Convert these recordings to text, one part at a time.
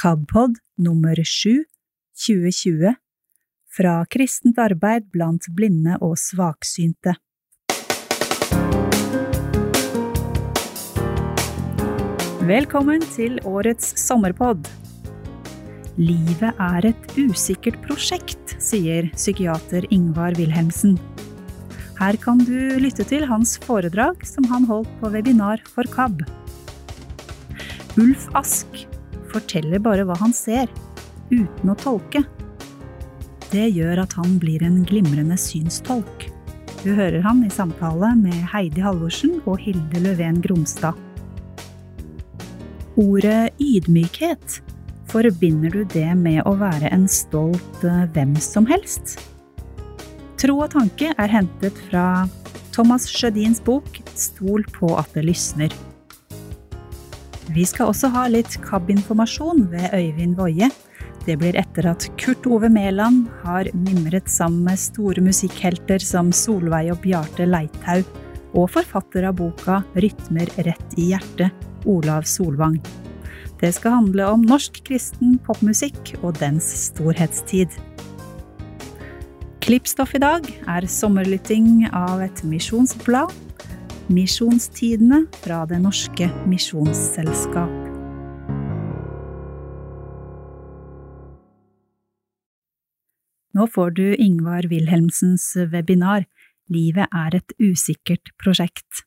KABpod nummer 7 2020 fra kristent arbeid blant blinde og svaksynte. Velkommen til årets sommerpod. Livet er et usikkert prosjekt, sier psykiater Ingvar Wilhelmsen. Her kan du lytte til hans foredrag som han holdt på webinar for KAB. Ulf Ask forteller bare hva han ser, uten å tolke. Det gjør at han blir en glimrende synstolk. Du hører han i samtale med Heidi Halvorsen og Hilde Løven Gromstad. Ordet ydmykhet, forbinder du det med å være en stolt eh, hvem som helst? Tro og tanke er hentet fra Thomas Sjødins bok Stol på at det lysner. Vi skal også ha litt KAB-informasjon ved Øyvind Woie. Det blir etter at Kurt Ove Mæland har mimret sammen med store musikkhelter som Solveig og Bjarte Leithaug, og forfatter av boka Rytmer rett i hjertet, Olav Solvang. Det skal handle om norsk kristen popmusikk og dens storhetstid. Klippstoff i dag er sommerlytting av et misjonsblad Misjonstidene fra Det Norske Misjonsselskap. Nå får du Ingvar Wilhelmsens webinar Livet er et usikkert prosjekt.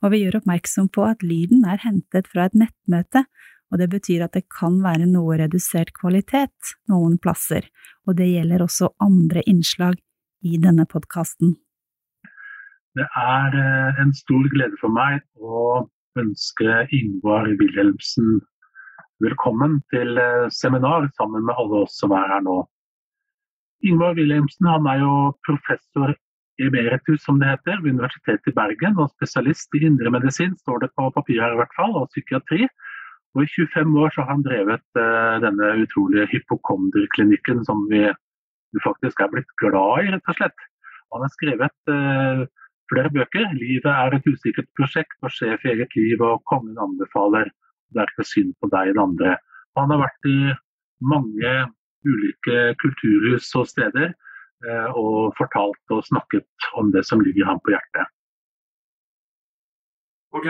Og vi gjør oppmerksom på at lyden er hentet fra et nettmøte, og det betyr at det kan være noe redusert kvalitet noen plasser, og det gjelder også andre innslag i denne podkasten. Det er eh, en stor glede for meg å ønske Ingvar Wilhelmsen velkommen til eh, seminar sammen med alle oss som er her nå. Ingvar Wilhelmsen han er jo professor emeritus, som det heter, ved Universitetet i Bergen, og spesialist i indremedisin, står det på papiret her i hvert fall, og psykiatri. Og I 25 år så har han drevet uh, denne utrolige hypokonderklinikken som vi, faktisk er blitt glad i, rett og slett. Han har skrevet flere bøker. 'Livet er et usikkert prosjekt' og 'Sjef i eget liv' og 'Kongen anbefaler'. Det er ikke synd på deg eller andre. Han har vært i mange ulike kulturhus og steder eh, og fortalt og snakket om det som ligger ham på hjertet. Ok,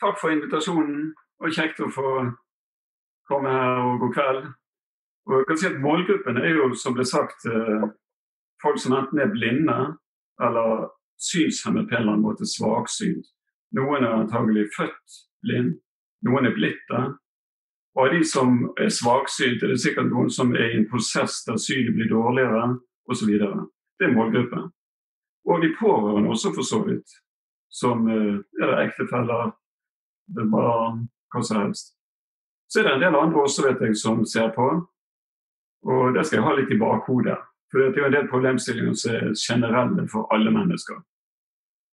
takk for invitasjonen, og kjekt å få komme her og god kveld. Og jeg kan si at Målgruppen er jo, som ble sagt, eh, folk som enten er blinde eller synshemmet på en eller annen måte svaksynt. Noen er antagelig født blind, noen er blitt det. Og av de som er svaksynte, det sikkert noen som er i en prosess der synet blir dårligere osv. Det er målgruppen. Og de pårørende også, for så vidt. Som eh, er det ektefeller, det er barn, hva som helst. Så er det en del andre også, vet jeg, som ser på. Og det skal jeg ha litt i bakhodet. For det er jo en del problemstillinger som er generelle for alle mennesker.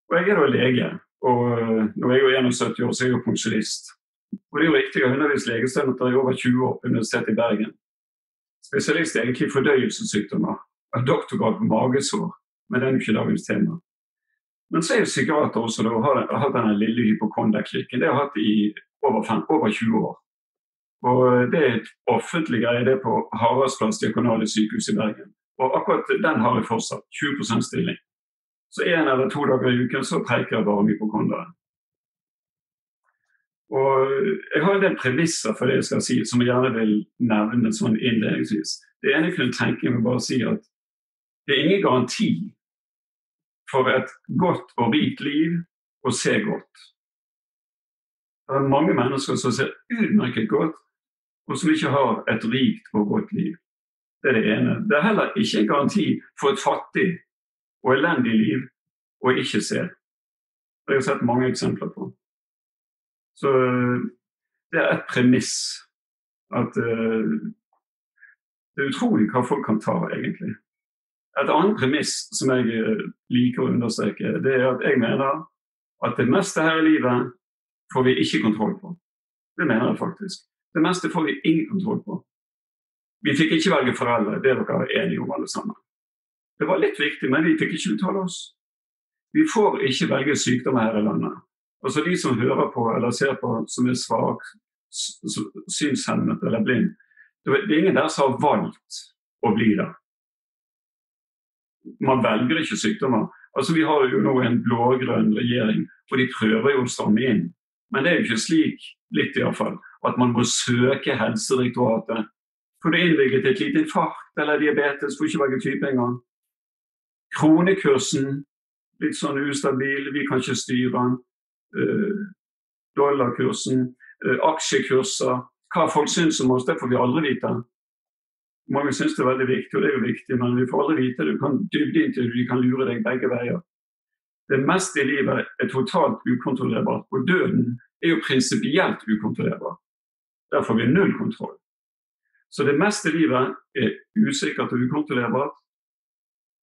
Og jeg er da lege, og eh, når jeg er 71 år, så er jeg jo pensjonist. Og det er jo riktig å undervise legestudenter i over 20 år på Universitetet i Bergen. Spesialist er egentlig fordøyelsessykdommer. Har doktorgrad på magesår, men det er jo ikke dagens tema. Men så er jo psykiater også, da, og har hatt denne lille hypokonderklikken. Det har jeg hatt i over, fem, over 20 år. Og eh, Det er et offentlig greie det er på Haraldsplass diakonale sykehus i Bergen. Og akkurat den har jeg fortsatt. 20% stilling. Så én eller to dager i uken så preiker jeg bare hypokondere. Og Jeg har en del premisser for det jeg skal si, som jeg gjerne vil nevne sånn innledningsvis. Det ene jeg kunne tenke meg bare å si at det er ingen garanti for et godt og rikt liv å se godt. Det er mange mennesker som ser utmerket godt, og som ikke har et rikt og godt liv. Det er det ene. Det er heller ikke en garanti for et fattig og elendig liv å ikke se. Det har jeg sett mange eksempler på. Så det er et premiss at uh, det er utrolig hva folk kan ta, egentlig. Et annet premiss som jeg eh, liker å understreke, det er at jeg mener at det meste her i livet får vi ikke kontroll på. Det mener jeg faktisk. Det meste får vi ingen kontroll på. Vi fikk ikke velge foreldre, det er dere enige om alle sammen. Det var litt viktig, men vi fikk ikke uttale oss. Vi får ikke velge sykdommer her i landet. Altså De som hører på eller ser på som er svak, synshemmet eller blind. Det er ingen der som har valgt å bli det. Man velger ikke sykdommer. Altså Vi har jo nå en blå-grønn regjering, og de prøver jo å stramme inn. Men det er jo ikke slik, litt iallfall, at man må søke Helsedirektoratet. Får du innvilget et lite infarkt eller diabetes, får ikke velge type engang. Kronekursen litt sånn ustabil, vi kan ikke styre den. Uh, dollarkursen, uh, aksjekurser. Hva folk syns om oss, det får vi aldri vite. Mange syns det er veldig viktig, og det er jo viktig, men vi får aldri vite det. Du kan dybdeintervju, de kan lure deg begge veier. Det meste i livet er totalt ukontrollerbart, og døden er jo prinsipielt ukontrollerbar. Der får vi null kontroll. Så det meste i livet er usikkert og ukontrollerbart.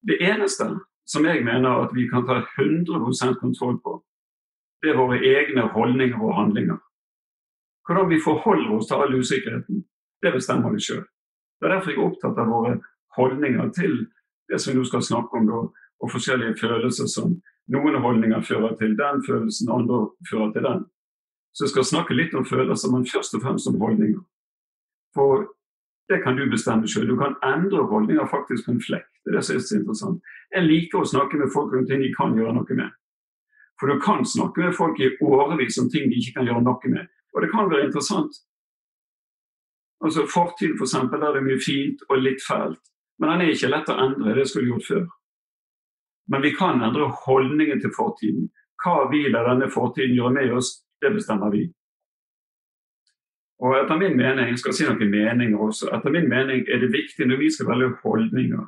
Det eneste som jeg mener at vi kan ta 100% kontroll på, det er våre egne holdninger og handlinger. Hvordan vi forholder oss til all usikkerheten, det bestemmer vi sjøl. Det er derfor jeg er opptatt av våre holdninger til det som vi nå skal snakke om, og forskjellige følelser som noen holdninger fører til den følelsen, andre fører til den. Så jeg skal snakke litt om følelser, men først og fremst om holdninger. For det kan du bestemme sjøl. Du kan endre holdninger faktisk på en flekk. Det er det som er interessant. Jeg liker å snakke med folk om ting de kan gjøre noe med. For du kan snakke med folk i årevis om ting de ikke kan gjøre noe med. Og det kan være interessant. Altså Fortiden f.eks. For der det er mye fint og litt fælt. Men den er ikke lett å endre. Det skulle du gjort før. Men vi kan endre holdningen til fortiden. Hva vi lar denne fortiden gjøre med oss, det bestemmer vi. Og etter min mening jeg skal si noen meninger også, etter min mening er det viktig når vi skal velge holdninger,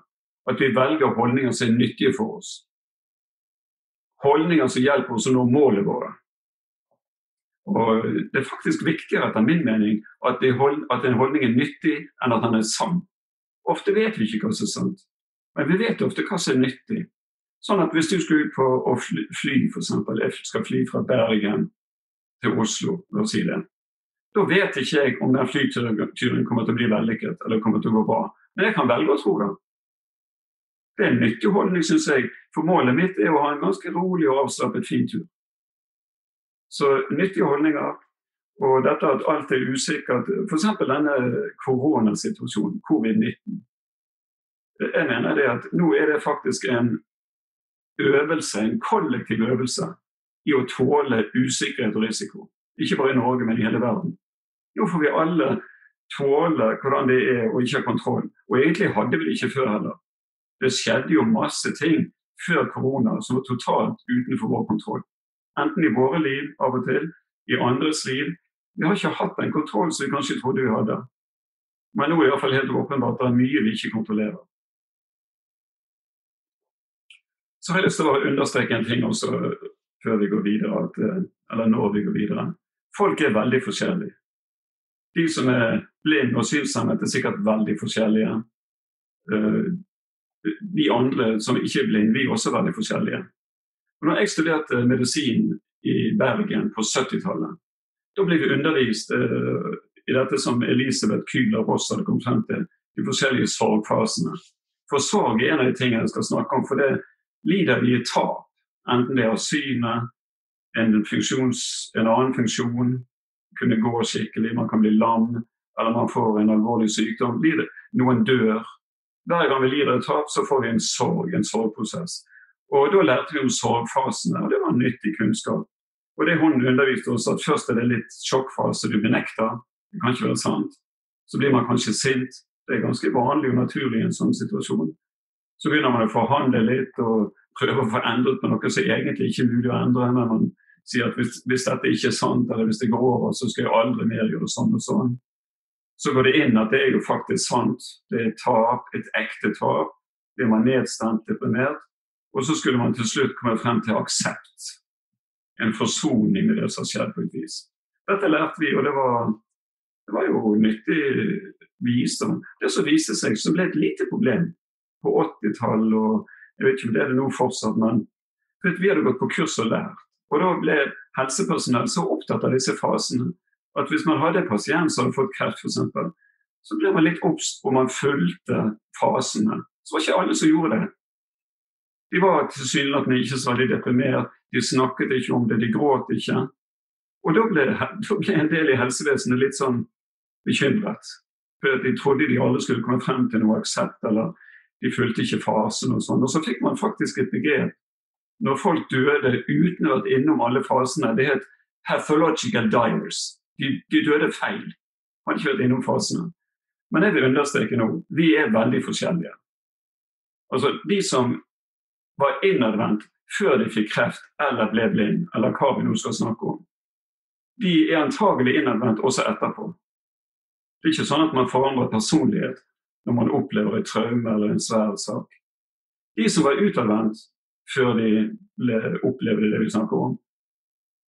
at vi velger holdninger som er nyttige for oss. Holdninger som hjelper oss å nå målet vårt. Og Det er faktisk viktigere etter min mening at, hold, at en holdning er nyttig, enn at den er sann. Ofte vet vi ikke hva som er sant, men vi vet ofte hva som er nyttig. Sånn at Hvis du skal ut på å fly, fly f.eks., jeg skal fly fra Bergen til Oslo, la oss si det. Da vet ikke jeg om den flyturen kommer til å bli vellykket eller kommer til å gå bra. Men jeg kan velge å tro det. Det er en nyttig holdning, syns jeg. For målet mitt er å ha en ganske rolig og avslappet fin tur. Så nyttige holdninger. Og dette at alt er usikkert, f.eks. denne koronasituasjonen, covid-19. Jeg mener det at nå er det faktisk en øvelse, en kollektiv øvelse i å tåle usikkerhet og risiko. Ikke bare i Norge, men i hele verden. Nå får vi alle tåle hvordan det er å ikke ha kontroll. Og egentlig hadde vi det ikke før heller. Det skjedde jo masse ting før korona som var totalt utenfor vår kontroll. Enten i våre liv av og til, i andres liv. Vi har ikke hatt den kontroll som vi kanskje trodde vi hadde. Men nå er det iallfall helt åpenbart at det er mye vi ikke kontrollerer. Så har jeg lyst til å understreke en ting også før vi går videre, eh, eller når vi går videre. Folk er veldig forskjellige. De som er blinde og synshemmet, er sikkert veldig forskjellige. Eh, de andre som ikke er blinde, vi er også veldig forskjellige. Og når jeg studerte medisin i Bergen på 70-tallet, da ble vi undervist uh, i dette som Elisabeth Kühler Ross hadde kommet frem til, de forskjellige sorgfasene. For sorg er en av de tingene jeg skal snakke om. For det lider vi i tap. Enten det er synet, en, en annen funksjon, kunne gå skikkelig, man kan bli lam, eller man får en alvorlig sykdom. Noen dør. Hver gang vi lider et tap, så får vi en sorg, en sorgprosess. Og Da lærte vi om sorgfasene, og det var nyttig kunnskap. Og det Hun underviste oss at først er det litt sjokkfase, du benekter. Det kan ikke være sant. Så blir man kanskje sint. Det er ganske vanlig og naturlig i en sånn situasjon. Så begynner man å forhandle litt og prøve å få endret på noe som egentlig ikke er mulig å endre. Men man sier at hvis, hvis, dette ikke er sant, eller hvis det går over, så skal jeg aldri mer gjøre sånn og sånn. Så går det inn at det er jo faktisk sant. Det er tap, et ekte tap. Blir man nedstemt, deprimert, og så skulle man til slutt komme frem til aksept. En forsoning med det som har skjedd, på et vis. Dette lærte vi, og det var, det var jo nyttig visdom. Det som viste seg, som ble et lite problem på 80-tallet, og jeg vet ikke om det er det nå fortsatt, men vi hadde gått på kurs og lært. Og da ble helsepersonell så opptatt av disse fasene at hvis man hadde en pasient som hadde fått kreft, f.eks., så ble man litt obs og man fulgte fasene. Så var ikke alle som gjorde det. De var tilsynelatende ikke så veldig deprimert, de snakket ikke om det, de gråt ikke. Og da ble, da ble, en del i helsevesenet litt sånn bekymret. For de trodde de alle skulle komme frem til noe aksept, eller de fulgte ikke fasen og sånn. Og så fikk man faktisk et begrep når folk døde uten å ha vært innom alle fasene. Det het pathological diers. De, de døde feil. Man har ikke vært innom fasene. Men jeg vil understreke nå, vi er veldig forskjellige. Altså, De som var innadvendt før de fikk kreft eller ble blind, eller hva vi nå skal snakke om, de er antagelig innadvendt også etterpå. Det er ikke sånn at man forandrer personlighet når man opplever et traume eller en svær sak. De som var utadvendt før de opplevde det vi snakker om,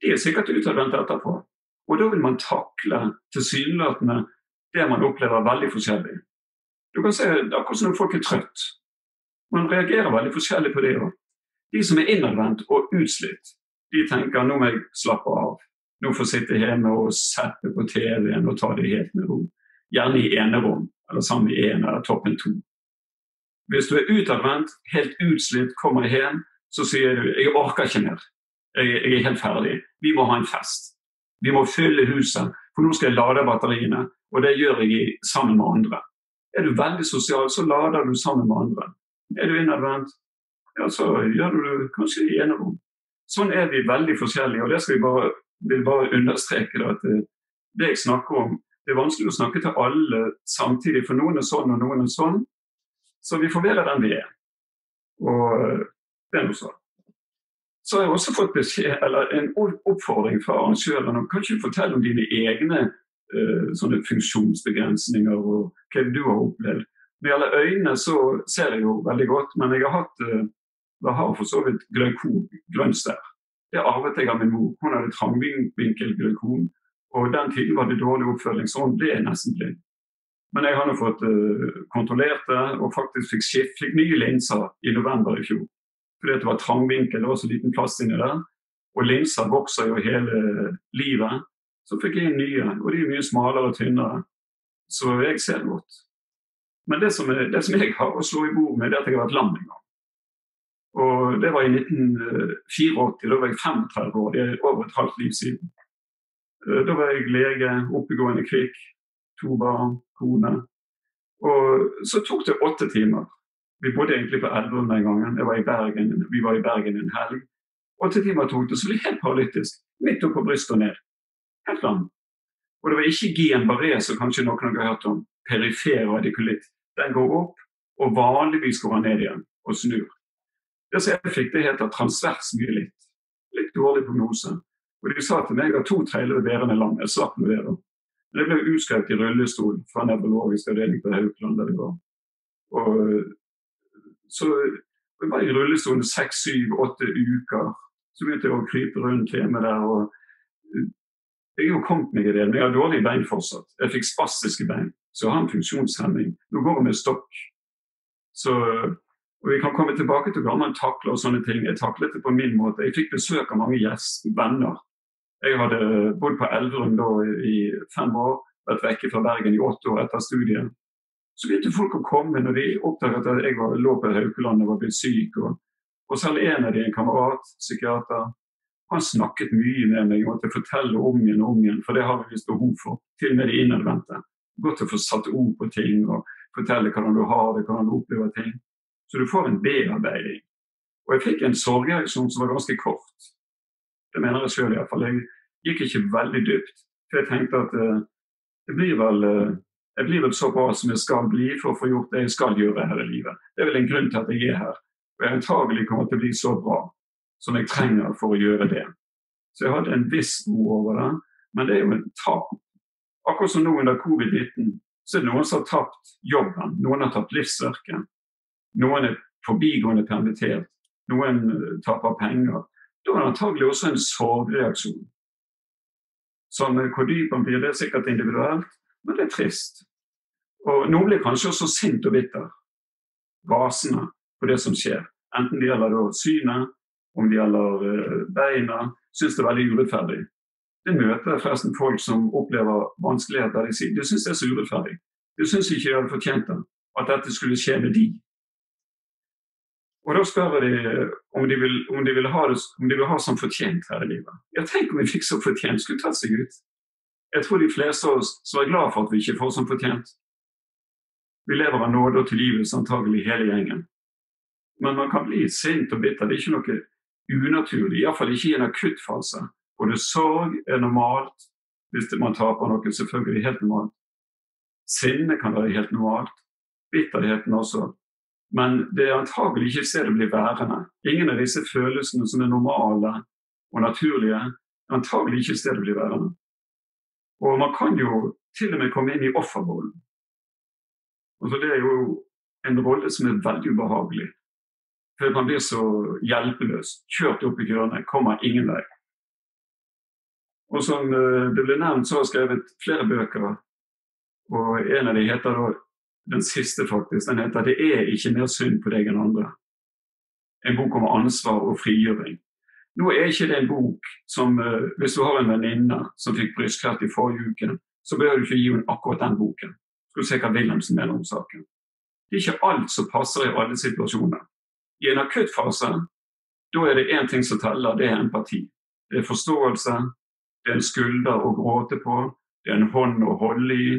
de er sikkert utadvendt etterpå. Og da vil man takle tilsynelatende det man opplever veldig forskjellig. Du kan se, akkurat som når folk er trøtt. Man reagerer veldig forskjellig på det òg. De som er innadvendt og utslitt, de tenker nå må jeg slappe av. Nå får jeg sitte hjemme og sette på TV-en og ta det helt med ro. Gjerne i enerom, eller sammen i en eller toppen to. Hvis du er utadvendt, helt utslitt, kommer hjem, så sier du 'jeg orker ikke mer'. Jeg, jeg, er helt ferdig. Vi må ha en fest. Vi må fylle huset, for nå skal jeg lade batteriene. Og det gjør jeg sammen med andre. Er du veldig sosial, så lader du sammen med andre. Er du innadvendt, ja, så gjør du kanskje i enerom. Sånn er vi veldig forskjellige, og det skal vi bare, vil bare understreke. at det, det jeg snakker om, det er vanskelig å snakke til alle samtidig, for noen er sånn og noen er sånn. Så vi får være den vi er. Og eh, det er noe sånn. Så har jeg også fått beskjed, eller en oppfordring fra arrangøren om kan ikke fortelle om dine egne uh, sånne funksjonsbegrensninger og hva du har opplevd. Når det gjelder øynene, så ser jeg jo veldig godt, men jeg har hatt uh, jeg har for så vidt glaukom, grønnstær. Det arvet jeg av min mor. Hun hadde trangvinkelglaukom. Og den tiden var det dårlig oppfølging, så hun ble nesten blind. Men jeg har nå fått uh, kontrollert det, og faktisk fikk, skift, fikk nye linser i november i fjor. Fordi det var trangvinkel, det var så liten plass inni der. Og linser vokser jo hele livet. Så fikk jeg inn nye, og de er mye smalere og tynnere. Så jeg ser godt. Men det som, er, det som jeg har å slå i bord med, det er at jeg har vært lam en gang. Og Det var i 1984. Da var jeg 35 år. Det er over et halvt liv siden. Eh, da var jeg lege, oppegående kvikk, to barn, kone. Og så tok det åtte timer. Vi bodde egentlig på Elverum den gangen. Var Bergen, vi var i Bergen en helg. Åtte timer tok det, så ble jeg helt paralytisk. Midt opp på brystet og ned. Helt lam. Og det var ikke Guillain-Barré, som kanskje noen har hørt om. Perifer radikulitt. Den går opp, og vanligvis går den ned igjen og snur. Det som jeg fikk, det heter transvers myelitt. Litt dårlig prognose. Og De sa til meg at to tredjedeler er lam. Jeg slapp med det. da. Men jeg ble utskrevet i rullestol fra nevrologisk avdeling på Haukeland. der jeg var. Og så jeg var i rullestolen seks, syv, åtte uker. Så begynte jeg å krype rundt hjemme der. og Jeg har kommet meg i det, men jeg har dårlige bein fortsatt. Jeg fikk spastiske bein, så jeg har en funksjonshemming. Nå går jeg med stokk. Så og Vi kan komme tilbake til hvordan man takler og sånne ting. Jeg taklet det på min måte. Jeg fikk besøk av mange gjester, venner. Jeg hadde bodd på Elverum da i fem år, vært vekke fra Bergen i åtte år etter studiet. Så begynte folk å komme når de oppdaget at jeg var, lå på Haukeland og var blitt syk. Og, og selv en av de, en kamerat, psykiater, han snakket mye med meg. Jeg måtte fortelle om igjen og om igjen, for det har vi visst behov for. Til og med de innadvendte. Godt å få satt ord på ting og fortelle hvordan du har det, hvordan du opplever ting. Så du får en bearbeiding. Og jeg fikk en sorgreaksjon som var ganske kort. Det mener jeg sjøl iallfall. Jeg gikk ikke veldig dypt. For jeg tenkte at uh, det blir vel, uh, jeg blir vel så bra som jeg skal bli for å få gjort det jeg skal gjøre her i livet. Det er vel en grunn til at jeg er her. Og jeg antagelig kommer til å bli så bra som jeg trenger for å gjøre det. Så jeg hadde en viss ro over det. Men det er jo en tap. Akkurat som nå under covid-19 så er det noen som har tapt jobben. Noen har tapt livsverket. Noen er forbigående permittert, noen eh, taper penger. Da er det antagelig også en sorgreaksjon. Som eh, hvor dyp han blir, det er sikkert individuelt, men det er trist. Og Noen blir kanskje også sint og bitter, rasende på det som skjer. Enten det gjelder synet, om det gjelder uh, beina. Syns det er veldig urettferdig. Det møter forresten folk som opplever vanskeligheter. De sier syns det er så urettferdig. De syns ikke de hadde fortjent det. At dette skulle skje med de. Og da spør de om de, vil, om de vil ha det om de vil ha som fortjent her i livet. Ja, tenk om vi fikk som fortjent, skulle tatt seg ut. Jeg tror de fleste av oss som er glad for at vi ikke får som fortjent. Vi lever av nåde og tilgivelse, antagelig hele gjengen. Men man kan bli sint og bitter. Det er ikke noe unaturlig, iallfall ikke i en akutt fase. Både sorg er normalt hvis man taper noe, selvfølgelig helt normalt. Sinne kan være helt normalt. Bitterheten også. Men det er antagelig ikke et sted bli værende. Ingen av disse følelsene som er normale og naturlige, er antagelig ikke et sted bli værende. Og man kan jo til og med komme inn i offerrollen. Altså, det er jo en rolle som er veldig ubehagelig. For man blir så hjelpeløs. Kjørt opp i hjørnet, kommer ingen vei. Og som eh, det ble nevnt, så har jeg skrevet flere bøker. Og en av dem heter da den siste, faktisk. Den heter 'Det er ikke mer synd på deg enn andre'. En bok om ansvar og frigjøring. Nå er ikke det en bok som uh, Hvis du har en venninne som fikk brystkreft i forrige uke, så bør du ikke gi henne akkurat den boken. Skal du se hva Wilhelmsen mener om saken. Det er ikke alt som passer i alle situasjoner. I en akuttfase da er det én ting som teller, det er empati. Det er forståelse, det er en skulder å gråte på, det er en hånd å holde i.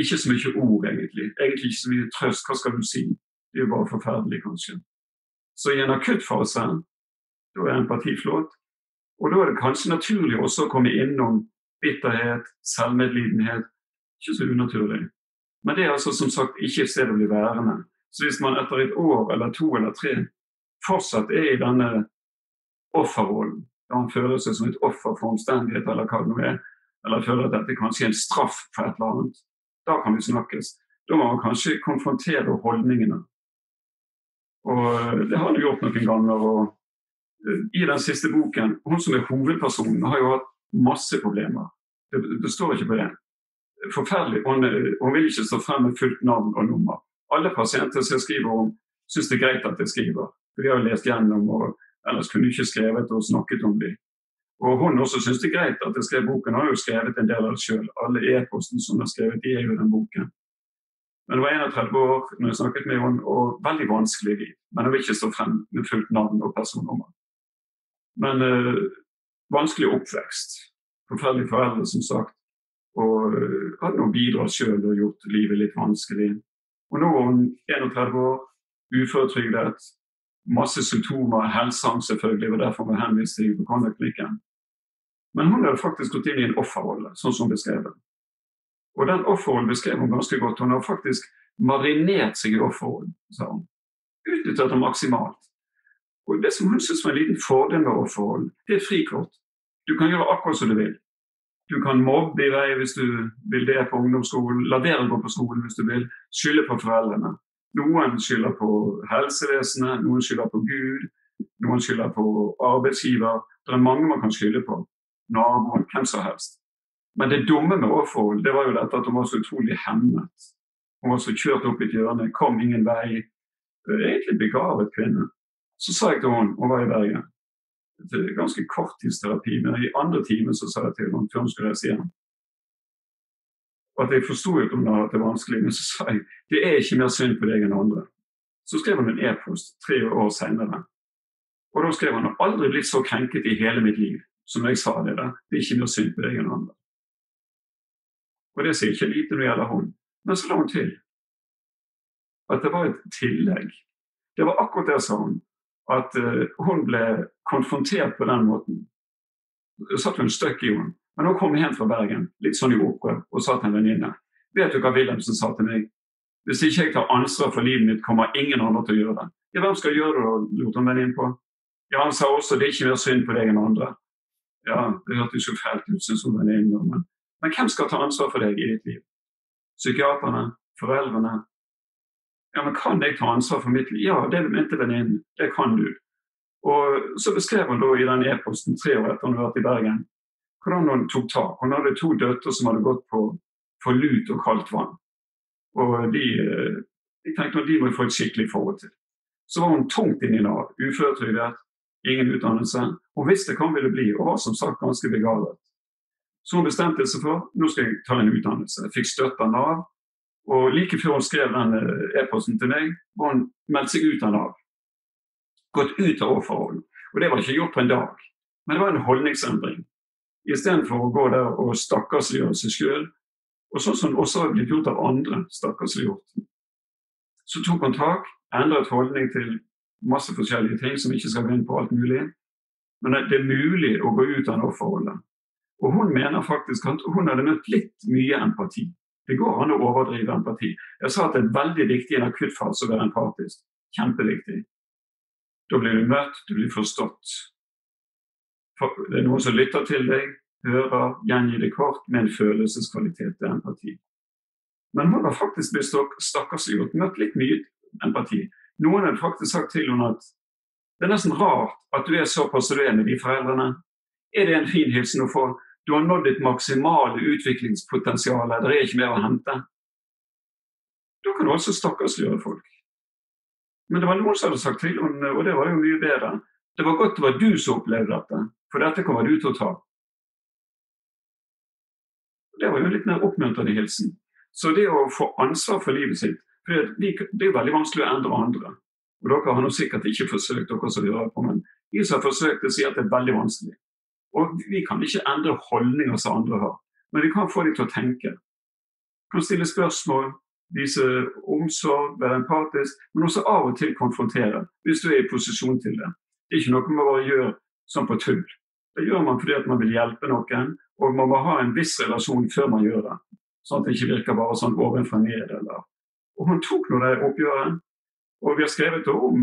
Ikke så mye ord, egentlig. Egentlig ikke så mye trøst. Hva skal du si? Det er jo bare forferdelig, kanskje. Så i en akuttfase da er empati flott. Og da er det kanskje naturlig også å komme innom bitterhet, selvmedlidenhet. Ikke så unaturlig. Men det er altså som sagt ikke et sted å bli værende. Så hvis man etter et år eller to eller tre fortsatt er i denne offerrollen, da man føler seg som et offer for omstendigheter eller hva det nå er, eller føler at dette kanskje er en straff for et eller annet, da kan vi snakkes. Da må man kanskje konfrontere holdningene. Og det har han gjort noen ganger. og i den siste boken Hun som er hovedpersonen, har jo hatt masse problemer. Det, det står ikke på det. Forferdelig. Hun, hun, vil ikke stå frem med fullt navn og nummer. Alle pasienter som jeg skriver om, syns det er greit at jeg skriver. For de har jo lest gjennom, og ellers kunne ikke skrevet og snakket om dem. Og hun også syns det er greit at jeg skrev boken. Hun har jo skrevet en del av det sjøl. Alle e-posten som hun har skrevet, de er jo den boken. Men hun var 31 år når jeg snakket med henne, og veldig vanskelig liv. Men hun vil ikke stå frem med fullt navn og personnummer. Men øh, vanskelig oppvekst. Forferdelige foreldre, som sagt. Og øh, hadde nå bidratt sjøl og gjort livet litt vanskelig. Og nå er hun 31 år, uføretrygdet. Masse symptomer, helseangst selvfølgelig, var derfor var henvist til hypokonderklinikken. Men hun hadde faktisk gått inn i en offerrolle, sånn som beskrevet. Og den offerrollen beskrev hun ganske godt. Hun har faktisk marinert seg i offerrollen, sa hun. Utnyttet det maksimalt. Og Det som hun syntes var en liten fordel med offerhold, det er frikort. Du kan gjøre akkurat som du vil. Du kan mobbe i vei hvis du vil det på ungdomsskolen, la være å gå på skolen hvis du vil, skylde på foreldrene. Noen skylder på helsevesenet, noen skylder på Gud, noen skylder på arbeidsgiver. Det er mange man kan skylde på. Naboen, hvem som helst. Men det dumme med offerhold det var jo dette at hun var så utrolig hemmet. Hun var så kjørt opp i et hjørne, kom ingen vei. Egentlig begavet kvinne. Så sa jeg til henne, hun var i Bergen, er ganske korttidsterapi, men i andre time så sa jeg til henne før hun skulle reise hjem at jeg forsto at hun hadde hatt det vanskelig, men så sa jeg det er ikke mer synd på deg enn andre. Så skrev hun en e-post tre år senere. Og da skrev hun aldri blitt så krenket i hele mitt liv som jeg sa det der. Det er ikke mer synd på deg enn andre. Og det sier ikke lite når det gjelder hun. Men så la hun til at det var et tillegg. Det var akkurat det, sa hun, at uh, hun ble konfrontert på den måten. Det satt hun støkk i henne. Men hun kom hjem fra Bergen litt sånn i opprør og sa til en venninne Vet du hva Wilhelmsen sa til meg? Hvis ikke jeg tar ansvar for livet mitt, kommer ingen andre til å gjøre det. Ja, hvem skal gjøre det, lurte hun venninnen på. Ja, Han sa også det er ikke mer synd på deg enn andre. Ja, Det hørtes jo fælt ut, syns hun venninnen. Men, men hvem skal ta ansvar for deg i ditt liv? Psykiaterne? Foreldrene? Ja, men kan jeg ta ansvar for mitt liv? Ja, det mente venninnen. Det kan du. Og Så beskrev hun da i den e-posten tre år etter hun hadde vært i Bergen, hvordan hun tok tak. Hun hadde to døtre som hadde gått på for lut og kaldt vann. Og de, eh, de tenkte at de må få et skikkelig forhold til. Så var hun tungt inne i Nav, uføretrygdet, ingen utdannelse. Hun visste hva han ville bli, og var som sagt ganske begavet. Så hun bestemte seg for nå skal jeg ta en utdannelse. Jeg fikk støtte av Nav, og like før hun skrev den eh, e-posten til meg, var hun meldt seg ut av Nav. gått ut av offerrollen. Og det var ikke gjort på en dag, men det var en holdningsendring. Istedenfor å gå der og stakkarsliggjøre seg sjøl, og sånn som også har blitt gjort av andre, stakkarsliggjort, så tok hun tak, endret holdning til masse forskjellige ting som ikke skal gå inn på alt mulig. Men det er mulig å gå ut av offerrollen. offerrolle. Og hun mener faktisk at hun hadde møtt litt mye empati. Det går an å overdrive empati. Jeg sa at det er veldig viktig i en akuttfase å være empatisk. Kjempeviktig. Da blir du møtt, du blir forstått. Det er noen som lytter til deg, hører, gjengir det kort med en følelseskvalitet til empati. Men hun har faktisk blitt stakkarsliggjort, møtt litt mye empati. Noen har faktisk sagt til henne at det er nesten rart at du er såpass du er med de foreldrene. Er det en fin hilsen å få? Du har nådd ditt maksimale utviklingspotensial, det er ikke mer å hente. Da kan du altså stakkarsliggjøre folk. Men det var noen som hadde sagt til henne, og det var jo mye bedre, det var godt det var du som opplevde dette, for dette kommer du til å ta. Det var jo en litt mer oppmuntrende hilsen. Så det å få ansvar for livet sitt for Det er jo veldig vanskelig å endre andre. Og Dere har nå sikkert ikke forsøkt, dere som hører på, men de som har forsøkt, å si at det er veldig vanskelig. Og Vi kan ikke endre holdninger som andre har, men vi kan få dem til å tenke. Vi kan stille spørsmål, vise omsorg, være empatisk, men også av og til konfrontere, hvis du er i posisjon til det. Det er ikke noe man bare gjør sånn på tull. Det gjør man fordi at man vil hjelpe noen, og man må ha en viss relasjon før man gjør det. Sånn at det ikke virker bare sånn ovenfra ned eller og han tok nå det oppgjøret. Og vi har skrevet om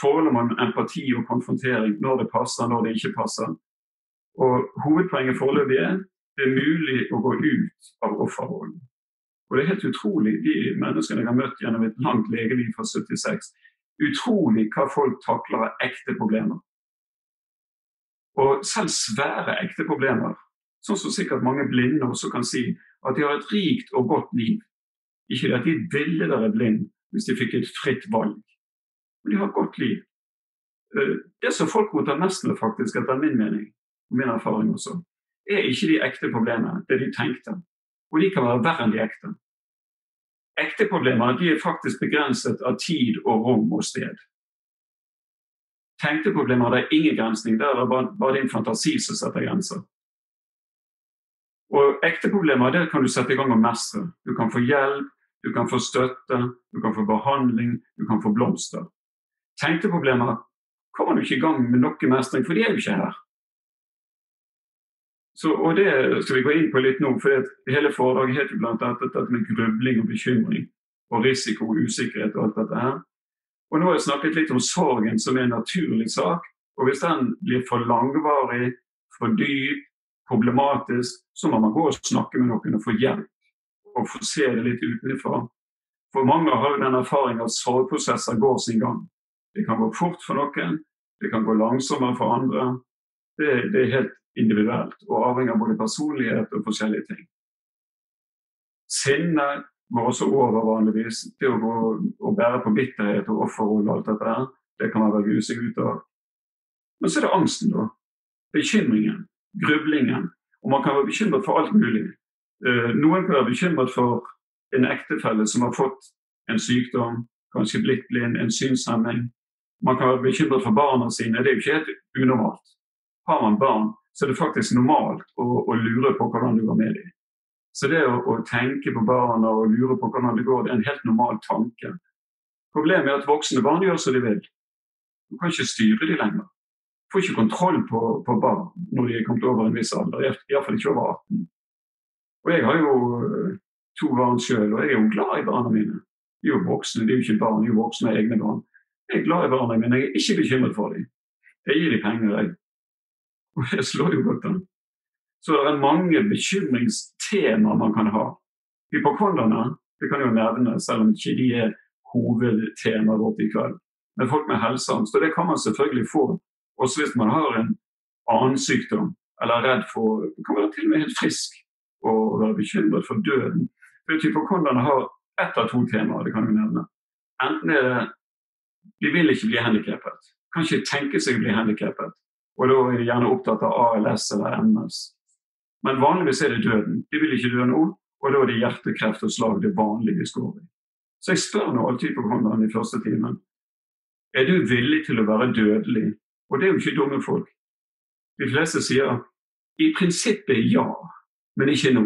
forholdet mellom empati og konfrontering, når det passer, når det ikke passer. Og Hovedpoenget foreløpig er det er mulig å gå ut av offerrollen. Og det er helt utrolig, de menneskene jeg har møtt gjennom et langt legeliv fra 76, utrolig hva folk takler av ekte problemer. Og selv svære ekte problemer, sånn som sikkert mange blinde også kan si, at de har et rikt og godt liv. Ikke at de ville være blind hvis de fikk et fritt valg. Men de har et godt liv. Eh, det som folk ta mest med, faktisk, etter min mening, og min erfaring også, er ikke de ekte problemene, det de tenkte. Og de kan være verre enn de ekte. Ekte problemer de er faktisk begrenset av tid og rom og sted. Tenkte problemer det er ingen grensning, der er det bare, bare din fantasi som setter grenser. Og ekte problemer det kan du sette i gang og mestre. Du kan få hjelp, du kan få støtte, du kan få behandling, du kan få blomster. Tenkte problemer kommer du ikke i gang med noe mestring, for de er jo ikke her. Så, og Det skal vi gå inn på litt nå, for hele foredraget heter bl.a. dette med grubling og bekymring. Og risiko og usikkerhet og alt dette her. Og Nå har jeg snakket litt om sorgen som er en naturlig sak. og Hvis den blir for langvarig, for dyp, problematisk, så må man gå og snakke med noen og få hjelp og få se det litt utenfra. For mange har jo den erfaring at sorgprosesser går sin gang. Det kan gå fort for noen, det kan gå langsommere for andre. Det, det er helt individuelt og avhengig av både personlighet og forskjellige ting. Sinne går også over vanligvis. Det å gå å bære på bitterhet og offerrolle og alt dette her, det kan man velge seg ut av. Men så er det angsten, da. Bekymringen, grublingen. Og man kan være bekymret for alt mulig. Eh, noen kan være bekymret for en ektefelle som har fått en sykdom, kanskje blitt blind, en synshemming. Man kan være bekymret for barna sine. Det er jo ikke helt unormalt. Har man barn, så er det faktisk normalt å, å lure på hvordan det går med dem. Så det å, å, tenke på barna og lure på hvordan det går, det er en helt normal tanke. Problemet er at voksne barn gjør som de vil. Du kan ikke styre dem lenger. Du får ikke kontroll på, på barn når de er kommet over en viss alder, iallfall ikke over 18. Og jeg har jo eh, to barn sjøl, og jeg er jo glad i barna mine. De er jo voksne, de er jo ikke barn, de er jo voksne med egne barn. Jeg er glad i barna mine, jeg er ikke bekymret for dem. Jeg gir dem penger, jeg. Og jeg slår jo godt an. Så det er mange bekymringstemaer man kan ha. Hypokonderne det kan jo nevne, selv om ikke de er hovedtemaet vårt i kveld. Men folk med helseangst, og det kan man selvfølgelig få også hvis man har en annen sykdom eller er redd for Det kan være til og med helt frisk og være bekymret for døden. Hypokonderne har ett av to temaer. det kan vi nevne. Enten er det de vil ikke bli handikappet, kan ikke tenke seg å bli handikappet. Og da er de gjerne opptatt av ALS eller MS. Men vanligvis er det døden. De vil ikke dø nå, og da er det hjertekreft og slag det vanlige vi står i. Så jeg spør nå alltid hypokonderne i første timen Er du villig til å være dødelig? Og det er jo ikke dumme folk. De fleste sier i prinsippet ja, men ikke nå.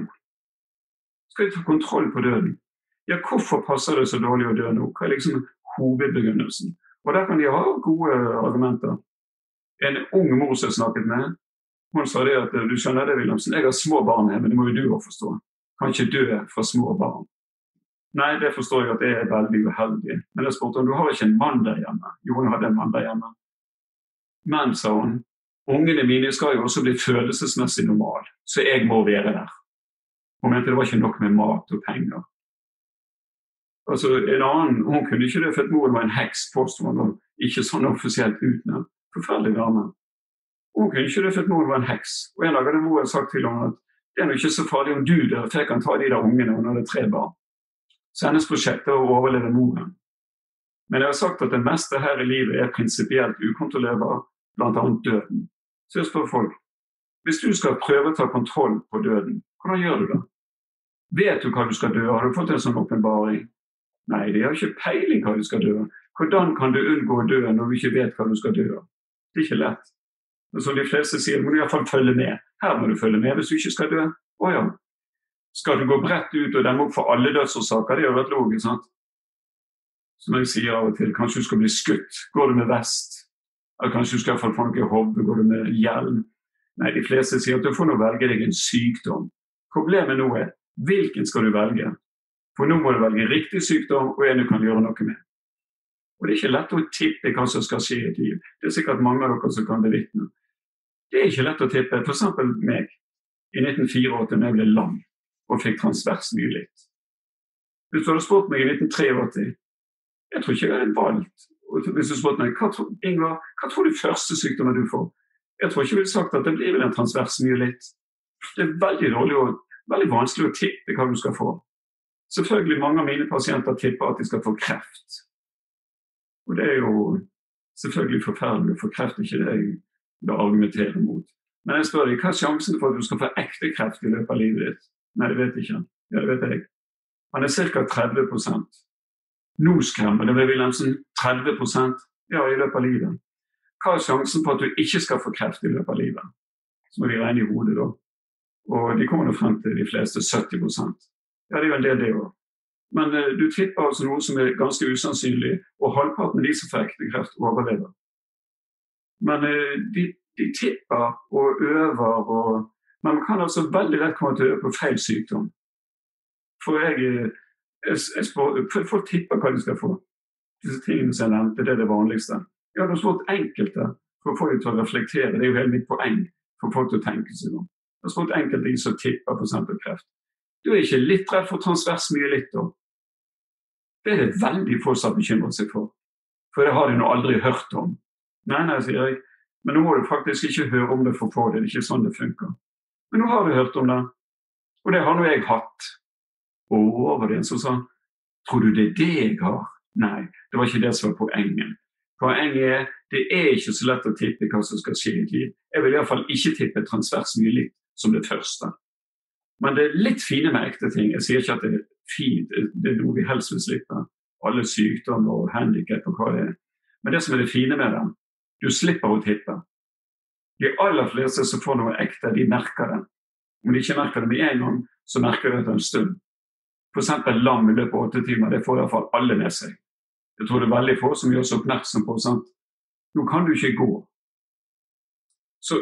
Skal vi ta kontroll på døden? Ja, hvorfor passer det så dårlig å dø nå? Hva er liksom hovedbegrunnelsen? Og der kan de ha gode argumenter. En ung mor som jeg snakket med, hun sa det at du skjønner det, Wilhelmsen, jeg har små barn her, men det må jo du òg forstå. Kan ikke dø fra små barn. Nei, det forstår jeg at det er veldig uheldig. Men jeg spurte om du har ikke en mann der hjemme. Jo, hun hadde en mann der hjemme. Men, sa hun, ungene mine skal jo også bli følelsesmessig normale, så jeg må være der. Hun mente det var ikke nok med mat og penger. Altså, en annen, Hun kunne ikke det, for at moren var en heks, påsto hun, ikke sånn offisielt utnevnt. Forferdelig dame. Hun kunne ikke det, for at moren var en heks. Og En dag hadde moren sagt til henne at det er ikke så farlig om du dør, for jeg kan ta de der ungene. Hun hadde tre barn. Så hennes prosjekt er å overleve moren. Men jeg har sagt at det meste her i livet er prinsipielt ukontrollerbar, bl.a. døden. Så jeg spør folk hvis du skal prøve å ta kontroll på døden, hvordan gjør du det? Vet du hva du skal dø? Har du fått en sånn åpenbaring? Nei, de har ikke peiling hva du skal dø. Hvordan kan du unngå å dø når du ikke vet hva du skal dø Det er ikke lett. Men som de fleste sier, må du iallfall følge med. Her må du følge med hvis du ikke skal dø. Å ja. Skal du gå bredt ut og demme opp for alle dødsårsaker? Det hadde vært logisk. sant? Som jeg sier av og til, kanskje du skal bli skutt. Går du med vest? Kanskje du skal få noe i hodet? Går du med hjelm? Nei, de fleste sier at du får nå velge deg en sykdom. Problemet nå er hvilken skal du velge? For nå må du velge riktig sykdom og en du kan gjøre noe med. Og Det er ikke lett å tippe hva som skal skje i et liv. Det er sikkert mange av dere som kan bevitne. Det er ikke lett å tippe. F.eks. meg i 1984 da jeg ble lam og fikk transvers nylitt. Hvis du hadde spurt meg i 1983 Jeg tror ikke jeg hadde valgt Hvis du spurte meg hva, Ingvar, hva tror du første sykdommen du får? Jeg tror ikke jeg ville sagt at det blir vel en transvers myelitt. Det er veldig dårlig og veldig vanskelig å tippe hva du skal få. Selvfølgelig mange av mine pasienter tipper at de skal få kreft. Og det er jo selvfølgelig forferdelig å få kreft, ikke det jeg vil argumentere mot. Men jeg spør deg, hva er sjansen for at du skal få ekte kreft i løpet av livet ditt? Nei, det vet jeg ikke. Ja, det vet jeg. Han er ca. 30 Nå skremmer det med Wilhelmsen 30% ja, i løpet av livet. Hva er sjansen for at du ikke skal få kreft i løpet av livet? Så må vi regne i hodet, da. Og de kommer nå frem til de fleste 70% Ja, det er jo en del, det òg. Men uh, du tipper altså noe som er ganske usannsynlig, og halvparten av de som får kreft, overlever. Men uh, de, de, tipper og øver og Men man kan altså veldig lett komme til å øve på feil sykdom. For jeg, eh, jeg, spør, Folk tipper hva de skal få. Disse tingene som jeg nevnte, det er det vanligste. Jeg hadde spurt enkelte for å få dem til å reflektere. Det er jo hele mitt poeng for folk til å tenke seg om. Jeg har spurt enkelte som tipper f.eks. kreft. Du er ikke litt redd for transvers mye litt, da? Det er det veldig få som har bekymret seg for. For det har de nå aldri hørt om. Nei, nei, sier jeg. Men nå må du faktisk ikke høre om det for å få det. Det er ikke sånn det funker. Men nå har du hørt om det. Og det har nå jeg hatt. Å, over det så sa Tror du det er det jeg har? Nei, det var ikke det som var poenget. Poenget er det er ikke så lett å tippe hva som skal skje i et liv. Jeg vil iallfall ikke tippe transvers mye som det første. Men det er litt fine med ekte ting. Jeg sier ikke at det er fint, det er noe vi helst vil slippe. Alle sykdommer og handikap og hva det er. Men det som er det fine med det, du slipper å tippe. De aller fleste som får noe ekte, de merker det. Om de ikke merker det med en gang, så merker de det etter en stund. F.eks. lam i løpet av åtte timer. Det får iallfall alle med seg. Jeg tror det er veldig få som gjør oss oppmerksom på sant? Nå kan du ikke gå. Så,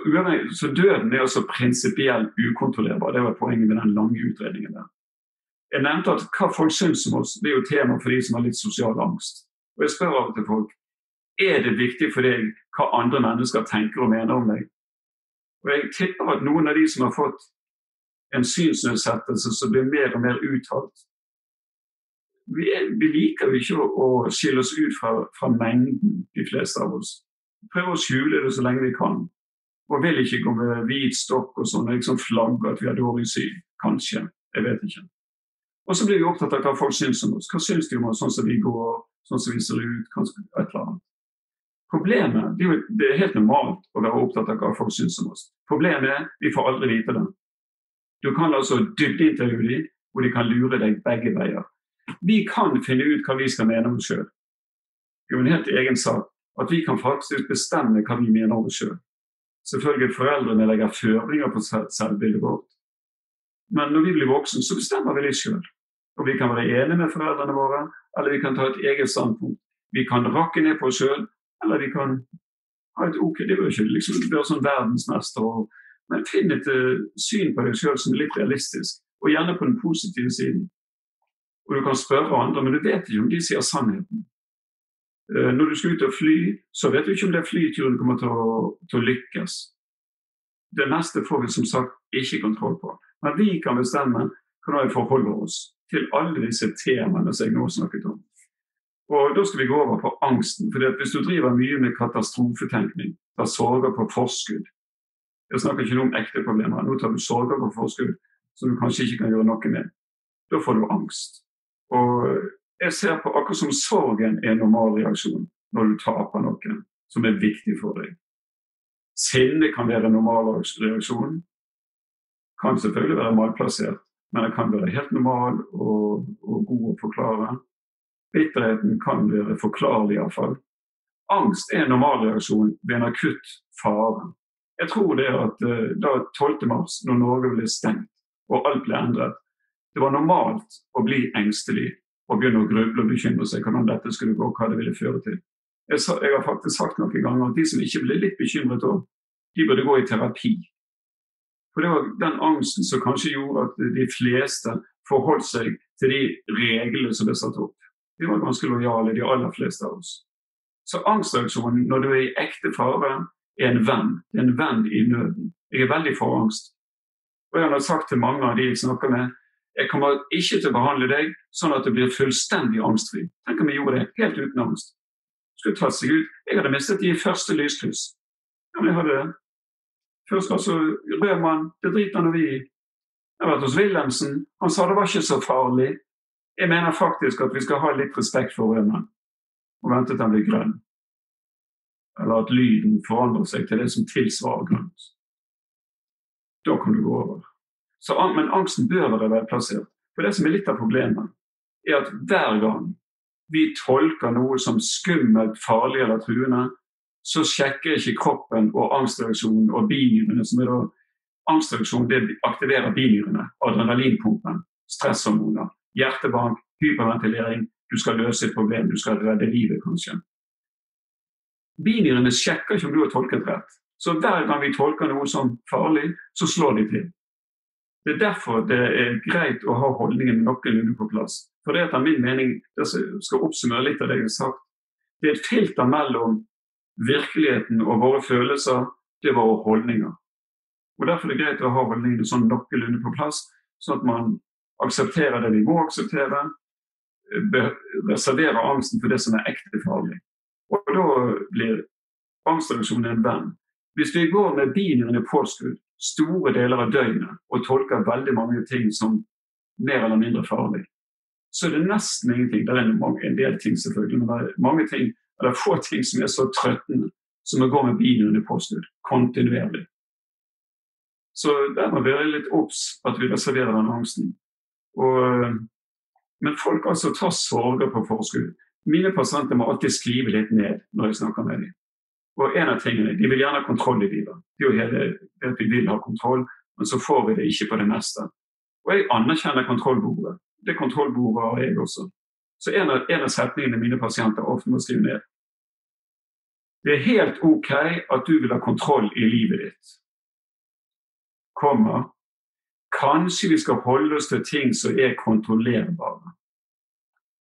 så døden er altså prinsipielt ukontrollerbar. Det var poenget med den lange utredningen der. Jeg nevnte at hva folk syns om oss, det er jo tema for de som har litt sosial angst. Og Jeg spør av og til folk er det viktig for deg hva andre mennesker tenker og mener om deg. Og Jeg tipper at noen av de som har fått en synsnedsettelse som blir mer og mer uttalt Vi, er, vi liker jo ikke å, å, skille oss ut fra, fra mengden, de fleste av oss. Prøver å skjule det så lenge vi kan. Og vil ikke gå med hvit stokk og sånn, liksom flagge at vi har dårlig syn. Kanskje. Jeg vet ikke. Og så blir vi opptatt av hva folk syns om oss. Hva syns de om oss sånn som vi går, sånn som vi ser ut, kanskje et eller annet. Problemet det er, helt normalt å være opptatt av hva folk syns om oss. Problemet er vi får aldri vite det. Du kan altså dybdeintervjue dem, og de kan lure deg begge veier. Vi kan finne ut hva vi skal mene om oss sjøl. Det er jo en helt egen sak. at vi kan faktisk bestemme hva vi mener om oss sjøl. Selvfølgelig foreldrene legger føringer på selvbildet vårt. Men når vi blir voksne, så bestemmer vi det sjøl. Og vi kan være enige med foreldrene våre, eller vi kan ta et eget standpunkt. Vi kan rakke ned på oss sjøl, eller vi kan ha et ok Det bør ikke liksom være sånn verdensmester, men finn et uh, syn på deg sjøl som er litt realistisk, og gjerne på den positive siden. Og du kan spørre andre, men du vet ikke om de sier sannheten. Uh, når du skal ut og fly, så vet du ikke om det flyturen kommer til å, til å lykkes. Det neste får vi som sagt ikke kontroll på. Men vi kan bestemme hvordan vi forholder oss til alle disse temaene som jeg nå snakket om. Og Da skal vi gå over på angsten. for Hvis du driver mye med katastrofetenkning, tar sorger på forskudd Jeg snakker ikke noe om ekte problemer. Nå tar du sorger på forskudd som du kanskje ikke kan gjøre noe med. Da får du angst. Og Jeg ser på akkurat som sorgen er en normal reaksjon når du taper noe som er viktig for deg. Sinne kan være en normal reaksjon. Kan selvfølgelig være malplassert, men det kan være helt normal og, og god å forklare. Bitterheten kan være forklarlig, iallfall. Angst er en normalreaksjon ved en akutt fare. Jeg tror det at uh, da 12. mars, når Norge ble stengt og alt ble endret, det var normalt å bli engstelig og begynne å gruble og bekymre seg hvordan dette skulle gå, hva det ville føre til. Jeg, sa, jeg har faktisk sagt noen ganger at de som ikke ble litt bekymret òg, de burde gå i terapi. For det var den angsten som kanskje gjorde at de fleste forholdt seg til de reglene som ble satt opp. De var ganske lojale, de aller fleste av oss. Så angstreaksjonen når du er i ekte fare, er en venn. En venn i nøden. Jeg er veldig for angst. Og jeg har sagt til mange av de jeg snakker med, jeg kommer ikke til å behandle deg sånn at du blir fullstendig angstfri. Tenk om jeg gjorde det helt uten angst. Skulle tatt seg ut. Jeg hadde mistet de første lyskryss. Ja, men jeg hadde det. Først altså, Rødmann, det driter han vi i. Jeg har vært hos Wilhelmsen. Han sa det var ikke så farlig. Jeg mener faktisk at vi skal ha litt respekt for rømmen og vente til han blir grønn. Eller at lyden forandrer seg til det som tilsvarer grønt. Da kan du gå over. Så, men angsten bør være velplassert. For det som er litt av problemet, er at hver gang vi tolker noe som skummelt, farlig eller truende, så sjekker ikke kroppen og angstreaksjonen og binyrene, som er da Angstreaksjon det aktiverer binyrene, adrenalinpumpen, stresshormoner hjertebank, hyperventilering. Du skal løse et problem, du skal redde livet, kanskje. Binyrene sjekker ikke om du har tolket rett. Så hver gang vi tolker noe som farlig, så slår de til. Det er derfor det er greit å ha holdningen noenlunde på plass. For det er etter min mening, jeg skal oppsummere litt av det jeg har sagt, det er et filter mellom virkeligheten og våre følelser, det er våre holdninger. Og Derfor er det greit å ha holdningene sånn noenlunde på plass, sånn at man aksepterer det vi må akseptere, reservere angsten for det som er ekte farlig. Og da blir angstreduksjonen en venn. Hvis vi går med bilen i påskudd store deler av døgnet og tolker veldig mange ting som mer eller mindre farlig, så er det nesten ingenting. Det er en del ting selvfølgelig, men det er mange ting, eller få ting som er så trøttende som å gå med bilen i påskudd kontinuerlig. Så der må vi være litt obs at vi reserverer den angsten. Og, eh, men folk altså tar sorger på forskudd. Mine pasienter må alltid skrive litt ned når jeg snakker med dem. Og en av tingene, De vil gjerne ha kontroll i livet. Det er jo hele det at vi vil ha kontroll, men så får vi det ikke på det neste. Og jeg anerkjenner kontrollbehovet. Det kontrollbehovet har jeg også. Så en av, en av setningene mine pasienter ofte må skrive ned. Det er helt OK at du vil ha kontroll i livet ditt. Kommer Kanskje vi skal holde oss til ting som er kontrollerbare.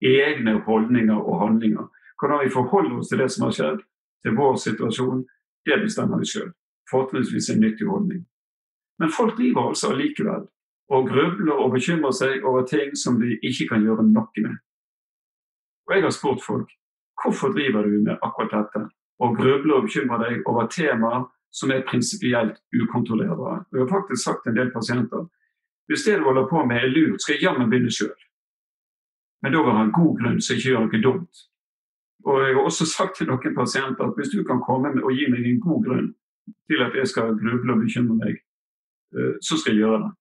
Egne holdninger og handlinger. Hvordan vi forholder oss til det som har skjedd, til vår situasjon, det bestemmer vi sjøl. Fortrinnsvis en nyttig holdning. Men folk driver altså allikevel og grubler og bekymrer seg over ting som de ikke kan gjøre noe med. Og jeg har spurt folk hvorfor driver du med akkurat dette, og grubler og bekymrer deg over temaer som er prinsipielt ukontrollerbare. Og jeg har faktisk sagt til en del pasienter hvis det du holder på med er lurt, skal jeg jammen begynne sjøl. Men da jeg ha en god grunn, som ikke gjør noe dumt. Og jeg har også sagt til noen pasienter at hvis du kan komme og gi meg en god grunn til at jeg skal gruble og bekymre meg, eh, så skal jeg gjøre det.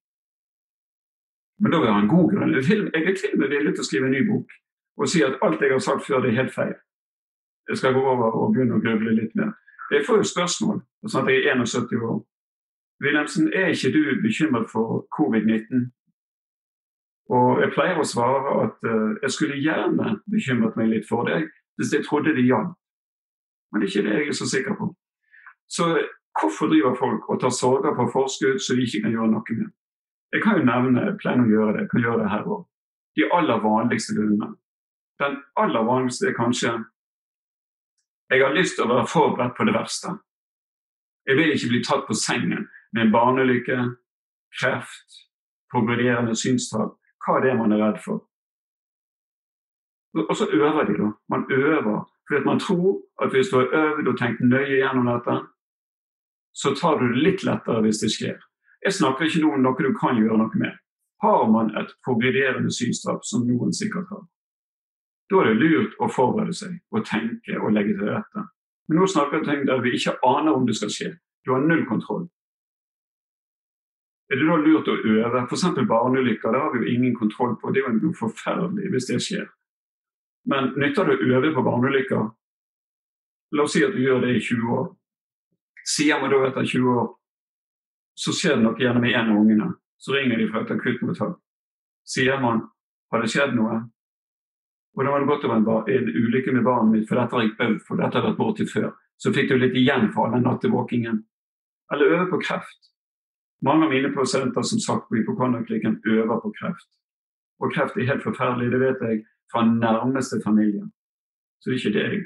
Men da vil jeg ha en god grunn. Jeg er til og med villig til å skrive en ny bok og si at alt jeg har sagt før, det er helt feil. jeg skal gå over og begynne å gruble litt mer. Jeg får jo spørsmål, sånn at jeg er 71 år. Wilhelmsen, er ikke du bekymret for covid-19? Og jeg pleier å svare at uh, jeg skulle gjerne bekymret meg litt for deg hvis jeg trodde det hjalp. Men det er ikke det jeg er så sikker på. Så hvorfor driver folk og tar sorger på forskudd som de ikke kan gjøre noe med? Jeg kan jo nevne, jeg pleier å gjøre det, jeg kan gjøre det her òg. De aller vanligste grunnene. Den aller vanligste er kanskje jeg har lyst til å være forberedt på det verste. Jeg vil ikke bli tatt på sengen med en barnelykke, kreft, progredierende synstap. Hva er det man er redd for? Og så øver de, da. Man øver fordi man tror at hvis du har øvd og tenkt nøye gjennom dette, så tar du det litt lettere hvis det skjer. Jeg snakker ikke nå om noe du kan gjøre noe med. Har man et progrederende synstap, som noen sikkert har, da er det lurt å forberede seg og tenke og legge til rette. Men nå snakker vi om ting der vi ikke aner om det skal skje. Du har null kontroll. Er det da lurt å øve? F.eks. barneulykker. Det har vi jo ingen kontroll på. Det er jo forferdelig hvis det skjer. Men nytter det å øve på barneulykker? La oss si at du gjør det i 20 år. Sier man da etter 20 år så skjer det noe gjennom en av ungene. Så ringer de fra et akuttmottak. Sier man har det skjedd noe, og da var det godt å være en ulykke med barnet mitt, for dette har jeg øvd for, dette har jeg vært borti før. Så fikk du litt igjen for all den nattevåkingen. Eller øve på kreft. Mange av mine pasienter som sagt på hypokonderklinikken øver på kreft. Og kreft er helt forferdelig, det vet jeg fra nærmeste familie. Så det er ikke det jeg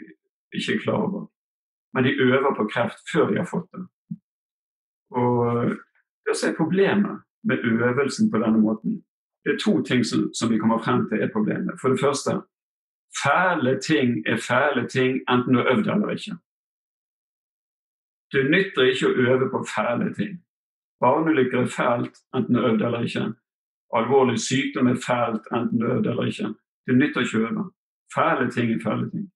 ikke er klar over. Men de øver på kreft før de har fått det. Og det er problemet med øvelsen på denne måten. Det er to ting som, som vi kommer frem til er problemet. For det første Fæle ting er fæle ting, enten du har øvd eller ikke. Det nytter ikke å øve på fæle ting. Barneulykker er fælt, enten du har øvd eller ikke. Alvorlig sykdom er fælt, enten du har øvd eller ikke. Det nytter ikke å øve. Fæle ting er fæle ting.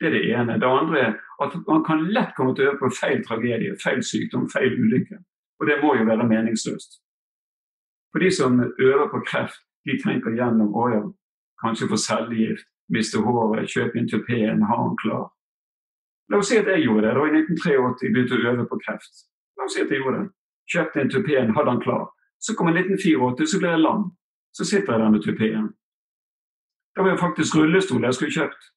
Det er det ene. Det andre er at man kan lett komme til å øve på feil tragedie, feil sykdom, feil ulykke. Og det må jo være meningsløst. For de som øver på kreft, de tenker gjennom å ja, kanskje få cellegift, miste håret, kjøpe en tupeen, ha den klar. La oss si at jeg gjorde det da i 1983 begynte å øve på kreft. La oss si at jeg gjorde det. Kjøpte en tupeen, hadde den klar. Så kom 1984, så ble jeg lam. Så sitter jeg der med tupeen. Det var jo faktisk rullestol jeg skulle kjøpt.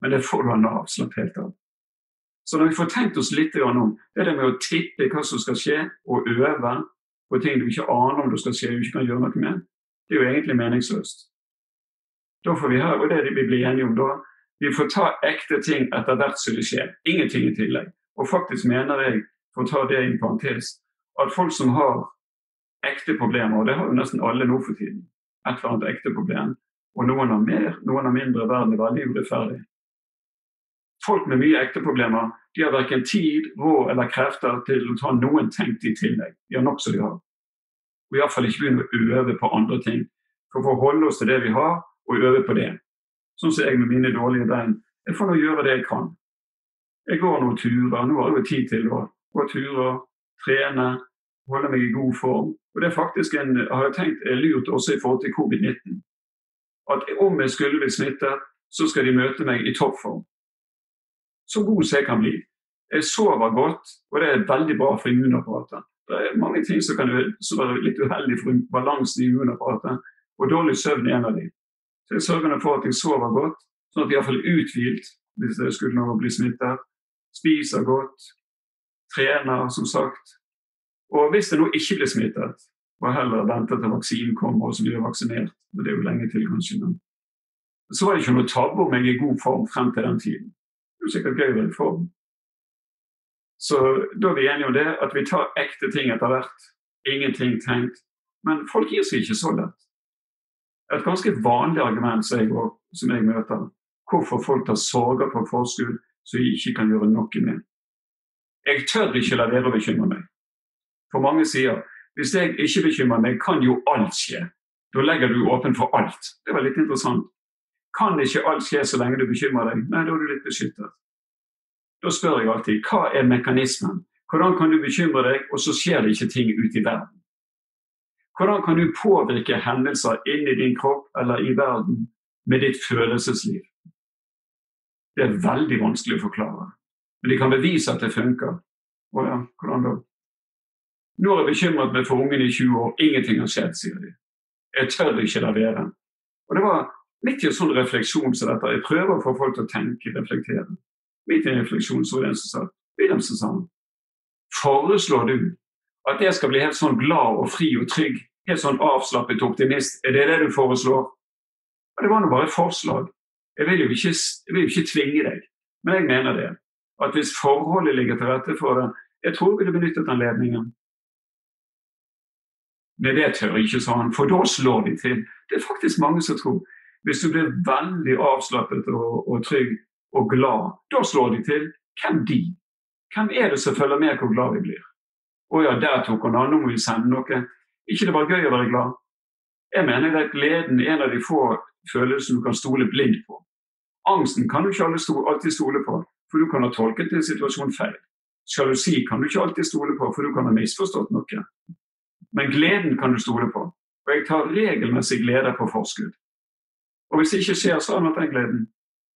Men det får du av Nav. Slapp helt av. Så når vi får tenkt oss litt om, det er det med å tippe hva som skal skje, og øve på ting du ikke aner om du skal skje du ikke kan gjøre noe med, det er jo egentlig meningsløst. Da får vi høre, og det det vi blir enige om da, vi får ta ekte ting etter hvert som det skjer. Ingenting i tillegg. Og faktisk mener jeg, for å ta det i en parentes, at folk som har ekte problemer, og det har jo nesten alle nå for tiden, et eller annet ekte problem, og noen har mer, noen har mindre, verden er veldig urettferdig. Folk med mye ekte problemer de har verken tid, råd eller krefter til å ta noen tenkt i tillegg. De har nok som de har. Og iallfall ikke begynne å øve på andre ting. For å holde oss til det vi har, og øve på det. Sånn som jeg med mine dårlige bein. Jeg får nå gjøre det jeg kan. Jeg går noen turer. Nå har jeg jo tid til å gå turer, trene, holde meg i god form. Og det er faktisk en, har jeg tenkt er lurt også i forhold til covid-19. At om jeg skulle bli smittet, så skal de møte meg i toppform. Så god som jeg kan bli. Jeg sover godt, og det er veldig bra for immunapparatet. Det er mange ting som kan være litt uheldig for balansen i immunapparatet, og dårlig søvn er en av dem. Så jeg sørger for at jeg sover godt, sånn at jeg iallfall er uthvilt hvis jeg skulle nå bli smittet. Spiser godt, trener som sagt. Og hvis det nå ikke blir smittet, og heller vente til vaksinen kommer og så blir jeg vaksinert. Men det er jo lenge til, kanskje. Men. Så var det ikke noe tabbe om jeg er i god form frem til den tiden. Det er jo sikkert gøy å være i form. Så da er vi enige om det, at vi tar ekte ting etter hvert. Ingenting tenkt. Men folk gir seg ikke så lett et ganske vanlig argument som jeg, som jeg møter. Hvorfor folk tar sorger på forskudd som de ikke kan gjøre noe med. Jeg tør ikke la være å bekymre meg. For mange sier hvis jeg ikke bekymrer meg, kan jo alt skje. Da legger du åpen for alt. Det var litt interessant. Kan ikke alt skje så lenge du bekymrer deg? Nei, da er du litt beskyttet. Da spør jeg alltid hva er mekanismen? Hvordan kan du bekymre deg, og så skjer det ikke ting ute i verden? Hvordan kan du påvirke hendelser inni din kropp eller i verden med ditt følelsesliv? Det er veldig vanskelig å forklare. Men de kan bevise at det funker. Å ja, hvordan da? Nå er jeg bekymret meg for ungen i 20 år. Ingenting har skjedd, sier de. Jeg tør ikke la være. Og det var litt i en sånn refleksjon som dette. Jeg prøver å få folk til å tenke, reflektere. Midt i en refleksjon så var det en som sa Wilhelmsen sa foreslår du at jeg skal bli helt sånn glad og fri og trygg, helt sånn avslappet optimist? Er det det du foreslår? Og det var nå bare et forslag. Jeg vil jo ikke, jeg vil ikke tvinge deg, men jeg mener det. At hvis forholdet ligger til rette for det Jeg tror jeg ville benyttet anledningen. Men det tør ikke, han, for da slår de til. Det er faktisk mange som tror. Hvis du blir veldig avslappet og, og trygg og glad, da slår de til. Hvem de? Hvem er det som følger med hvor glad vi blir? Å ja, der tok hun av, nå må vi sende noe. ikke det bare gøy å være glad? Jeg mener at gleden er en av de få følelsene du kan stole blindt på. Angsten kan du ikke alltid stole på, for du kan ha tolket en situasjon feil. Sjalusi kan du ikke alltid stole på, for du kan ha misforstått noe. Men gleden kan du stole på. Og jeg tar regelmessig glede på forskudd. Og hvis det ikke skjer, så jeg den gleden.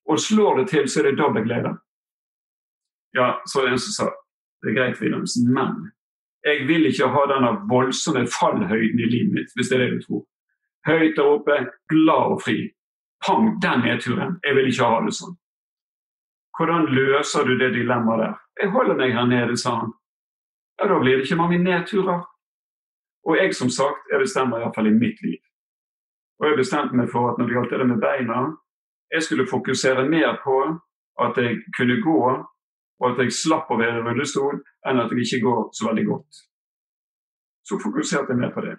Og slår det til, så er det dobbel glede. Ja, så er det en som sa det er greit, Wilhelmsen, men jeg vil ikke ha denne voldsomme fallhøyden i livet mitt, hvis det er det du tror. Høyt der oppe, glad og fri. Pang, den nedturen. Jeg vil ikke ha det sånn. Hvordan løser du det dilemmaet der? Jeg holder meg her nede, sa han. Ja, da blir det ikke mange nedturer. Og jeg, som sagt, jeg bestemmer iallfall i mitt liv. Og jeg bestemte meg for at når det gjaldt det med beina, jeg skulle fokusere mer på at jeg kunne gå, og at jeg slapp å være i rullestol, enn at jeg ikke går så veldig godt. Så fokuserte jeg mer på det.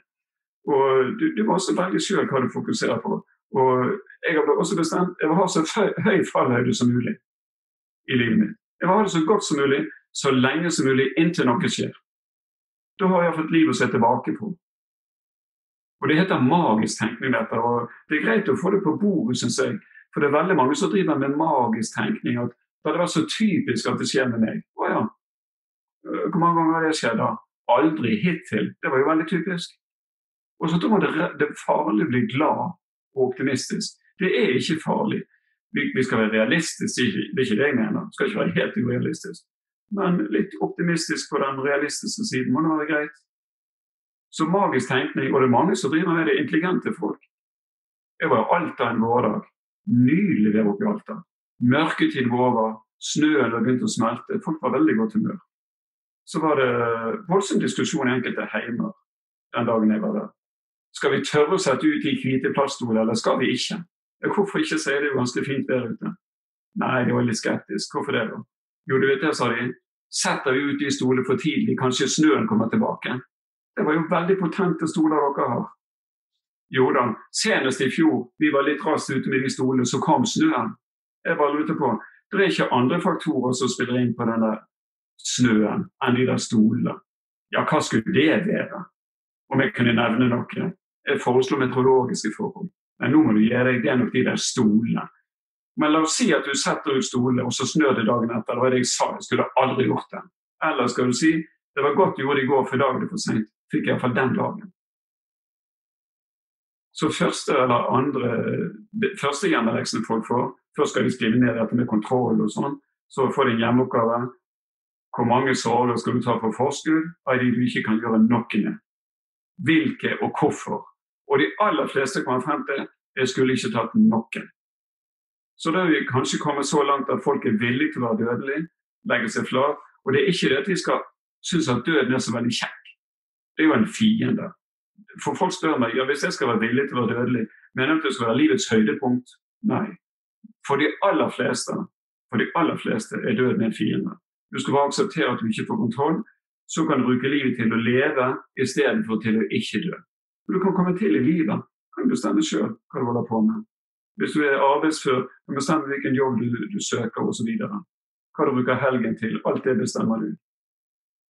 Og du, du må også velge sjøl hva du fokuserer på. Og jeg har også bestemt jeg vil ha så høy fallhøyde som mulig i livet mitt. Jeg vil ha det så godt som mulig, så lenge som mulig, inntil noe skjer. Da har jeg fått liv å se tilbake på. Og Det heter magisk tenkning. dette, og Det er greit å få det på bordet, syns jeg. For det er veldig mange som driver med magisk tenkning. at Det vært så typisk at det skjer med meg. Å ja. Hvor mange ganger har det skjedd da? Aldri hittil. Det var jo veldig typisk. Og så tror man det, det farlig å bli glad og optimistisk. Det er ikke farlig. Vi, skal være realistiske, det er ikke det jeg mener. Vi skal ikke være helt urealistisk. Men litt optimistisk på den realistiske siden må det være greit. Så magisk tenkning, og det er mange som driver med det, intelligente folk. Jeg var i Alta en vårdag. Nydelig vær oppe i Alta. Mørketiden var over, snøen hadde begynt å smelte. Folk var veldig godt humør. Så var det voldsom diskusjon i enkelte heimer den dagen jeg var der. Skal vi tørre å sette ut i hvite plaststolene, eller skal vi ikke? Hvorfor ikke, sier det er ganske fint vær ute. Nei, de var litt skeptisk. Hvorfor det, da? Jo, du vet det, sa de. Setter vi ut de stolene for tidlig, kanskje snøen kommer tilbake. Det var jo veldig potente stoler dere har. Jo da, senest i fjor, vi var litt raskt ute med de stolene, så kom snøen. Jeg bare lurte på, det er ikke andre faktorer som spiller inn på denne snøen enn de der stolene. Ja, hva skulle det være? Om jeg kunne nevne noe? Jeg foreslår meteorologiske forhold. Men nå må du gi deg, gjennom de der stolene. Men la oss si at du setter ut stolene, og så snør det dagen etter. Da er det jeg sa, jeg skulle aldri gjort det. Eller skal du si det var godt du gjorde det i går, for i dag er det for seint fikk iallfall den dagen. Så første eller andre første hjemmeleksene folk får, først skal de skrive ned dette med kontroll og sånn, så får de en hjemmeoppgave. Hvor mange sorger skal du ta på forskudd av de du ikke kan gjøre noe med? Hvilke og hvorfor? Og de aller fleste kommer frem til jeg skulle ikke tatt noen. Så da er vi kanskje kommet så langt at folk er villige til å være dødelige, legge seg flat. Og det er ikke det at de skal synes at døden er så veldig kjekk det er jo en fiende. For folk spør meg ja, hvis jeg skal være villig til å være dødelig, mener du at det skal være livets høydepunkt? Nei. For de aller fleste for de aller fleste er døden en fiende. Du skal bare akseptere at du ikke får kontroll. Så kan du bruke livet til å leve istedenfor til å ikke dø. Du kan komme til i livet. kan Du bestemme sjøl hva du holder på med. Hvis du er arbeidsfør, kan du bestemme hvilken jobb du, du søker osv. Hva du bruker helgen til. Alt det bestemmer du.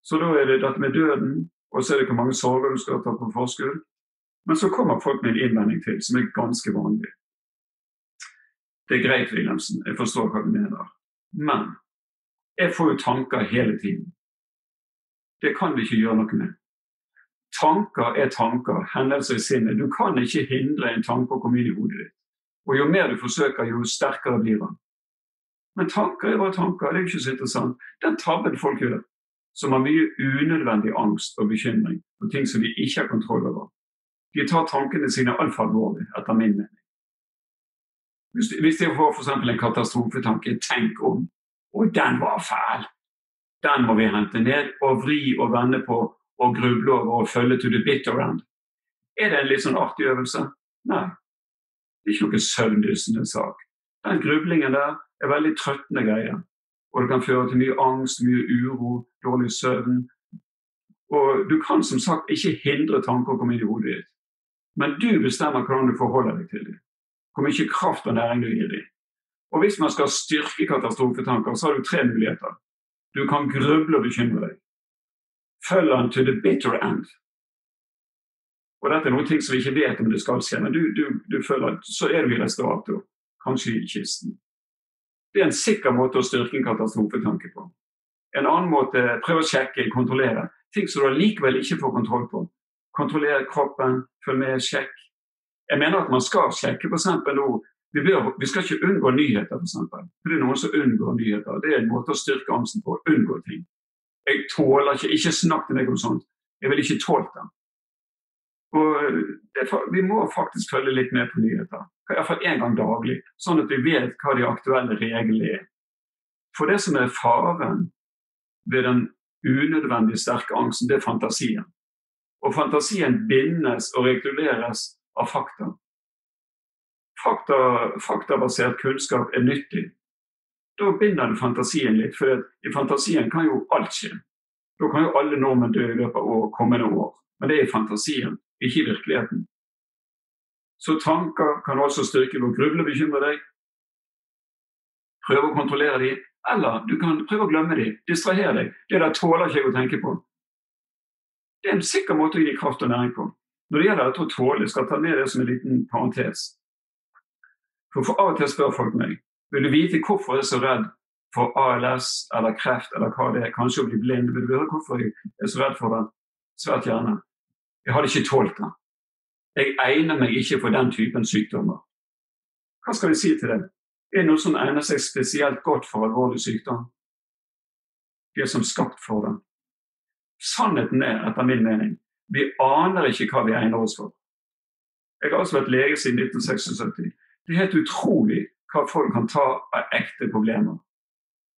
Så da er det dette med døden og så er det hvor mange sorger du skal ta på forskudd. Men så kommer folk med en innvending til, som er ganske vanlig. Det er greit, Wilhelmsen, jeg forstår hva du mener. Men jeg får jo tanker hele tiden. Det kan vi ikke gjøre noe med. Tanker er tanker, hendelser i sinnet. Du kan ikke hindre en tanke å komme inn i hodet ditt. Og jo mer du forsøker, jo sterkere blir han. Men tanker er bare tanker. Det er jo ikke så interessant. Den tabben folk gjør, som har mye unødvendig angst og bekymring og ting som de ikke har kontroll over, de tar tankene sine altfor alvorlig, etter min mening. Hvis, hvis de får f.eks. en katastrofetanke, tenk om Og den var fæl! Den må vi hente ned og vri og vende på og gruble over og følge to the bitter end. Er det en litt sånn artig øvelse? Nei. Det er ikke noe søvndyssende sak. Den grublingen der er veldig trøttende greier. Og det kan føre til mye angst, mye uro, dårlig søvn. Og du kan som sagt ikke hindre tanker å komme inn i hodet ditt. Men du bestemmer hvordan du forholder deg til dem. Hvor mye kraft og næring du gir dem. Og hvis man skal styrke katastrofetanker, så har du tre muligheter. Du kan gruble og bekymre deg. Følg den to the bitter end. Og dette er noen ting som vi ikke vet om det skal skje, men du, du, du føler at så er du i restaurator, kanskje i kisten. Det er en sikker måte å styrke en katastrofetanke på. En annen måte prøv å sjekke, kontrollere. Ting som du allikevel ikke får kontroll på. Kontrollere kroppen, følg med, sjekk. Jeg mener at man skal sjekke f.eks. nå vi, bør, vi, skal ikke unngå nyheter, f.eks. For, for det er noen som unngår nyheter. Det er en måte å styrke angsten på. Unngå ting. Jeg tåler ikke Ikke snakk til meg om sånt. Jeg vil ikke tåle det. Og det, Vi må faktisk følge litt med på nyheter. Iallfall én gang daglig, sånn at vi vet hva de aktuelle reglene er. For det som er faren ved den unødvendig sterke angsten, det er fantasien. Og fantasien bindes og reguleres av fakta faktabasert kunnskap er nyttig. Da binder du fantasien litt, for i fantasien kan jo alt skje. Da kan jo alle nordmenn dø i løpet av kommende år. Men det er i fantasien, ikke i virkeligheten. Så tanker kan også styrke ved å gruble og bekymre deg. Prøve å kontrollere dem. Eller du kan prøve å glemme dem, distrahere deg. Det der tåler ikke jeg å tenke på. Det er en sikker måte å gi kraft og næring på. Når det gjelder dette å tåle, jeg ta med det som en liten parentes. For, for Av og til spør folk meg vil du vite hvorfor jeg er så redd for ALS eller kreft eller hva det er, kanskje å bli blind. Vil du høre hvorfor jeg er så redd for det? Svært gjerne. Jeg hadde ikke tålt det. Jeg egner meg ikke for den typen sykdommer. Hva skal jeg si til det? Det noe som egner seg spesielt godt for alvorlig sykdom? De er som skapt for det. Sannheten er, etter min mening, vi aner ikke hva vi egner oss for. Jeg har altså vært lege siden 1976. Det er helt utrolig hva folk kan ta av ekte problemer.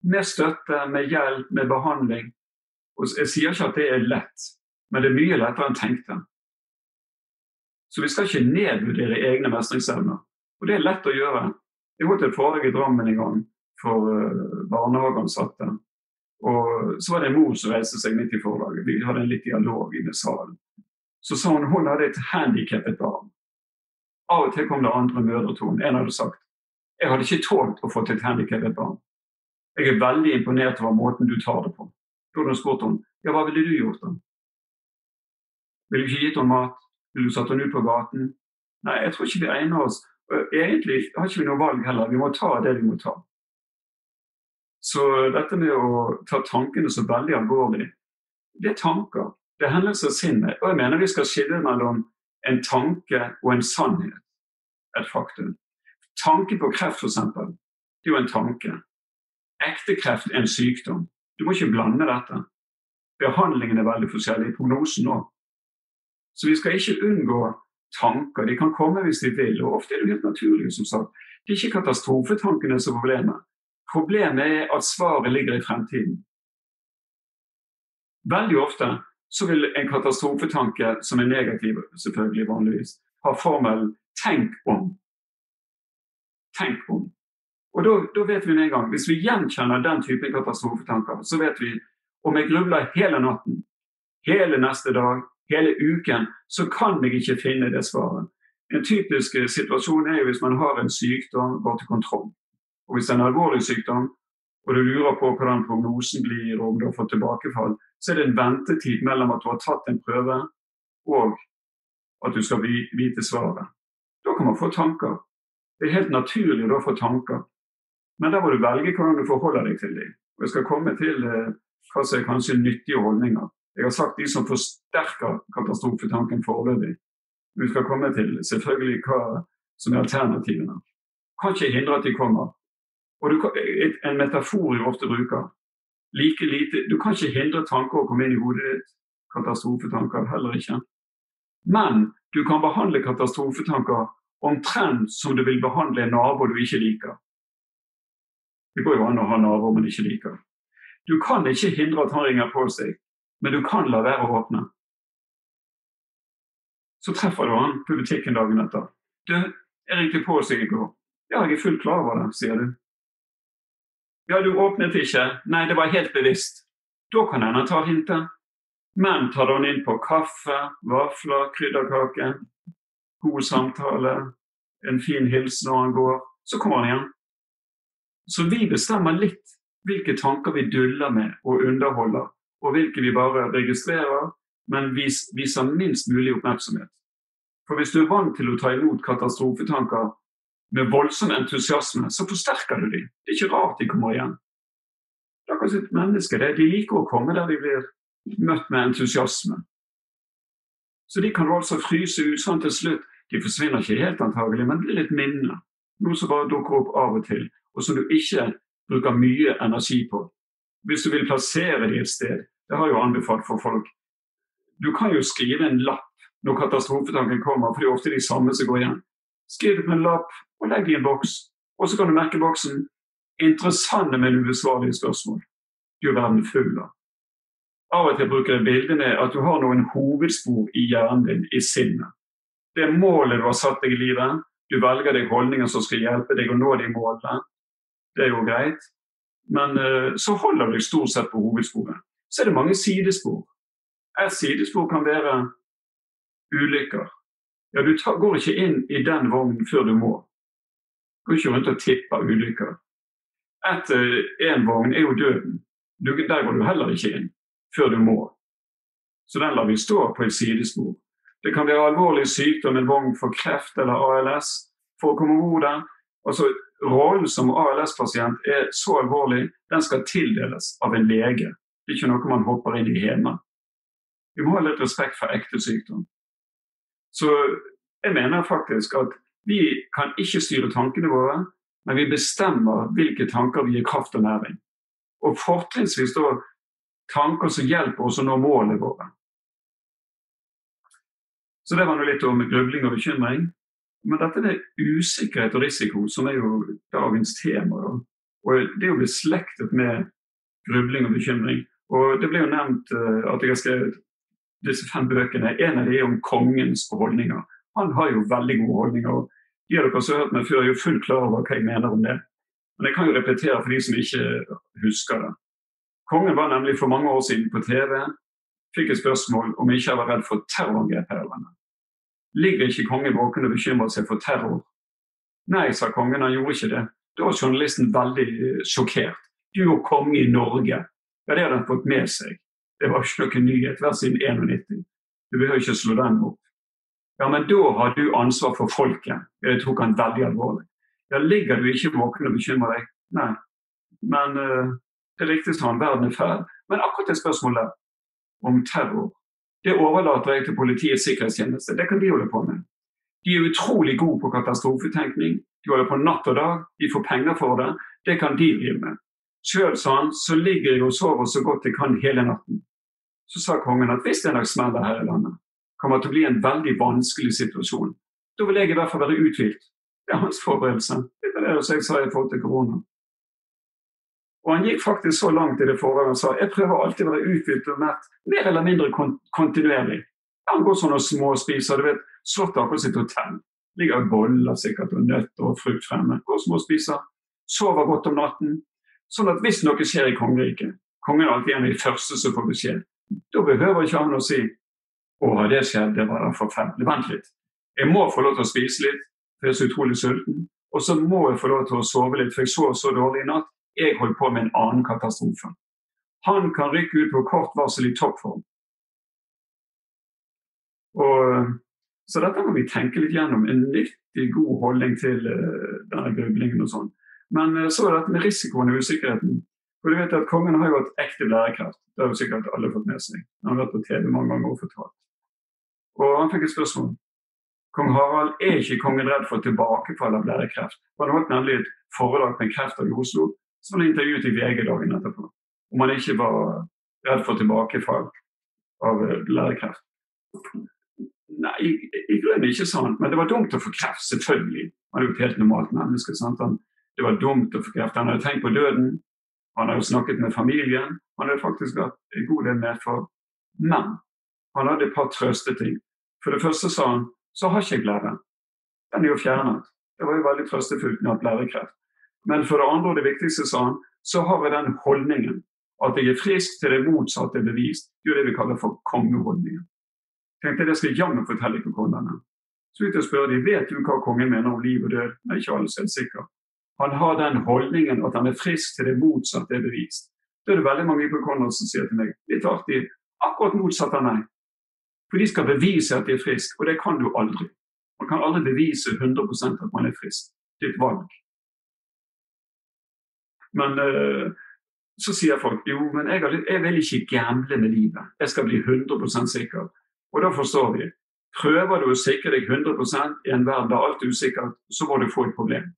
Med støtte, med hjelp, med behandling. Og jeg sier ikke at det er lett, men det er mye lettere enn tenkte. Så vi skal ikke nedvurdere egne mestringsevner. Og det er lett å gjøre. Jeg holdt et foredrag i Drammen en gang for uh, barnehageansatte. Og så var det en mor som reiste seg midt i forlaget. Vi hadde en litt dialog inne i salen. Så sa hun hun hadde et handikappet barn. Av og til kom det andre mødre til henne. En hadde sagt jeg hadde ikke tålt å få til et handikappet barn. Jeg er veldig imponert over måten du tar det på. Jordan spurte henne ja, hva ville du gjort da? Ville du ikke gitt henne mat? Ville du satt henne ut på gaten? Nei, jeg tror ikke vi egner oss. Egentlig har ikke vi noe valg heller. Vi må ta det vi må ta. Så dette med å ta tankene så veldig alvorlig, det er tanker. Det er hendelser i sinnet. Og jeg mener vi skal skille mellom en tanke og en sannhet. Et faktum. Tanke på kreft, f.eks., det er jo en tanke. Ekte kreft er en sykdom. Du må ikke blande dette. Behandlingen er veldig forskjellig. Prognosen òg. Så vi skal ikke unngå tanker. De kan komme hvis de vil, og ofte er det helt naturlig. som sagt. Det er ikke katastrofetankene som er problemet. Problemet er at svaret ligger i fremtiden. Veldig ofte så vil en katastrofetanke som er negativ, selvfølgelig vanligvis, ha formelen 'tenk om'. Tenk om. Og da, vet vi med en gang, Hvis vi gjenkjenner den typen katastrofetanker, så vet vi om jeg grubler hele natten, hele neste dag, hele uken, så kan jeg ikke finne det svaret. En typisk situasjon er jo hvis man har en sykdom, går til kontroll. Og Hvis det er en alvorlig sykdom, og du lurer på hvordan prognosen blir, og om du har fått tilbakefall, så er det en ventetid mellom at du har tatt en prøve, og at du skal vite svaret. Da kan man få tanker. Det er helt naturlig å få tanker. Men da må du velge hvordan du forholder deg til dem. Og Jeg skal komme til eh, hva som er kanskje nyttige holdninger. Jeg har sagt de som forsterker katastrofetanken foreløpig. Vi skal komme til selvfølgelig hva som er alternativene. Kan ikke hindre at de kommer. Og du, en metafor jeg ofte bruker like lite, Du kan ikke hindre tanker å komme inn i hodet ditt. Katastrofetanker heller ikke. Men du kan behandle katastrofetanker omtrent som du vil behandle en nabo du ikke liker. Det går jo an å ha naboer man ikke liker. Du kan ikke hindre at han ringer på seg, men du kan la være å åpne. Så treffer du han på butikken dagen etter. Du, jeg ringte på seg i går. Ja, jeg er fullt klar over det, sier du. Ja, du åpnet ikke. Nei, det var helt bevisst. Da kan hende han tar hintet. Men tar han inn på kaffe, vafler, krydderkake, god samtale, en fin hilsen når han går, så kommer han igjen. Så vi bestemmer litt hvilke tanker vi duller med og underholder, og hvilke vi bare registrerer, men vis, viser minst mulig oppmerksomhet. For hvis du er vant til å ta imot katastrofetanker med voldsom entusiasme, så forsterker du dem. Det er ikke rart de kommer igjen. Det er akkurat et menneske. Det. De liker å komme der de blir møtt med entusiasme. Så de kan du altså fryse ut sånn til slutt. De forsvinner ikke helt antagelig, men blir litt minner. Noe som bare dukker opp av og til, og som du ikke bruker mye energi på. Hvis du vil plassere dem et sted, det har jeg jo anbefalt for folk. Du kan jo skrive en lapp når katastrofetanken kommer, for det er ofte de samme som går igjen. Skriv det på en lapp og legg det i en boks. Og så kan du merke boksen 'interessante, men ubesvarlige spørsmål'. Du er verden full av. Av og til bruker jeg bildene at du har noen hovedspor i hjernen din, i sinnet. Det målet du har satt deg i livet. Du velger deg holdninger som skal hjelpe deg å nå de målene. Det er jo greit. Men uh, så holder du deg stort sett på hovedsporet. Så er det mange sidespor. Et sidespor kan være ulykker. Ja, Du tar, går ikke inn i den vognen før du må. Du går ikke rundt og tipper ulykker. Et, uh, en vogn er jo døden. Du, der går du heller ikke inn før du må. Så den lar vi stå på et sidespor. Det kan være alvorlig sykdom, en vogn for kreft eller ALS. For å komme over den, altså Rollen som ALS-pasient er så alvorlig, den skal tildeles av en lege. Det er ikke noe man hopper inn i hjemme. Vi må ha litt respekt for ekte sykdom. Så jeg mener faktisk at vi kan ikke styre tankene våre, men vi bestemmer hvilke tanker vi gir kraft og næring. Og fortrinnsvis da tanker som hjelper oss å nå målene våre. Så det var nå litt om grubling og bekymring. Men dette med usikkerhet og risiko, som er jo dagens tema, og det er jo beslektet med grubling og bekymring. Og Det ble jo nevnt uh, at jeg har skrevet disse fem bøkene. En av de er om kongens holdninger. Han har jo veldig gode holdninger. og De av dere som har hørt meg før, er jo fullt klar over hva jeg mener om det. Men jeg kan jo repetere for de som ikke husker det. Kongen var nemlig for mange år siden på TV. Fikk et spørsmål om jeg ikke var redd for terrorangrep her i landet. Ligger ikke kongen våken og bekymrer seg for terror? Nei, sa kongen, han gjorde ikke det. Da var journalisten veldig eh, sjokkert. Du er konge i Norge. Ja, det hadde han fått med seg. Det var ikke noen nyhet, hver siden 91. Du behøver ikke slå den opp. Ja, men da har du ansvar for folket. Det tok han veldig alvorlig. Ja, ligger du ikke våken og bekymrer deg? Nei. Men uh, det riktigste han, verden er fæl. Men akkurat det spørsmålet om terror det overlater jeg til Politiets sikkerhetstjeneste. Det kan de holde på med. De er utrolig gode på katastrofetenkning. De holder på natt og dag. De får penger for det. Det kan de drive med. Sjøl, sa han, så ligger jeg og sover så godt jeg kan hele natten. Så sa kongen at hvis det en dag smeller her i landet, kommer det til å bli en veldig vanskelig situasjon. Da vil jeg i hvert fall være uthvilt. Det er hans forberedelse. Det er det jeg sa i forhold til korona. Og Han gikk faktisk så langt i det forrige han sa jeg prøver alltid å være uthvilt og mett, mer eller mindre kontinuerlig. Han går sånn og småspiser. du vet, Slottet akkurat sitt hotell. Ligger boller sikkert og nøtter og frukt fremme. Går og småspiser. Sover godt om natten. Sånn at hvis noe skjer i kongeriket Kongen er alltid en av de første som får beskjed. Da behøver ikke han å si 'Å, har det skjedd? Det var da forferdelig.' Vent litt. Jeg må få lov til å spise litt, for jeg er så utrolig sulten. Og så må jeg få lov til å sove litt, for jeg sov så dårlig i natt jeg holdt på med en annen katastrofe. Han kan rykke ut på kort varsel i toppform. Og, så dette må vi tenke litt gjennom. En nyttig, god holdning til uh, denne grublingen og sånn. Men uh, så er dette med risikoen og usikkerheten. For du vet at Kongen har jo hatt ekte bærekraft. Det har jo sikkert alle fått med seg. Han har vært på TV mange ganger og fortalt. Og han fikk et spørsmål. Kong Harald er ikke kongen redd for tilbakefall av blærekreft. Han holdt nemlig et foredrag med en kreftdag i Oslo som han intervjuet i VG dagen etterpå. Om han ikke var redd for tilbakefall av blærekreft. Nei, i, grunnen ikke sant, men det var dumt å få kreft, selvfølgelig. Han er jo et helt normalt menneske. sant? Han, det var dumt å få kreft. Han hadde tenkt på døden. Han hadde snakket med familien. Han hadde faktisk vært en god del med for Men han hadde et par trøsteting. For det første sa han så har ikke jeg blære. Den er jo fjernet. Det var jo veldig trøstefullt med at blærekreft. Men for det andre, og det viktigste, sa han, så har vi den holdningen at jeg er frisk til det motsatte er bevist. Det er det vi kaller for kongeholdningen. Tenkte jeg det skal jammen fortelle kongene. Så ut og spør de, vet du hva kongen mener om liv og død. Nei, ikke alle er sikre. Han har den holdningen at han er frisk til det motsatte er bevist. Da er det veldig mange på Conrad som sier til meg litt artig akkurat motsatt av meg. For de skal bevise at de er friske, og det kan du aldri. Man kan aldri bevise 100% at man er frisk. Det er et valg. Men uh, så sier folk jo, men jeg, jeg vil ikke gamble med livet. Jeg skal bli 100% sikker. Og da forstår vi. Prøver du å sikre deg 100% i en verden der alt er usikkert, så må du få et problem.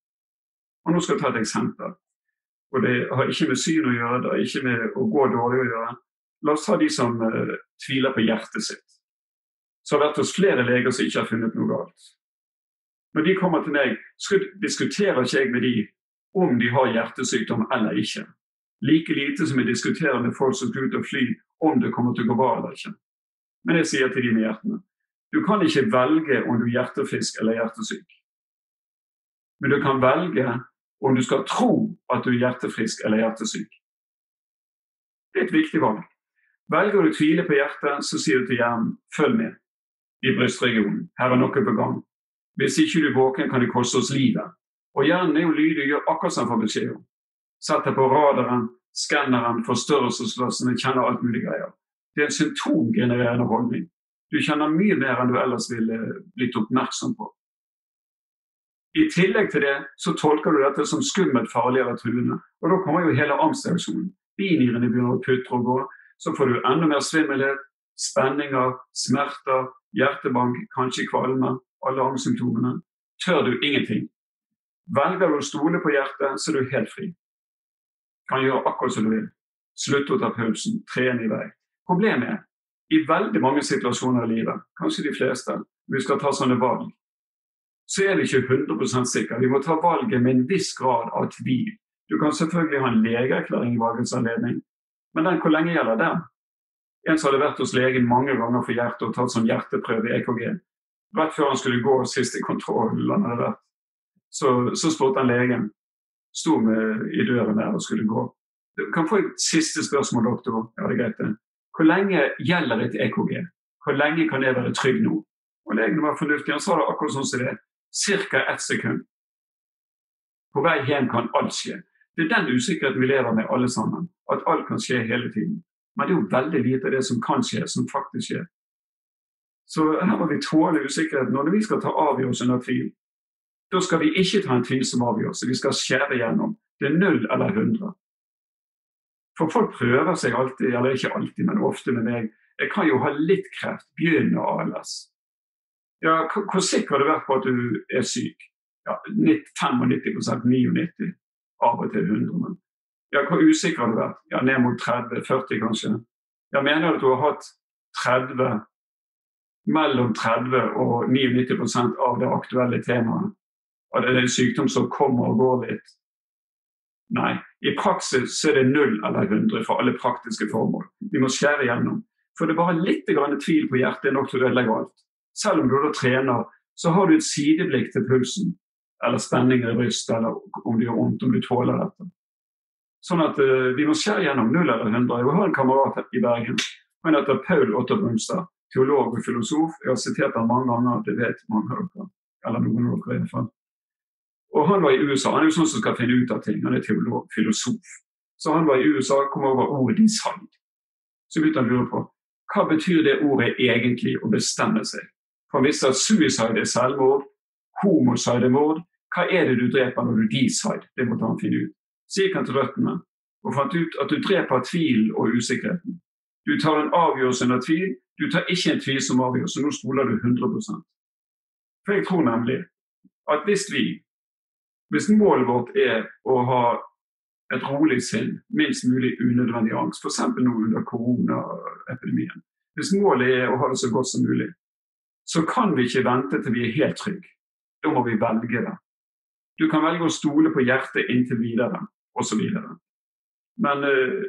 Og Nå skal jeg ta et eksempel. Og Det har ikke med syn å gjøre, det har ikke med å gå dårlig å gjøre. La oss ta de som uh, tviler på hjertet sitt så har vært hos flere leger som ikke har funnet noe galt. Når de kommer til meg, diskuterer ikke jeg med de om de har hjertesykdom eller ikke. Like lite som jeg diskuterer med folk som skal ut og fly om det kommer til å gå bra eller ikke. Men jeg sier til de med hjertene du kan ikke velge om du er hjertefrisk eller hjertesyk. Men du kan velge om du skal tro at du er hjertefrisk eller hjertesyk. Det er et viktig valg. Velger du å tvile på hjertet, så sier du til hjernen følg med i brystregionen. Her er noe på gang. Hvis ikke du er våken, kan det koste oss livet. Og hjernen er jo lydig, gjør akkurat som den får beskjed om. Setter på radaren, skanneren, forstørrelsesglassene, kjenner alt mulig greier. Det er en symptomgenererende holdning. Du kjenner mye mer enn du ellers ville blitt oppmerksom på. I tillegg til det så tolker du dette som skummelt, farlig eller truende. Og da kommer jo hele angstreaksjonen. Binyrene begynner å putre og gå. Så får du enda mer svimmelhet, spenninger, smerter, hjertebank, kanskje kvalme, alle angstsymptomene. Tør du ingenting. Velger du å stole på hjertet, så er du helt fri. Kan gjøre akkurat som du vil. Slutte å ta pulsen, trene i vei. Problemet er i veldig mange situasjoner i livet, kanskje de fleste, vi skal ta sånne valg, så er vi ikke 100 sikre. Vi må ta valget med en viss grad av tvil. Du kan selvfølgelig ha en legeerklæring i valgets anledning, men den, hvor lenge gjelder den? En som hadde vært hos legen mange ganger for hjertet og tatt sånn hjerteprøve i EKG. Rett før han skulle gå siste kontroll, han hadde vært, så, så spurte han legen. Sto med i døren der og skulle gå. Du kan få et siste spørsmål, doktor. Ja, det er greit, det. Hvor lenge gjelder et EKG? Hvor lenge kan jeg være trygg nå? Og Legen var fornuftig. Han sa det akkurat sånn som det er. Ca. ett sekund. På vei hjem kan alt skje. Det er den usikkerheten vi lever med alle sammen. At alt kan skje hele tiden. Men det er jo veldig lite av det som kan skje, som faktisk skjer. Så her må vi tåle usikkerheten. Når vi skal ta avgjørelsen av tvil, da skal vi ikke ta en tvilsom avgjørelse. Vi skal skjære gjennom. Det er null eller hundre. For folk prøver seg alltid, eller ikke alltid, men ofte med meg. Jeg kan jo ha litt kreft, begynne ALS. Ja, hvor sikker har du vært på at du er syk? Ja, 95 99 av og til 100. Men ja, hvor usikker har du vært? Ja, ned mot 30-40 kanskje. Jeg mener at du har hatt 30, mellom 30 og 99% av det aktuelle temaet. Og det er en sykdom som kommer og går litt. Nei, i praksis er det null eller 100 for alle praktiske formål. Vi må skjære gjennom. For det er bare litt tvil på hjertet er nok til å ødelegge alt. Selv om du da trener, så har du et sideblikk til pulsen, eller spenninger i brystet, eller om det gjør vondt, om du tåler dette. Sånn at uh, vi må skjære gjennom null eller hundre. Jeg har en kamerat i Bergen. Han heter Paul Otto Brunstad, teolog og filosof. Jeg har sitert ham mange ganger, det vet mange av dere. Eller noen av dere i hvert fall. Og han var i USA. Han er jo sånn som skal finne ut av ting. Han er teolog, filosof. Så han var i USA, kom over ordet design. Så begynte han å lure på hva betyr det ordet egentlig å bestemme seg. For han visste at suicide er selvmord, homocide er mord. Hva er det du dreper når du decide? Det måtte han finne ut. Så gikk han til røttene og fant ut at du dreper tvil og usikkerheten. Du tar en avgjørelse under tvil, du tar ikke en tvil som avgjørelse. Nå stoler du 100 For jeg tror nemlig at hvis vi, hvis målet vårt er å ha et rolig sinn, minst mulig unødvendig angst, f.eks. nå under koronaepidemien Hvis målet er å ha det så godt som mulig, så kan vi ikke vente til vi er helt trygge. Da må vi velge det. Du kan velge å stole på hjertet inntil videre, osv. Men uh,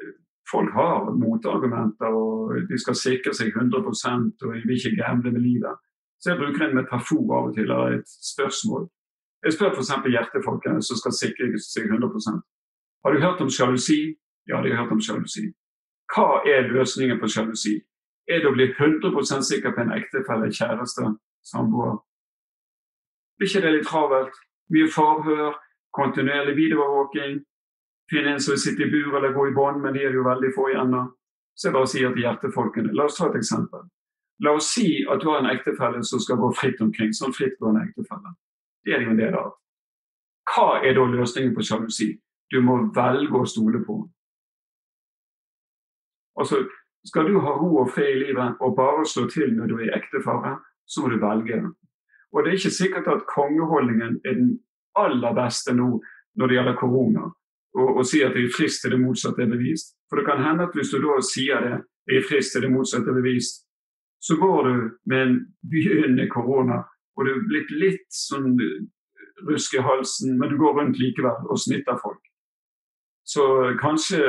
folk har motargumenter, og de skal sikre seg 100% og de vil ikke gamble med livet. Så jeg bruker en metafor av og til, eller et spørsmål. Jeg spør f.eks. hjertefolkene som skal sikre seg 100% Har du hørt om sjalusi? Ja, de har hørt om sjalusi. Hva er løsningen på sjalusi? Er det å bli 100% sikker på en ektefelle, kjæreste, samboer? Blir ikke det litt travelt? Mye forhør, kontinuerlig videoovervåking. Finne en som sitter i bur eller går i bånd, men de er jo veldig få igjen. Så jeg bare sier til hjertefolkene, la oss ta et eksempel. La oss si at du har en ektefelle som skal gå fritt omkring. sånn frittgående ektefelle. Det er jo en del av. Hva er da løsningen på sjalusi? Du må velge å stole på Altså, Skal du ha ro og fred i livet og bare slå til når du er i ektefare, så må du velge. Og det er ikke sikkert at kongeholdningen er den aller beste nå når det gjelder korona, og, sier at det er frist til det motsatte er bevist. For det kan hende at hvis du da sier det er frist til det motsatte er bevist, så går du med en begynnende korona, og du er blitt litt sånn rusk i halsen, men du går rundt likevel og smitter folk. Så kanskje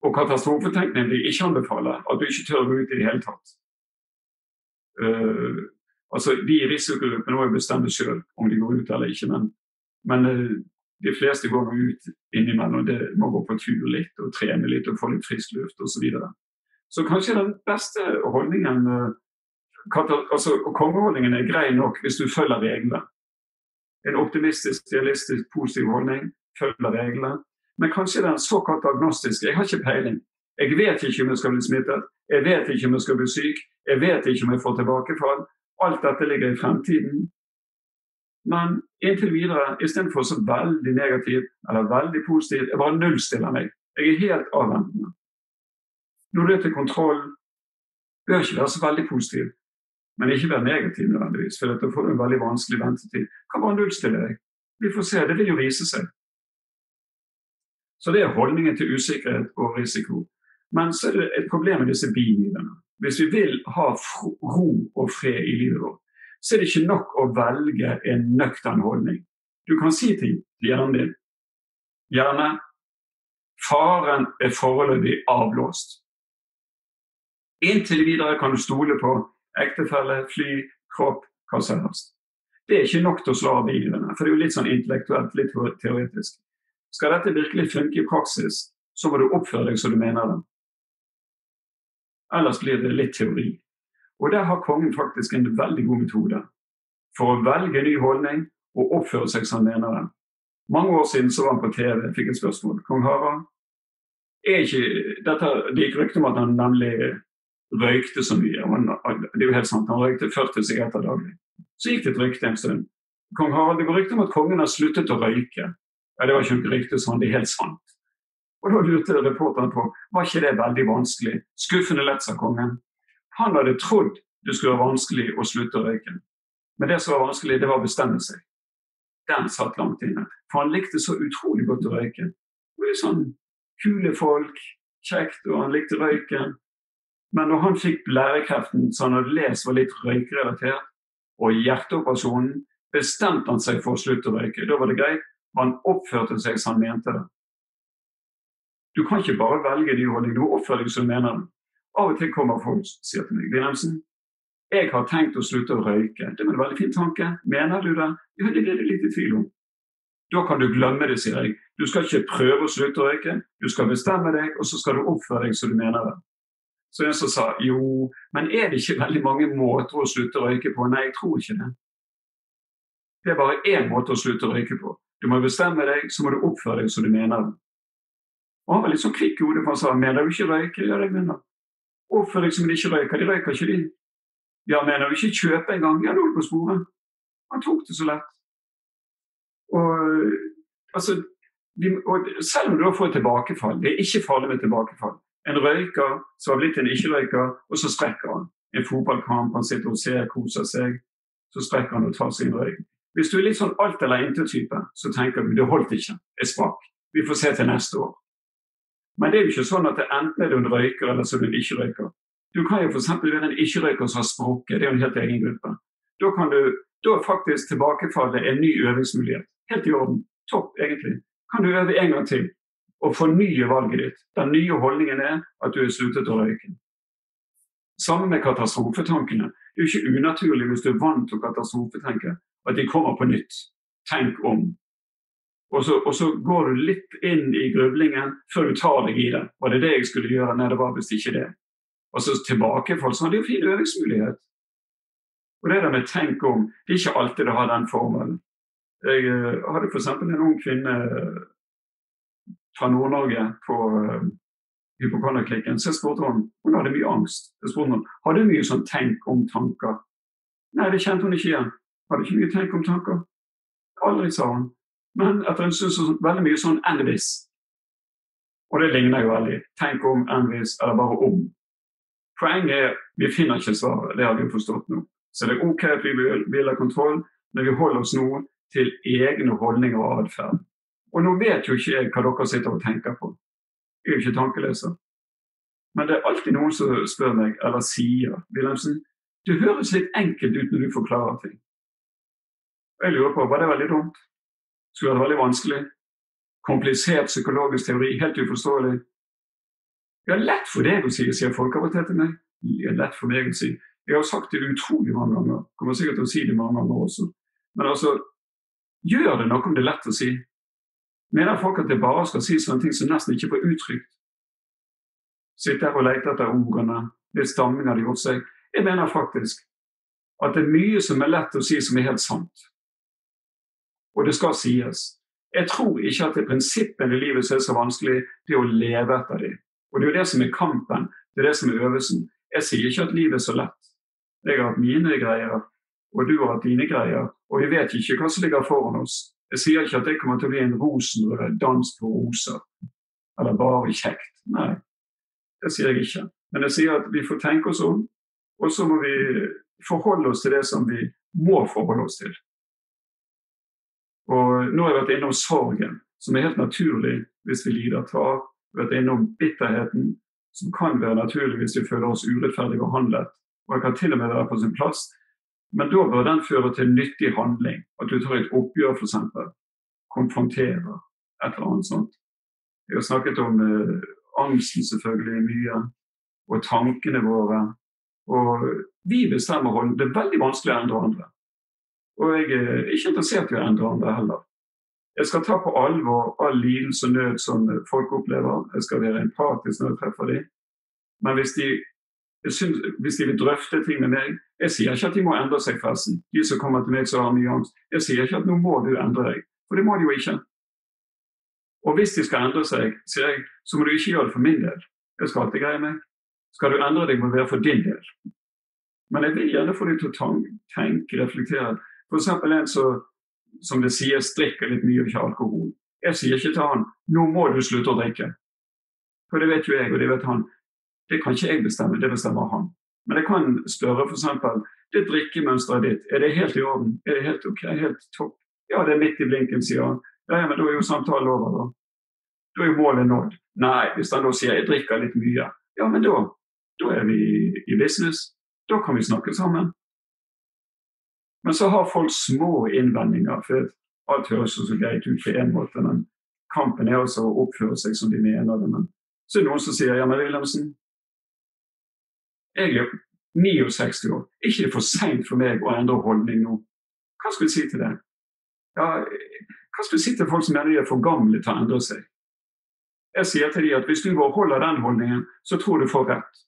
Og katastrofetenkning vil jeg ikke anbefale. At du ikke tør å gå ut i det hele tatt. Uh, altså, De i risikogruppen må jo bestemme sjøl om de går ut eller ikke, men, men uh, de fleste går ut innimellom. Det må gå på tur litt og trene litt og få litt frisk luft osv. Så så kanskje den beste holdningen eh, altså Kongeholdningen er grei nok hvis du følger reglene. En optimistisk, realistisk, positiv holdning følger reglene. Men kanskje den såkalt agnostiske. Jeg har ikke peiling. Jeg vet ikke om jeg skal bli smittet, jeg vet ikke om jeg skal bli syk, jeg vet ikke om jeg får tilbakefall. Alt dette ligger i fremtiden. Men inntil videre, istedenfor så veldig negativ eller veldig positiv, jeg bare nullstiller meg. Jeg er helt avventende. Når du er til kontroll, bør ikke være så veldig positiv, men ikke være negativ nødvendigvis. For da får du en veldig vanskelig ventetid. Kan bare nullstille deg. Vi får se. Det vil jo vise seg. Så det er holdningen til usikkerhet og risiko. Men så er det et problem med disse bilene. Hvis vi vil ha ro og fred i livet vårt, så er det ikke nok å velge en nøktern holdning. Du kan si til hjernen din Gjerne faren er foreløpig avblåst. Inntil videre kan du stole på ektefelle, fly, kropp, hva som helst. Det er ikke nok til å slå av bilene, for det er jo litt sånn intellektuelt, litt teoretisk. Skal dette virkelig funke i praksis, så må du oppføre deg som du mener det. Ellers blir det litt teori. Og der har kongen faktisk en veldig god metode for å velge ny holdning og oppføre seg som han mener det. Mange år siden så var han på TV, og fikk et spørsmål. Kong Harald, er ikke, dette, det gikk rykter om at han nemlig røykte så mye. Det er jo helt sant, Han røykte 40 sigaretter daglig. Så gikk det et rykte en stund. Kong Harald, Det går rykte om at kongen har sluttet å røyke. Ja, Det var ikke noe rykte, sånn, det er helt sant. Og Da lurte reporteren på var ikke det veldig vanskelig. Skuffende lett, sa kongen. Han hadde trodd det skulle være vanskelig å slutte å røyke. Men det som var vanskelig, det var å bestemme seg. Den satt langt inne. For han likte så utrolig godt å røyke. Det var sånn Kule folk, kjekt, og han likte røyken. Men når han fikk blærekreften som han hadde lest var litt røykrelatert, og hjerteoperasjonen, bestemte han seg for å slutte å røyke. Da var det greit. Han oppførte seg som han mente det. Du kan ikke bare velge ny holdning, du må oppføre deg som du mener det. Av og til kommer folk sier til meg Wilhelmsen, jeg har tenkt å slutte å røyke. Det var en veldig fin tanke. Mener du det? Ja, det er det litt i tvil om. Da kan du glemme det, sier jeg. Du skal ikke prøve å slutte å røyke. Du skal bestemme deg, og så skal du oppføre deg som du mener det. Så en som sa jo, men er det ikke veldig mange måter å slutte å røyke på? Nei, jeg tror ikke det. Det er bare én måte å slutte å røyke på. Du må bestemme deg, så må du oppføre deg som du mener. Og Han var litt sånn kvikk i hodet, for han sa mener du ikke røyke? Ja, jeg mener. Oppfør deg som de ikke røyker. De røyker ikke, de. Ja, mener du ikke kjøpe engang? Ja, nå er du på sporet. Han tok det så lett. Og altså, de, og selv om du da får tilbakefall, det er ikke farlig med tilbakefall. En røyker som har blitt en ikke-røyker, og så strekker han. En fotballkamp, han sitter og ser, koser seg. så strekker han og tar sin røyk. Hvis du er litt sånn alt eller intet-type, så tenker du det holdt ikke, jeg sprakk. Vi får se til neste år. Men det er jo ikke sånn at det enten er du en røyker eller så er du en ikke-røyker. Du kan jo f.eks. være en ikke-røyker som har sprukket, det er jo en helt egen gruppe. Da kan du da faktisk tilbakefallet en ny øvingsmulighet. Helt i orden. Topp, egentlig. Kan du øve en gang til og fornye valget ditt. Den nye holdningen er at du har sluttet å røyke. Sammen med katastrofetankene. Det er jo ikke unaturlig hvis du er vant til å katastrofetenke, at de kommer på nytt. Tenk om. Og så, og så, går du litt inn i grublingen før du tar deg i det. Var det det jeg skulle gjøre? Nei, det var visst ikke det. Og så tilbakefall. Så det er jo fin øvingsmulighet. Og det der med tenk om, det er ikke alltid det har den formelen. Jeg uh, hadde f.eks. en ung kvinne fra Nord-Norge på uh. Så jeg spurte hun hun hadde mye angst. Jeg spurte hun, Hadde mye sånn tenk om-tanker? Nei, det kjente hun ikke igjen. Hadde ikke mye tenk om tanker. Aldri, sa hun. Men etter en stund så veldig mye sånn enn hvis. Og det ligner jo veldig. Tenk om, enn hvis, eller bare om. Poenget er vi finner ikke svaret, det har vi jo forstått nå. Så det er OK at vi vil ha kontroll, men vi holder oss nå til egne holdninger og atferd. Og nå vet jo ikke jeg hva dere sitter og tenker på. Jeg er jo ikke tankeleser. Men det er alltid noen som spør meg, eller sier Wilhelmsen, du høres litt enkelt ut når du forklarer ting. Og jeg lurer på, var det veldig dumt? Skulle vært veldig vanskelig? Komplisert psykologisk teori, helt uforståelig? Ja, lett for deg å si, sier folk av og til til meg. Det er lett for meg å si. Jeg har sagt det utrolig mange ganger, kommer sikkert til å si det mange ganger også. Men altså, gjør det noe om det er lett å si? Mener folk at det bare skal si sånne ting som nesten ikke får uttrykt? Sitte her og lete etter ordene, litt stamming har de gjort seg. Jeg mener faktisk at det er mye som er lett å si som er helt sant. Og det skal sies. Jeg tror ikke at det er prinsippene i livet som er så vanskelig, det er å leve etter dem. Og det er jo det som er kampen, det er det som er øvelsen. Jeg sier ikke at livet er så lett. Jeg har hatt mine greier, og du har hatt dine greier. Og vi vet ikke hva som ligger foran oss. Jeg sier ikke at det kommer til å bli en rosenrød dans på roser. Eller bare kjekt. Nei, det sier jeg ikke. Men jeg sier at vi får tenke oss om, og så må vi forholde oss til det som vi må forholde oss til. Og nå har jeg vært innom sorgen, som er helt naturlig hvis vi lider tap. Vært innom bitterheten, som kan være naturlig hvis vi føler oss urettferdig behandlet og det kan til og med være på sin plass. Men da bør den føre til nyttig handling. At du tar et oppgjør, f.eks. Konfronterer et eller annet sånt. Jeg har snakket om eh, angsten selvfølgelig mye, og tankene våre. Og vi bestemmer hånden. Det er veldig vanskelig å endre andre. Og jeg er ikke interessert i å endre andre heller. Jeg skal ta på alvor all lidelse og nød som folk opplever. Jeg skal være empatisk når jeg treffer dem. Men hvis de synes, hvis de vil drøfte ting med meg Jeg sier ikke at de må endre seg, forresten. De som kommer til meg som har mye angst. Jeg sier ikke at nå må du endre deg, for det må de jo ikke. Og hvis de skal endre seg, sier jeg, så må du ikke gjøre det for min del. Jeg skal alltid greie meg. Skal du endre deg, må det være for din del. Men jeg vil gjerne få deg til å tenke, reflektere. F.eks. en som, som det sies drikker litt mye og ikke alkohol. Jeg sier ikke til han 'nå må du slutte å drikke'. For det vet jo jeg, og det vet han. Det kan ikke jeg bestemme, det bestemmer han. Men jeg kan spørre f.eks. det drikkemønsteret ditt, er det helt i orden? Er det helt ok? Helt topp? Ja, det er midt i blinken, sier han. Ja, men da er jo samtalen over, da. Da er jo målet nådd. Nei, hvis han da sier jeg drikker litt mye, ja, men da, da er vi i business. Da kan vi snakke sammen. Men så har folk små innvendinger, for alt høres så greit ut på én måte. Men kampen er altså å oppføre seg som de mener det. Men så er det noen som sier ja, men Wilhelmsen, jeg er 69 år. ikke det for seint for meg å endre holdning nå? Hva skal du si til det? Ja, hva skal du si til folk som mener de er for gamle til å endre seg? Jeg sier til dem at hvis du holder den holdningen, så tror du får rett.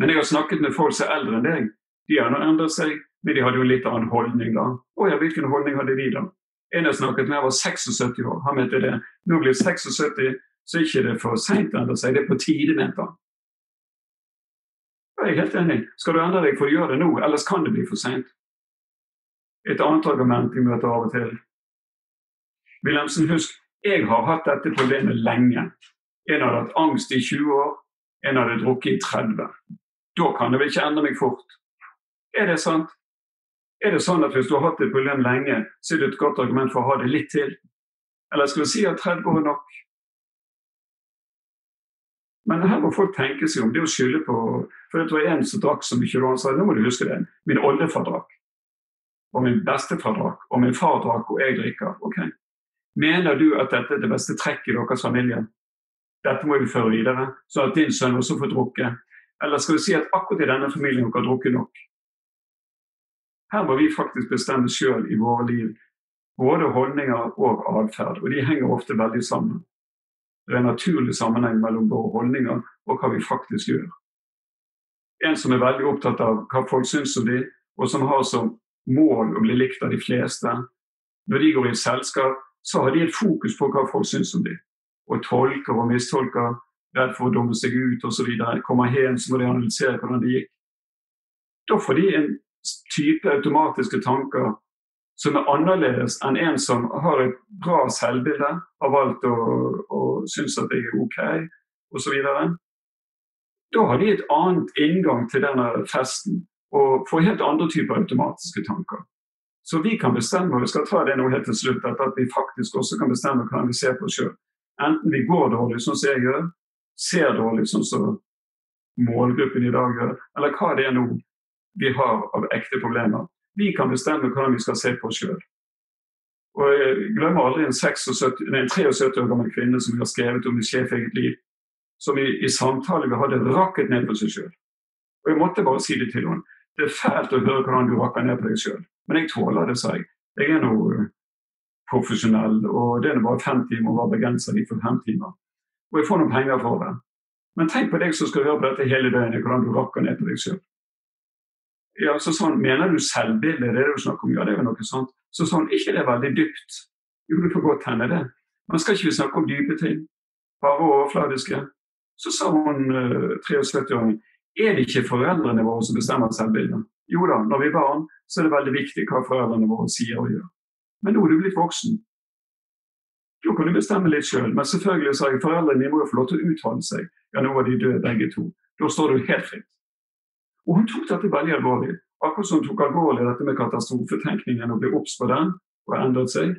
Men jeg har snakket med folk som er eldre enn deg. De har nå endret seg, men de hadde jo litt annen holdning da. Å ja, hvilken holdning hadde de da? En jeg snakket med, var 76 år. Han mente det. Nå blir 76, så er ikke det for seint å endre seg. Det er på tide, mente han. Jeg er helt enig. Skal du endre deg, for å gjøre det nå, ellers kan det bli for seint. Et annet argument vi møter av og til. Wilhelmsen, husk, jeg har hatt dette problemet lenge. En hadde hatt angst i 20 år, en hadde drukket i 30. Da kan jeg vel ikke endre meg fort. Er det sant? Er det sånn at hvis du har hatt et problem lenge, så er det et godt argument for å ha det litt til? Eller skal vi si at 30 år er nok? Men her må folk tenke seg om. Det å skylde på For det var en som drakk så mye, og han sa nå må du huske det. Min oldefar drakk. Og min bestefar drakk. Og min far drakk, og jeg drikker. Ok. Mener du at dette er det beste trekket i deres familie? Dette må vi føre videre, sånn at din sønn også får drukke. Eller skal vi si at akkurat i denne familien dere har drukket nok? Her må vi faktisk bestemme sjøl i våre liv. Både holdninger og atferd. Og de henger ofte veldig sammen. Det er en naturlig sammenheng mellom våre holdninger og hva vi faktisk gjør. En som er veldig opptatt av hva folk syns om de, og som har som mål å bli likt av de fleste. Når de går i et selskap, så har de et fokus på hva folk syns om de, og tolker og mistolker, redd for å dumme seg ut osv. Kommer hjem, så må de analysere hvordan det gikk. Da får de en type automatiske tanker som er annerledes enn en som har et bra selvbilde, har valgt å, å synes at det er ok osv. Da har de et annet inngang til denne festen og får helt andre typer automatiske tanker. Så vi kan bestemme, og vi skal ta det nå helt til slutt, at vi faktisk også kan bestemme hvordan vi ser på oss sjøl. Enten vi går dårlig, sånn som jeg gjør, ser dårlig, sånn som målgruppen i dag gjør, eller hva det er nå vi har av ekte problemer. Vi kan bestemme hvordan vi skal se på oss sjøl. Og Jeg glemmer aldri en, 76, nei, en 73 år gammel kvinne som vi har skrevet om i Sjef eget liv, som i, i samtale vi hadde rakket ned på seg sjøl. Og jeg måtte bare si det til henne. Det er fælt å høre hvordan du rakker ned på deg sjøl, men jeg tåler det, sa jeg. Jeg er nå eh, profesjonell, og det er bare fem timer å være begrensa i fem timer. Og jeg får noen penger for det. Men tenk på deg som skal høre på dette hele døgnet, hvordan du rakker ned på deg sjøl. Ja, så sånn, Mener du selvbilde, det er det du snakker om? Ja, det er jo noe sånt. Så sånn, ikke det er veldig dypt. Jo, det får godt hende det. Men skal ikke vi snakke om dype ting? Bare overfladiske? Så sa hun 73-åringen eh, er det ikke foreldrene våre som bestemmer selvbildet? Jo da, når vi er barn, så er det veldig viktig hva foreldrene våre sier og gjør. Men nå er du blitt voksen. Da kan du bestemme litt sjøl. Men selvfølgelig sa jeg foreldrene må jo få lov til å uttale seg. Ja, nå var de døde begge to. Da står du helt fritt. Og hun tok dette veldig alvorlig. Akkurat som hun tok alvorlig dette med katastrofetenkningen og ble obs på den og endret seg,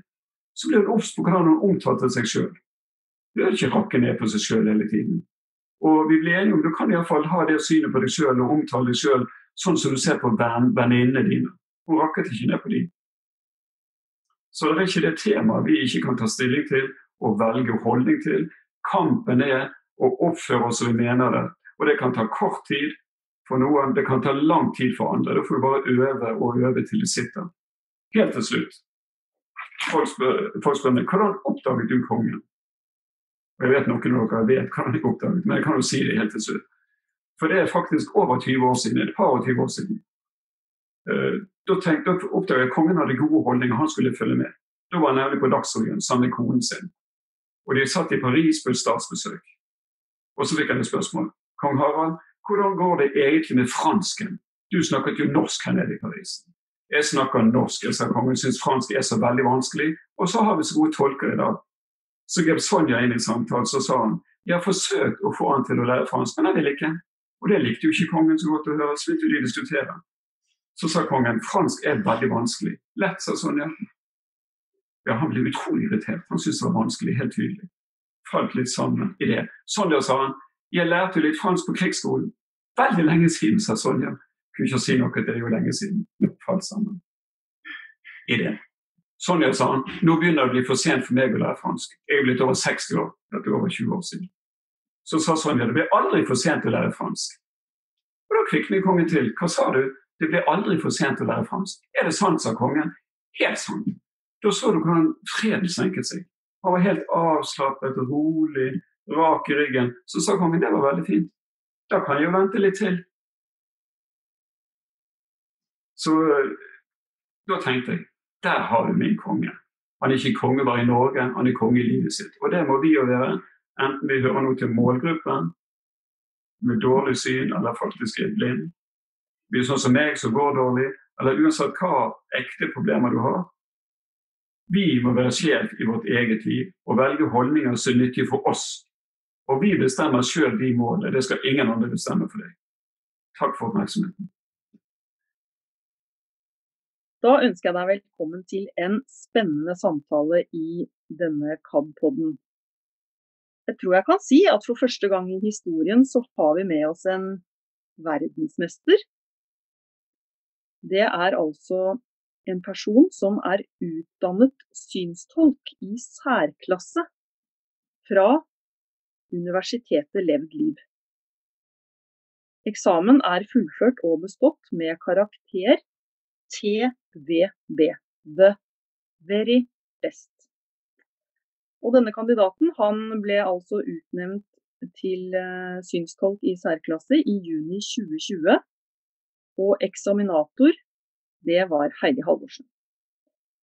så ble hun obs på hvordan hun omtalte seg sjøl. Hun bør ikke rakke ned på seg sjøl hele tiden. Og vi ble enige om du kan iallfall ha det synet på deg sjøl og omtale deg sjøl sånn som du ser på venninnene dine. Hun rakket ikke ned på dem. Så det er ikke det temaet vi ikke kan ta stilling til og velge holdning til. Kampen er å oppføre oss som vi mener det. Og det kan ta kort tid, for noen. Det kan ta lang tid for andre. Da får du bare øve og øve til det sitter. Helt til slutt. Folk spør, folk spør meg hvordan oppdaget du kongen? Og Jeg vet noen av dere vet hvordan jeg oppdaget men jeg kan jo si det helt til slutt. For det er faktisk over 20 år siden. Et par og 20 år siden. Uh, da, da oppdaget jeg at kongen hadde gode holdninger, han skulle følge med. Da var han nemlig på Dagsrevyen sammen med konen sin. Og de satt i Paris på et statsbesøk. Og så fikk han et spørsmål. Kong Harald, hvordan går det egentlig med fransken? Du snakket jo norsk her nede i Paris. Jeg snakker norsk. Jeg sa kongen syns fransk er så veldig vanskelig. Og så har vi så gode tolker i dag. Så grep Sonja inn i samtalen så sa han jeg har forsøkt å få han til å lære fransk, men han vil ikke. Og det likte jo ikke kongen så godt å høre. Så begynte de diskutere. Så sa kongen fransk er veldig vanskelig. Lett, sa Sonja. Ja, han ble utrolig irritert. Han syntes det var vanskelig, helt tydelig. Falt litt sammen i det. Sonja sa han jeg lærte litt fransk på krigsskolen. Veldig lenge siden, sa Sonja. Kunne ikke si noe, det er jo lenge siden. Falt sammen. I det. Sonja sa han, nå begynner det å bli for sent for meg å lære fransk. Jeg er blitt over 60 år. Dette er over 20 år siden. Så sa Sonja det blir aldri for sent å lære fransk. Og da kviknet kongen til. Hva sa du? Det blir aldri for sent å lære fransk. Er det sant, sa kongen. Helt sant. Da så du hvordan freden senket seg. Han var helt avslappet, og rolig, rak i ryggen. Så sa kongen det var veldig fint. Da kan jeg jo vente litt til. Så da tenkte jeg der har vi min konge. Han er ikke konge bare i Norge, han er konge i livet sitt. Og det må vi jo være, enten vi hører noe til målgruppen med dårlig syn eller faktisk er blind. Vi er sånn som meg som går dårlig, eller uansett hva ekte problemer du har. Vi må være sjef i vårt eget liv og velge holdninger som er nyttige for oss og vi bestemmer sjøl de målene. Det skal ingen andre bestemme for deg. Takk for oppmerksomheten. Da ønsker jeg deg velkommen til en spennende samtale i denne KAD-podden. Jeg tror jeg kan si at for første gang i historien så har vi med oss en verdensmester. Det er altså en person som er utdannet synstolk i særklasse fra Universitetet Levd Liv. Eksamen er fullført og bestått med karakter TVB. The Very Best. Og denne kandidaten han ble altså utnevnt til uh, synstolk i særklasse i juni 2020. Og eksaminator, det var Heidi Halvorsen.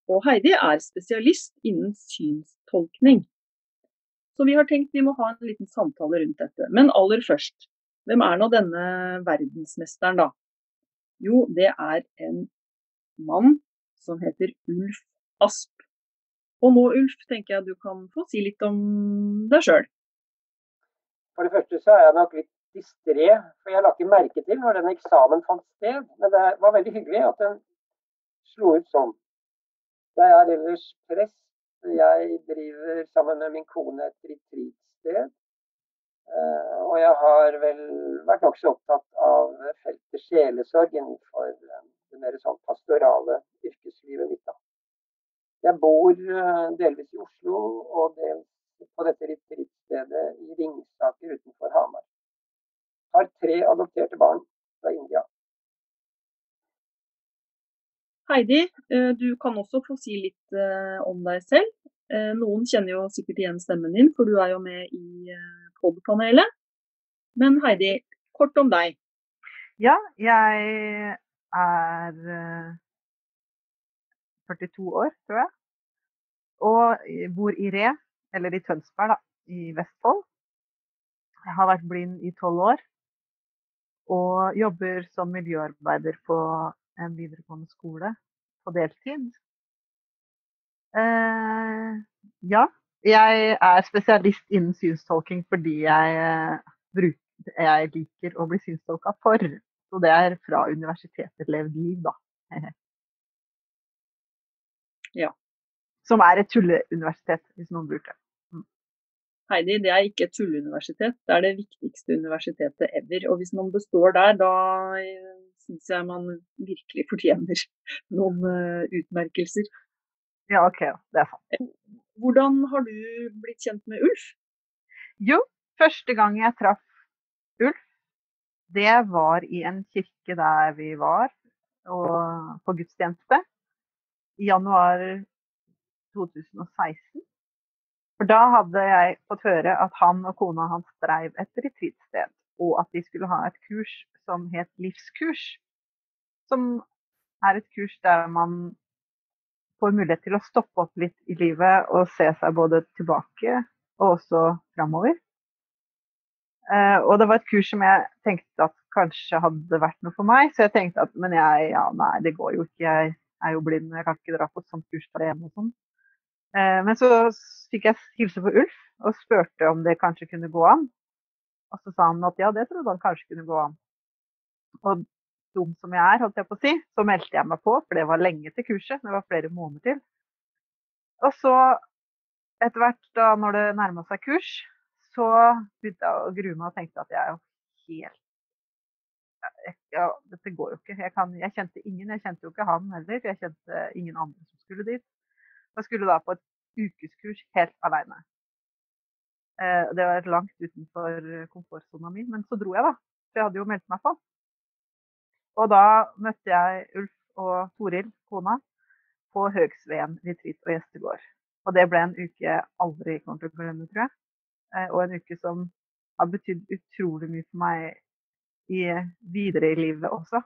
Og Heidi er spesialist innen synstolkning. Så vi har tenkt vi må ha en liten samtale rundt dette. Men aller først, hvem er nå denne verdensmesteren, da? Jo, det er en mann som heter Ulf Asp. Og nå, Ulf, tenker jeg du kan få si litt om deg sjøl. For det første så er jeg nok litt distré, for jeg la ikke merke til når den eksamen fant sted. Men det var veldig hyggelig at den slo ut sånn. Jeg er ellers prest. Jeg driver sammen med min kone et retreatsted. Eh, og jeg har vel vært nokså opptatt av feltet sjelesorg innenfor eh, det mer sånn pastorale yrkeslivet mitt. da. Jeg bor eh, delvis i Oslo og dels på dette retreatstedet i Ringsaker utenfor Hamar. Har tre adopterte barn fra India. Heidi, eh, du kan også få si litt eh, om deg selv. Noen kjenner jo sikkert igjen stemmen din, for du er jo med i pod-panelet. Men Heidi, kort om deg. Ja, jeg er 42 år, tror jeg. Og bor i Re, eller i Tønsberg, da, i Vestfold. Jeg har vært blind i tolv år. Og jobber som miljøarbeider på videregående skole på deltid. Eh, ja, jeg er spesialist innen synstolking fordi jeg, bruker, jeg liker å bli synstolka for. Så det er fra universitetet Levd liv, da. ja. Som er et tulleuniversitet, hvis noen bruker det. Mm. Heidi, det er ikke et tulleuniversitet, det er det viktigste universitetet ever. Og hvis man består der, da eh, syns jeg man virkelig fortjener noen uh, utmerkelser. Ja, OK, det er sant. Hvordan har du blitt kjent med Ulf? Jo, første gang jeg traff Ulf, det var i en kirke der vi var og på gudstjeneste i januar 2016. For da hadde jeg fått høre at han og kona hans dreiv et retreatsted, og at de skulle ha et kurs som het livskurs. Som er et kurs der man får mulighet til å stoppe opp litt i livet og se seg både tilbake og også framover. Uh, og det var et kurs som jeg tenkte at kanskje hadde vært noe for meg. Så jeg tenkte at men jeg, ja nei, det går jo ikke. Jeg er jo blind, jeg kan ikke dra på et sånt kurs alene og sånn. Uh, men så fikk jeg hilse på Ulf og spurte om det kanskje kunne gå an. Og så sa han at ja, det trodde han kanskje kunne gå an. Og dum som jeg er, holdt jeg på å si, så meldte jeg meg på, for det var lenge til kurset. Det var flere måneder til. Og så, etter hvert da når det nærma seg kurs, så begynte jeg å grue meg og tenkte at jeg er jo helt ja, Dette går jo ikke. Jeg, kan, jeg, kjente ingen. Jeg kjente jo ikke han heller. Jeg kjente ingen andre som skulle dit. Jeg skulle da på et ukeskurs helt aleine. Eh, det var langt utenfor komfortsona mi, men så dro jeg, da. For jeg hadde jo meldt meg på. Og da møtte jeg Ulf og Toril, kona, på Høgsveen retreat og gjestegård. Og det ble en uke jeg aldri kommer til å glemme, tror jeg. Eh, og en uke som har betydd utrolig mye for meg i, videre i livet også.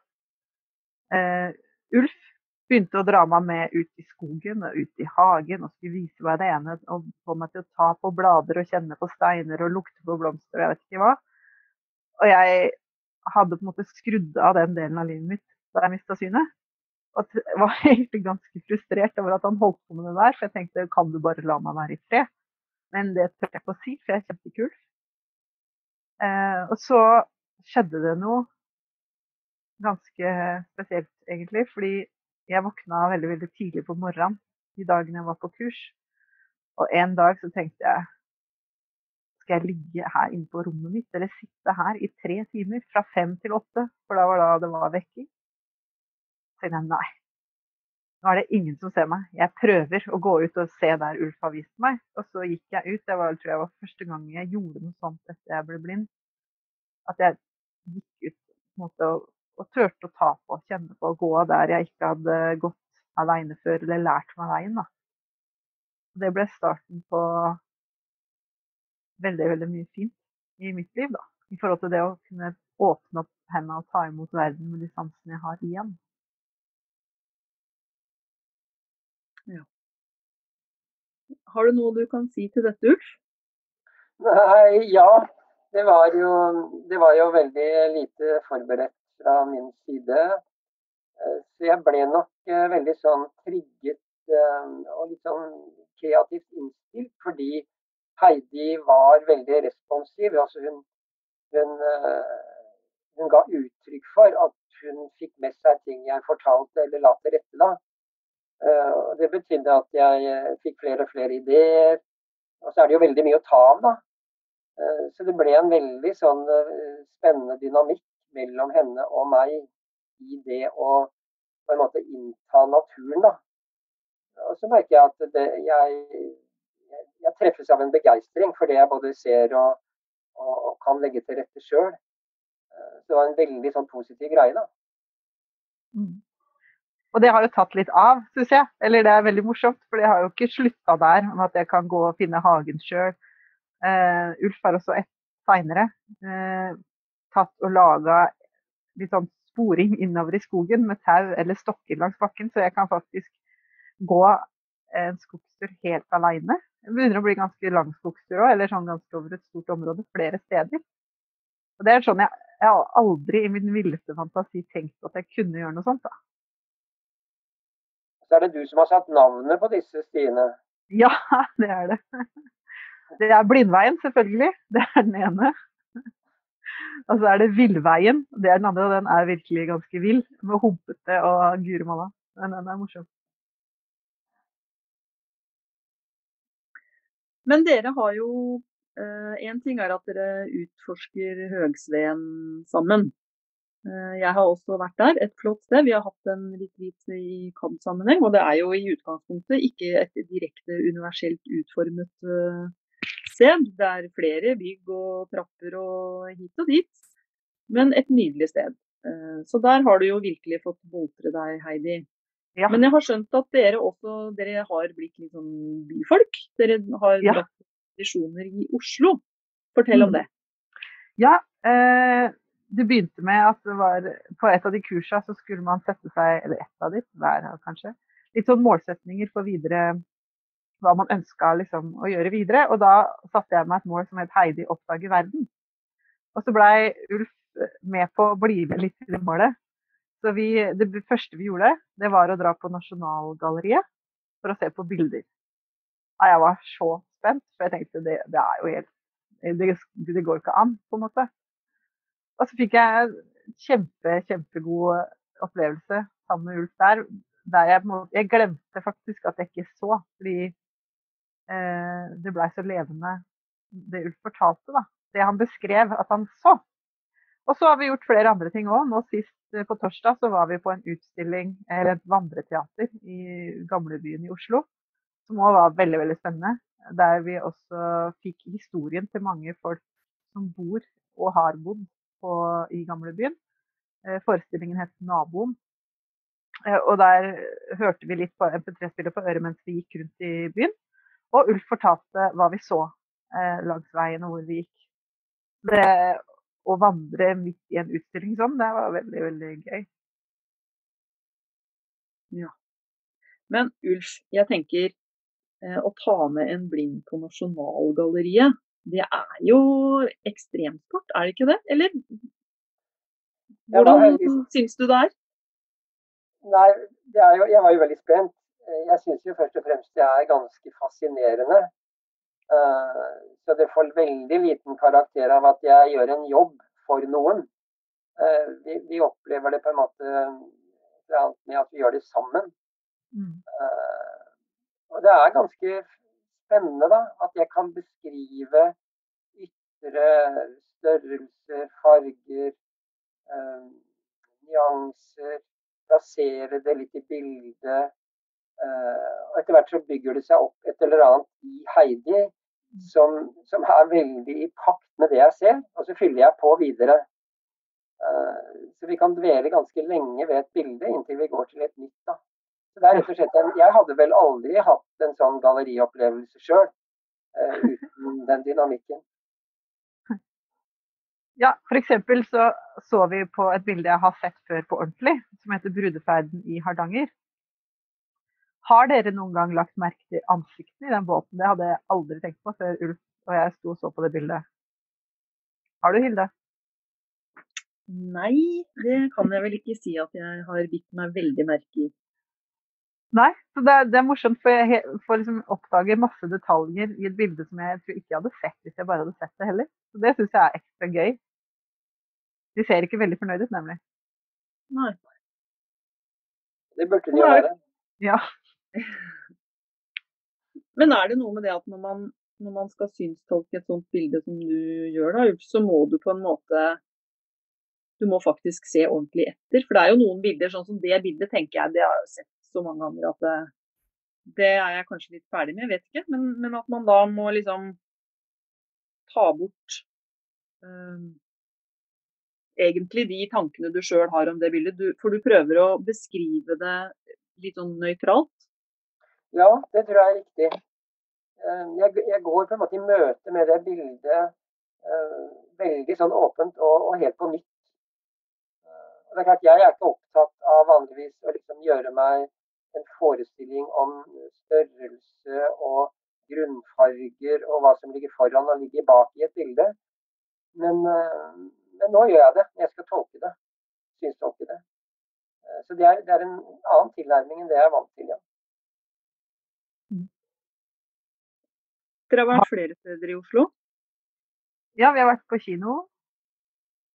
Uh, Ulf begynte å dra meg med ut i skogen og ut i hagen og skulle vise meg det ene og få meg til å ta på blader og kjenne på steiner og lukte på blomster og jeg vet ikke hva. Og jeg hadde på en måte skrudd av den delen av livet mitt da jeg mista synet. Og var egentlig ganske frustrert over at han holdt på med det der, for jeg tenkte kan du bare la meg være i fred? Men det tør jeg ikke å si, for jeg er kjempekul. Eh, og så skjedde det noe ganske spesielt, egentlig. Fordi jeg våkna veldig, veldig tidlig på morgenen de dagene jeg var på kurs. Og en dag så tenkte jeg skal jeg ligge her inne på rommet mitt eller sitte her i tre timer fra fem til åtte, for da var da det var vekking. Så tenkte jeg nei, nå er det ingen som ser meg. Jeg prøver å gå ut og se der Ulf har vist meg. Og så gikk jeg ut. Det var, tror jeg var første gang jeg gjorde noe sånt etter jeg ble blind. At jeg gikk ut måte, og, og turte å ta på, kjenne på, å gå der jeg ikke hadde gått aleine før, eller lært meg veien. da. Det ble starten på veldig, veldig mye fint i mitt liv, da. I forhold til det å kunne åpne opp hendene og ta imot verden med de sansene jeg har igjen. Ja. Har du noe du kan si til dette, Ulf? Nei, ja. Det var, jo, det var jo veldig lite forberedt fra min side. Eh, så jeg ble nok eh, veldig sånn trigget eh, og litt sånn kreativt innstilt fordi Heidi var veldig responsiv. Altså hun, hun, hun, ga uttrykk for at hun fikk med seg ting jeg fortalte eller la til rette. da. Og det betydde at jeg fikk flere og flere ideer. Og så er det jo veldig mye å ta av, da. Så det ble en veldig sånn spennende dynamikk mellom henne og meg i det å på en måte innta naturen. da. Og så merker jeg at det, jeg, jeg, treffes av en begeistring for det jeg både ser og, og, og kan legge til rette sjøl. Så det var en veldig sånn positiv greie, da. Mm. Og det har jo tatt litt av, syns jeg. Eller det er veldig morsomt, for det har jo ikke slutta der om at jeg kan gå og finne hagen sjøl. Uh, Ulf har også et seinere uh, tatt og laga litt sånn sporing innover i skogen med tau eller stokker langs bakken, så jeg kan faktisk gå en skogstur helt aleine. Det begynner å bli ganske lang skogstur òg, eller sånn ganske over et stort område flere steder. Og det er sånn jeg, jeg har aldri i min villeste fantasi tenkt at jeg kunne gjøre noe sånt. da. Så er det du som har satt navnet på disse stiene? Ja, det er det. Det er Blindveien, selvfølgelig. Det er den ene. Og så er det Villveien. Det er den andre, og den er virkelig ganske vill. Med humpete og gurumalla. Men den er morsom. Men dere har jo Én eh, ting er at dere utforsker Høgsveen sammen. Eh, jeg har også vært der, et flott sted. Vi har hatt en retreat i KAB-sammenheng. Og det er jo i utgangspunktet ikke et direkte universelt utformet uh, sted. Det er flere bygg og trapper og hit og dit. Men et nydelig sted. Eh, så der har du jo virkelig fått boltre deg, Heidi. Ja. Men jeg har skjønt at dere også dere har blitt litt sånn byfolk. Dere har ja. dratt tradisjoner i Oslo. Fortell om mm. det. Ja, eh, det begynte med at det var på et av de kursene så skulle man sette seg, eller ett av de, hver kanskje, litt sånn målsetninger for videre hva man ønska liksom, å gjøre videre. Og da satte jeg meg et mål som het 'Heidi oppdager verden'. Og så blei Ulf med på å bli med litt til det målet. Så vi, det første vi gjorde, det var å dra på Nasjonalgalleriet for å se på bilder. Ja, jeg var så spent, for jeg tenkte det, det er jo helt det, det går ikke an, på en måte. Og så fikk jeg kjempe, kjempegod opplevelse sammen med Ulf der. der jeg, jeg, glemte faktisk at jeg ikke så, fordi Eh, det blei så levende, det Ulf fortalte. da. Det han beskrev at han så. Og så har vi gjort flere andre ting òg. Nå sist eh, på torsdag så var vi på en utstilling, eller et vandreteater, i gamlebyen i Oslo. Som òg var veldig, veldig spennende. Der vi også fikk historien til mange folk som bor og har bodd på, i gamlebyen. Eh, forestillingen het 'Naboen'. Og der hørte vi litt på MP3-spillet på øret mens vi gikk rundt i byen. Og Ulf fortalte hva vi så eh, langs veien og hvor vi gikk. Det å vandre midt i en utstilling sånn, det var veldig, veldig gøy. Ja. Men Ulf, jeg tenker eh, å ta med en blind på Nasjonalgalleriet, det er jo ekstremsport, er det ikke det? Eller hvordan syns du det er? Nei, det er jo, jeg var jo veldig spent. Eh, jeg syns jo først og fremst det er ganske fascinerende. Eh, så det får veldig liten karakter av at jeg gjør en jobb for noen. Eh, vi, vi opplever det på en måte med at vi gjør det sammen. Mm. Og det er ganske spennende da, at jeg kan beskrive ytre størrelser, farger, nyanser, plassere det litt i bildet. Eh, og etter hvert så bygger det seg opp et eller annet i Heidi som, som er veldig i pakt med det jeg ser, og så fyller jeg på videre. Eh, så vi kan dvele ganske lenge ved et bilde inntil vi går til et nytt. da. Så det er rett og slett en, Jeg hadde vel aldri hatt en sånn galleriopplevelse sjøl uh, uten den dynamikken. Ja, f.eks. så så vi på et bilde jeg har sett før på ordentlig, som heter 'Brudeferden i Hardanger'. Har dere noen gang lagt merke til ansiktene i den båten? Det hadde jeg aldri tenkt på før Ulf og jeg sto og så på det bildet. Har du, Hilde? Nei, det kan jeg vel ikke si at jeg har bitt meg veldig merke i. Nei, så det er, det er morsomt, for jeg får liksom oppdage masse detaljer i et bilde som jeg tror ikke jeg hadde sett hvis jeg bare hadde sett det heller. Så det syns jeg er ekstra gøy. De ser ikke veldig fornøyd ut, nemlig. Nei. Det burde de jo være. Ja. Men er det noe med det at når man, når man skal synstolke et sånt bilde som du gjør, da, så må du på en måte Du må faktisk se ordentlig etter. For det er jo noen bilder, sånn som det bildet, tenker jeg, det har jeg sett så mange ganger at det, det er jeg kanskje litt ferdig med, jeg vet ikke. Men, men at man da må liksom ta bort um, egentlig de tankene du sjøl har om det bildet. Du, for du prøver å beskrive det litt sånn nøytralt. Ja, det tror jeg er riktig. Eh, jeg, jeg, går på en måte i møte med det bildet uh, veldig sånn åpent og, og helt på nytt. Uh, det er klart, Jeg er ikke opptatt av vanligvis å liksom gjøre meg en forestilling om størrelse og grunnfarger og hva som ligger foran og ligger bak i et bilde. Men, men nå gjør jeg det. Jeg skal tolke det. Synstolke det. Så det er, det er en annen tilnærming enn det jeg er vant til. ja. Dere har vært flere steder i Oslo? Ja, vi har vært på kino.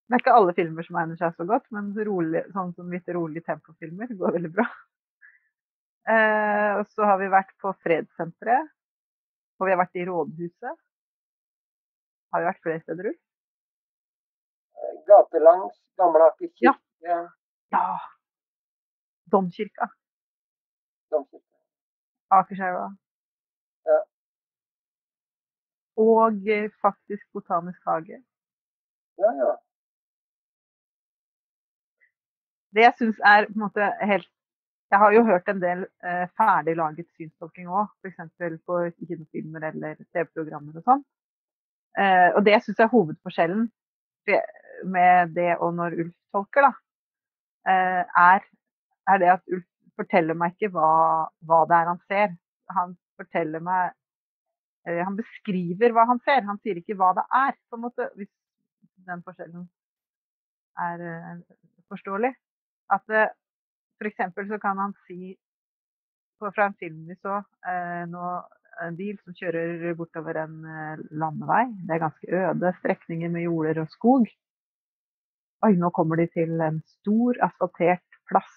Det er ikke alle filmer som egner seg så godt, men rolig, sånn som litt rolig tempofilmer går veldig bra. Eh, og så har vi vært på Fredssenteret. Og vi har vært i Rådhuset. Har vi vært flere steder ut? Gatelangs, Gamle Aker kirke. Ja. ja. Domkirka. Domkirka. Akerselva. Og eh, faktisk Botanisk hage. Ja, ja. Det jeg syns er på en måte helt Jeg har jo hørt en del eh, ferdig laget synstolking òg, f.eks. på kinofilmer eller TV-programmer og sånn. Eh, og det syns jeg er hovedforskjellen med det og når Ulf tolker, da, eh, er, er, det at Ulf forteller meg ikke hva, hva det er han ser. Han forteller meg han beskriver hva han ser, han sier ikke hva det er, på en måte, hvis den forskjellen er uh, forståelig. At f.eks. For så kan han si fra en film vi så uh, nå, en bil som kjører bortover en landevei. Det er ganske øde strekninger med jorder og skog. Oi, nå kommer de til en stor asfaltert plass.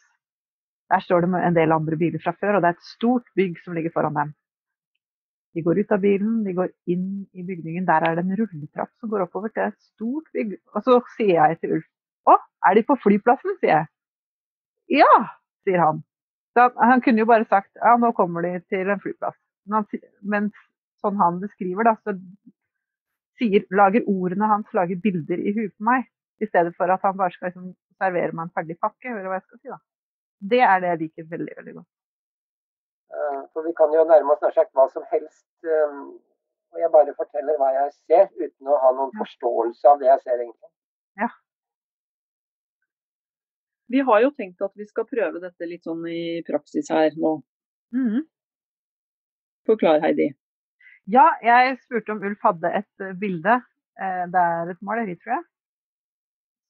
Der står det en del andre biler fra før, og det er et stort bygg som ligger foran dem. De går ut av bilen, de går inn i bygningen. Der er det en rulletrapp som går oppover til et stort bygg. Og så sier jeg til Ulf Å, er de på flyplassen? sier jeg. Ja, sier han. Han, han kunne jo bare sagt ja, nå kommer de til en flyplass. Men, han, men sånn han beskriver, da, så sier, lager ordene hans lager bilder i huet på meg. I stedet for at han bare skal liksom, servere meg en ferdig pakke. eller hva jeg skal si da. Det er det jeg liker veldig, veldig godt. Eh, for vi kan jo nærme oss nær sagt hva som helst. Eh, og jeg bare forteller hva jeg ser, uten å ha noen forståelse av det jeg ser, egentlig. Ja. Vi har jo tenkt at vi skal prøve dette litt sånn i praksis her nå. Mm. Forklar, Heidi. Ja, jeg spurte om Ulf hadde et eh, bilde. Det er et maleri, tror jeg.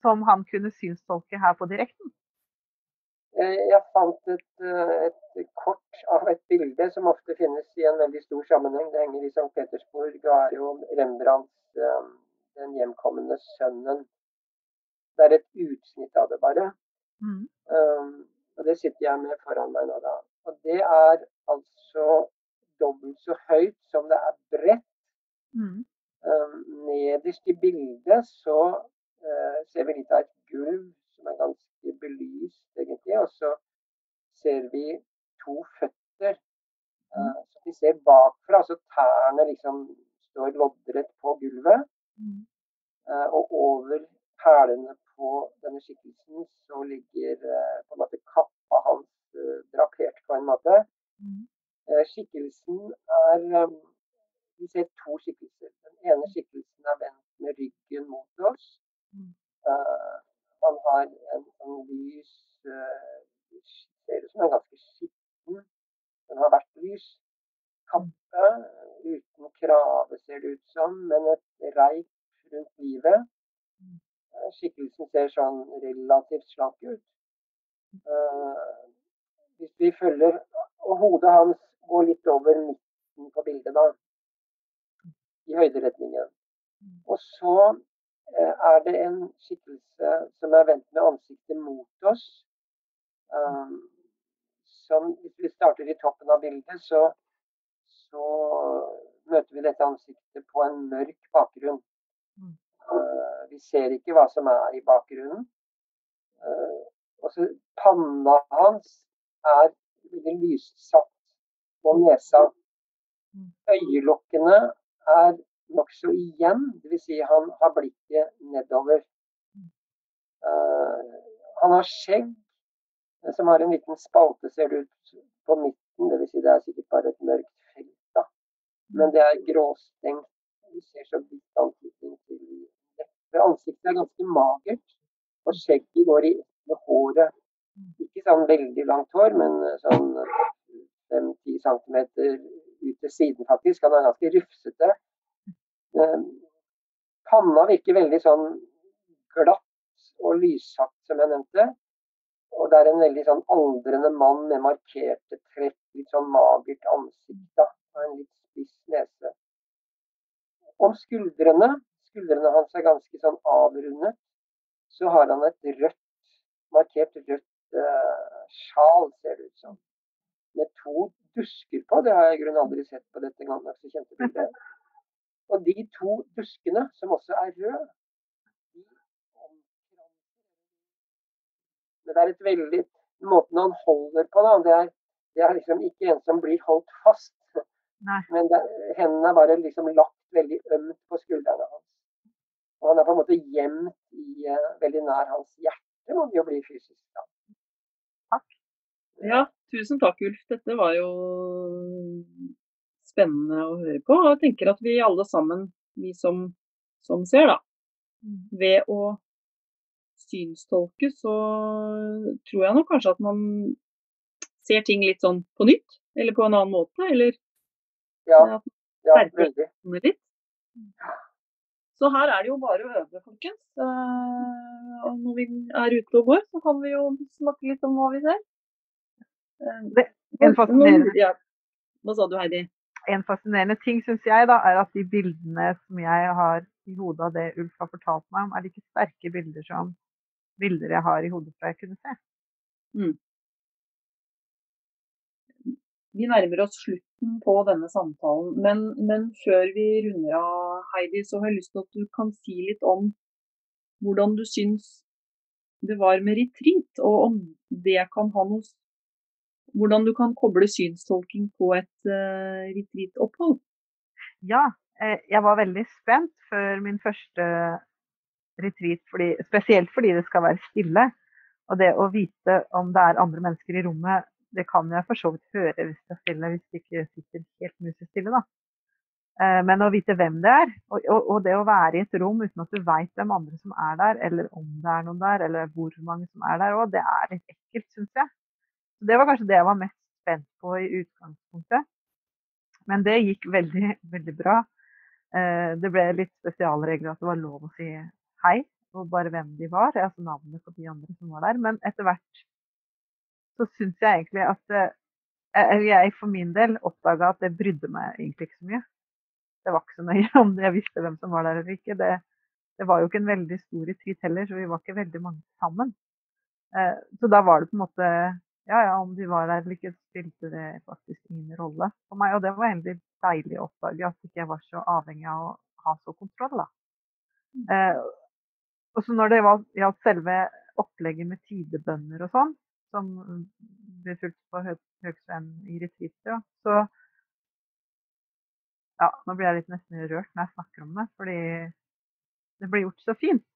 Som han kunne synstolke her på direkten. Eh, jeg fant et, eh, et, kort av et bilde som ofte finnes i en veldig stor sammenheng. Det henger i St. Petersburg og er jo Rembrandts eh, 'Den hjemkomne sønnen'. Det er et utsnitt av det, bare. Mm. Um, Og det sitter jeg med foran meg nå, da. Og det er altså dobbelt så høyt som det er bredt. Mm. Um, nederst i bildet så uh, ser vi litt av et gulv som er ganske belyst, egentlig. Og så ser vi to føtter uh, som vi ser bakfra. Altså tærne liksom står loddrett på gulvet. Mm. Uh, og over hælene på denne skikkelsen så ligger på en måte kappa hans drapert på en måte. Mm. Skikkelsen er Vi ser to skikkelser. Den ene skikkelsen er vendt med ryggen mot oss. Mm. Han har en sånn lys Ser ut som en ganske skitten. Den har vært lys. Kappe uten krave, ser det ut som, men et reip rundt livet. Skikkelsen ser sånn relativt slank ut. Hvis vi følger Og hodet hans går litt over midten på bildet, da. I høyderetningen. Og så er det en skikkelse som er vendt med ansiktet mot oss. Um, som, hvis vi starter i toppen av bildet, så, så møter vi dette ansiktet på en mørk bakgrunn. Uh, vi ser ikke hva som er i bakgrunnen. Uh, og så panna hans er veldig lyssatt på nesa. Øyelokkene er nokså igjen, dvs. Si han har blikket nedover. Uh, han har skjegg som har en liten spalte, ser det ut på midten. Dvs. Si det er sikkert bare et mørkt felt, da. Men det er gråstengt. Vi ser så vidt antydning til dette. Ansiktet er ganske magert, og skjegget går i med håret. Ikke sånn veldig langt hår, men sånn 5-10 cm ut til siden, faktisk. Han er ganske rufsete. Panna virker veldig sånn glatt og lyssatt, som jeg nevnte. Og det er en veldig sånn aldrende mann med markerte trekk, litt sånn magert ansikt da, og en litt spiss nese. Om skuldrene, skuldrene hans er ganske sånn avrundet, så har han et rødt, markert rødt eh, sjal, ser det ut som. Med to dusker på. Det har jeg i grunnen aldri sett på dette ganske kjente bildet. Og de to buskene, som også er røde, det er et veldig Måten han holder på, da, det er, det er liksom ikke en som blir holdt fast. Nei. Men det, hendene er bare liksom lagt veldig ømt på skuldrene hans. Og han er på en måte gjemt i, uh, veldig nær hans hjerte, må det jo bli fysisk. da. Takk. Ja, tusen takk, Ulf. Dette var jo spennende å høre på. Og jeg tenker at vi alle sammen, vi som, som ser, da, ved å synstolke, så tror jeg nok kanskje at man ser ting litt sånn på nytt, eller på en annen måte, eller Ja, ja veldig. Så her er det jo bare å øve, folkens. Eh, og når vi er ute og går, så kan vi jo snakke litt om hva vi ser. Eh, Det, en fascinerende ja. Hva sa du, Heidi? En fascinerende ting syns jeg da, er at de bildene som jeg har i hodet av det Ulf har fortalt meg om, er like sterke bilder som bilder jeg har i hodet fra jeg kunne se. Vi nærmer oss slutten på denne samtalen, men, men før vi runder av, Heidi, så har jeg lyst til at du kan si litt om hvordan du syns det var med retreat, og om det kan ha noe Hvordan du kan koble synstolking på et uh, retreat-opphold. Ja, eh, jeg var veldig spent før min første retreat, fordi, spesielt fordi det skal være stille. Og det å vite om det er andre mennesker i rommet, det kan jeg for så vidt høre hvis det er stille, hvis det ikke sitter helt musestille, da. Eh, Men å vite hvem det er, og det å være i et rom uten at du veit hvem andre som er der, eller om det er noen der, eller hvor mange som er der òg, det er litt ekkelt, syns jeg. Så det var kanskje det jeg var mest spent på i utgangspunktet. Men det gikk veldig, veldig bra. Eh, Det ble litt spesialregler at det var lov å si hei, og bare hvem de var, altså navnet på de andre som var der. Men etter hvert så syns jeg egentlig at eh, jeg for min del oppdaga at det brydde meg egentlig ikke så mye. Det var ikke så nøye om jeg visste hvem som var der eller ikke. Det, det var jo ikke en veldig stor retreat heller, så vi var ikke veldig mange sammen. Eh, Så da var det på en måte ja, ja, om de var der eller ikke, spilte det faktisk ingen rolle for meg. Og det var egentlig deilig å oppdage at ikke jeg var så avhengig av å ha så kontroll. da. Eh, og så når det gjaldt selve opplegget med tidebønner og sånn, som ble fulgt på Høgsvenn i retreatet, så ja, nå blir jeg litt nesten rørt når jeg snakker om det, fordi det ble gjort så fint.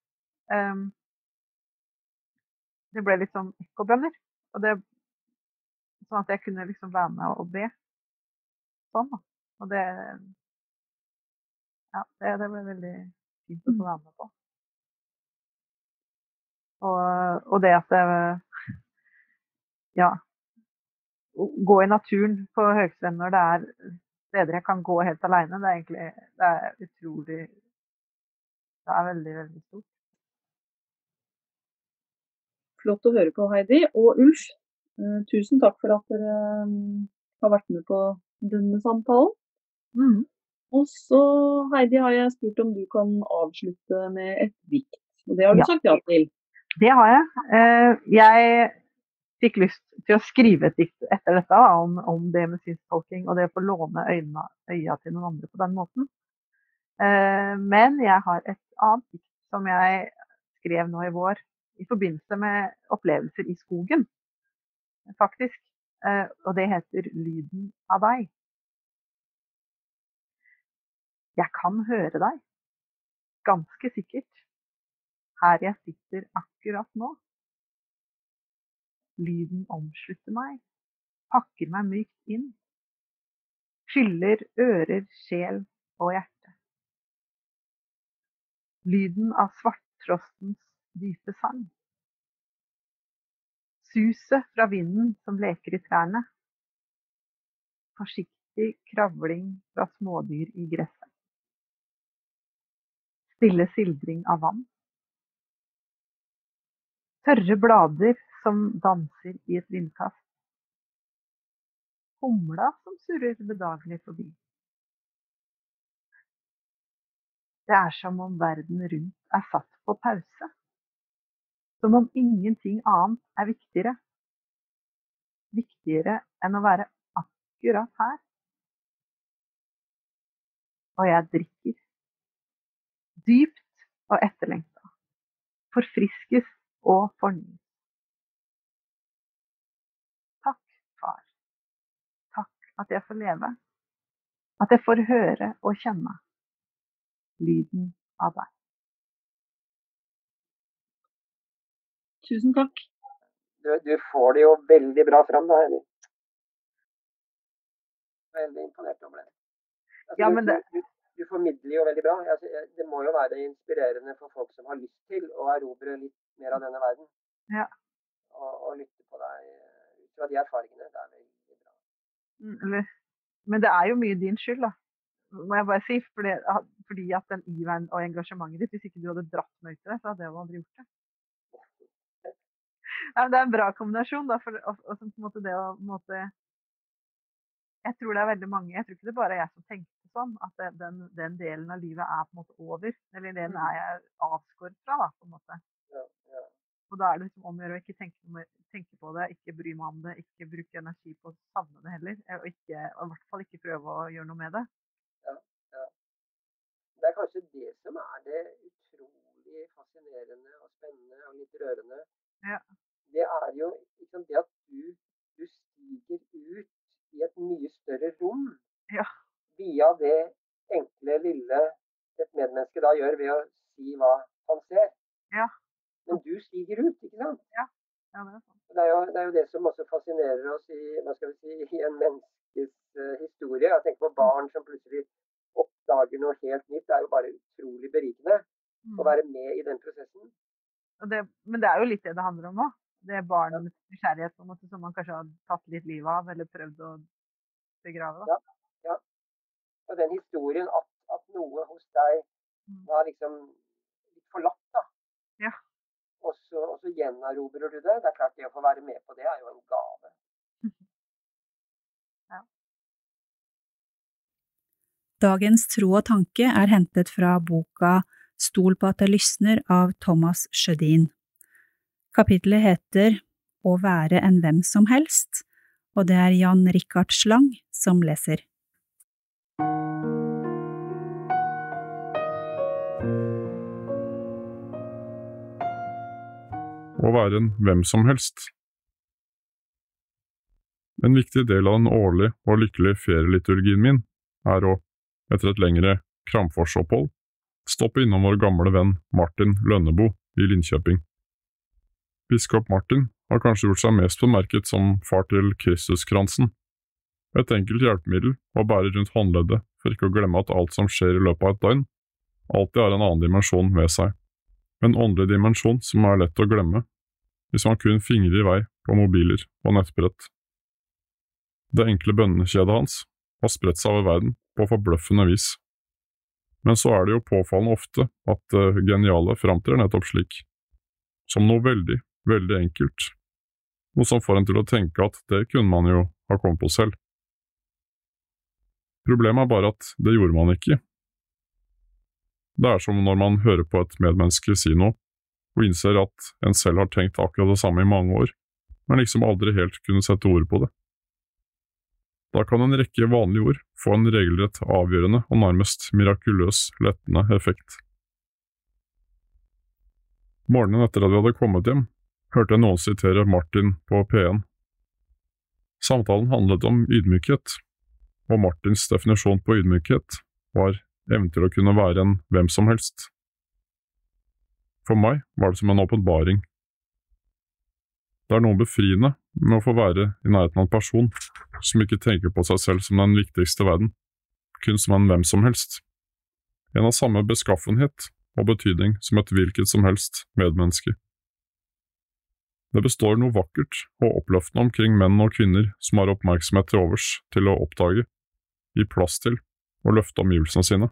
Um, det ble litt sånn ekkobønner. Og det, sånn at jeg kunne liksom være med og be. Sånn, da. Og det Ja, det, det ble veldig fint å få være med på. Og, og det at det Ja. Gå i naturen på Høgsvenn når det er steder jeg kan gå helt aleine, det er egentlig det er utrolig Det er veldig, veldig stort. Flott å høre på, Heidi. Og Ulf, tusen takk for at dere um, har vært med på denne samtalen. Mm. Og så, Heidi, har jeg spurt om du kan avslutte med et dikt. Og det har du ja. sagt ja til. Det har jeg. Uh, jeg fikk lyst til å skrive et dikt etter dette om, om, det med synstolking og det å få låne øynene, øya til noen andre på den måten. Men jeg har et annet dikt som jeg skrev nå i vår i forbindelse med opplevelser i skogen, faktisk. Uh, og det heter 'Lyden av deg'. Jeg kan høre deg, ganske sikkert, her jeg sitter akkurat nå. Lyden omslutter meg, pakker meg mykt inn. Fyller ører, sjel og hjerte. Lyden av svarttrostens dype sang. Suset fra vinden som leker i trærne. Forsiktig kravling fra smådyr i gresset. Stille sildring av vann. Tørre blader som danser i et vindkast. Humla som surrer bedagelig forbi. Det er som om verden rundt er satt på pause. Som om ingenting annet er viktigere. Viktigere enn å være akkurat her. Og jeg drikker. Dypt og etterlengta. Forfriskes og fornyes. at jeg får leve. At jeg får høre og kjenne lyden av deg. Tusen takk. Du, du får det jo veldig bra fram, da, Henning. Veldig imponert over det. Altså, ja, men det... Du, du, du, formidler jo veldig bra. Altså, det må jo være inspirerende for folk som har lyst til å erobre litt mer av denne verden. Ja. Og, og lytte på deg ut fra de erfaringene. Det er veldig bra. eller, men det er jo mye din skyld, da. Må jeg bare si. Fordi, fordi at den iveren og engasjementet ditt, hvis ikke du hadde dratt meg ut i det, så hadde jeg aldri gjort det. Nei, det er en bra kombinasjon, da. For, og, og, på en måte det å måte, Jeg tror det er veldig mange Jeg tror ikke det bare er jeg som tenkte sånn. At det, den, den, delen av livet er på en måte over. Eller den mm. er jeg avskåret fra, da, på en måte. Ja, ja. Og da er det liksom om å gjøre å ikke tenke, tenke, på det, ikke bry meg om det, ikke bruke energi på å savne det heller. Eh, og, ikke, og i hvert fall ikke prøve å gjøre noe med det. Ja, ja. Det er kanskje det som er det utrolig fascinerende og spennende og litt rørende. Ja. Det er jo liksom det at du, du stiger ut i et mye større rom ja. via det enkle, lille et medmenneske da gjør ved å si hva han ser. Ja. Men du stiger ut, ikke sant? Ja. ja det, er sant. Det, er jo, det, er jo, det som også fascinerer oss i, hva skal vi si, i en menneskes uh, historie. Jeg tenker på barn som plutselig oppdager noe helt nytt. Det er jo bare utrolig berikende mm. å være med i den prosessen. Det, men det er jo litt det det handler om òg. Det er barnets nysgjerrighet som man kanskje har tatt litt livet av, eller prøvd å begrave. Da. Ja, ja. Og den historien at, at noe hos deg mm. var liksom litt forlatt, da. Ja og så, og så gjenerobrer du det. Det er klart det å få være med på det er jo en gave. Ja. Dagens tro og tanke er hentet fra boka Stol på at det lysner av Thomas Sjødin. Kapittelet heter å være en hvem som helst, og det er Jan Rikard Slang som leser. Å være en hvem som helst. En viktig del av den årlige og lykkelige ferieliturgien min er å, etter et lengre Kramforsopphold, stoppe innom vår gamle venn Martin Lønneboe i Linköping. Biskop Martin har kanskje gjort seg mest bemerket som far til Kristuskransen, et enkelt hjelpemiddel å bære rundt håndleddet for ikke å glemme at alt som skjer i løpet av et døgn, alltid har en annen dimensjon ved seg, en åndelig dimensjon som er lett å glemme hvis man kun fingrer i vei på mobiler og nettbrett. Det enkle bønnekjedet hans har spredt seg over verden på forbløffende vis. Men så er det jo påfallende ofte at det geniale framtrer nettopp slik, som noe veldig, veldig enkelt, noe som får en til å tenke at det kunne man jo ha kommet på selv. Problemet er bare at det gjorde man ikke. Det er som når man hører på et medmenneske si noe, og innser at en selv har tenkt akkurat det samme i mange år, men liksom aldri helt kunne sette ord på det. Da kan en rekke vanlige ord få en regelrett avgjørende og nærmest mirakuløs lettende effekt. Morgenen etter at vi hadde kommet hjem, hørte jeg noen sitere Martin på P1. Samtalen handlet om ydmykhet, og Martins definisjon på ydmykhet var evnen til å kunne være en hvem som helst. For meg var det som en åpenbaring. Det er noe befriende med å få være i nærheten av en person som ikke tenker på seg selv som den viktigste verden, kun som en hvem som helst. En av samme beskaffenhet og betydning som et hvilket som helst medmenneske. Det består noe vakkert og oppløftende omkring menn og kvinner som har oppmerksomhet til overs til å oppdage, gi plass til og løfte omgivelsene sine.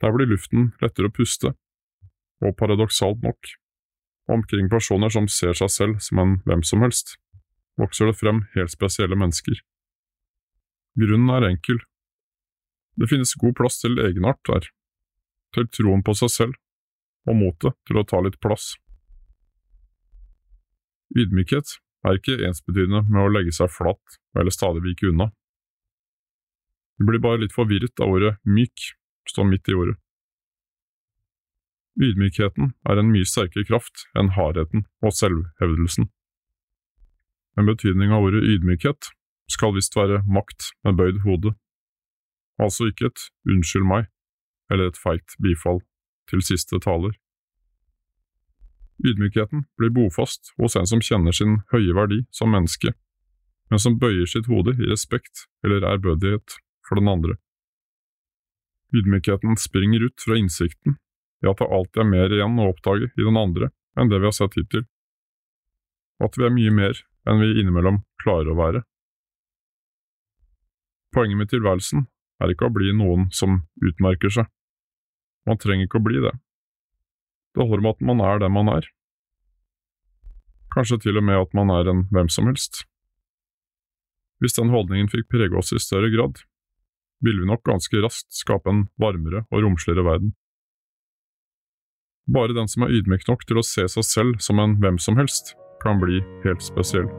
Der blir luften lettere å puste, og paradoksalt nok, omkring personer som ser seg selv som en hvem som helst, vokser det frem helt spesielle mennesker. Grunnen er enkel. Det finnes god plass til egenart der, til troen på seg selv og motet til å ta litt plass. Ydmykhet er ikke ensbetydende med å legge seg flat eller stadig vike unna. Du blir bare litt forvirret av ordet myk, står midt i ordet. Ydmykheten er en mye sterkere kraft enn hardheten og selvhevdelsen. En betydning av ordet ydmykhet skal visst være makt med bøyd hode, altså ikke et unnskyld meg eller et feigt bifall til siste taler. Ydmykheten blir bofast hos en som kjenner sin høye verdi som menneske, men som bøyer sitt hode i respekt eller ærbødighet for den andre. Ydmykheten springer ut fra innsikten i at det alltid er mer igjen å oppdage i den andre enn det vi har sett hittil, og at vi er mye mer enn vi innimellom klarer å være. Poenget med tilværelsen er ikke å bli noen som utmerker seg. Man trenger ikke å bli det. Det holder med at man er den man er. Kanskje til og med at man er en hvem som helst. Hvis den holdningen fikk prege oss i større grad, ville vi nok ganske raskt skape en varmere og romsligere verden. Bare den som er ydmyk nok til å se seg selv som en hvem som helst, kan bli helt spesiell.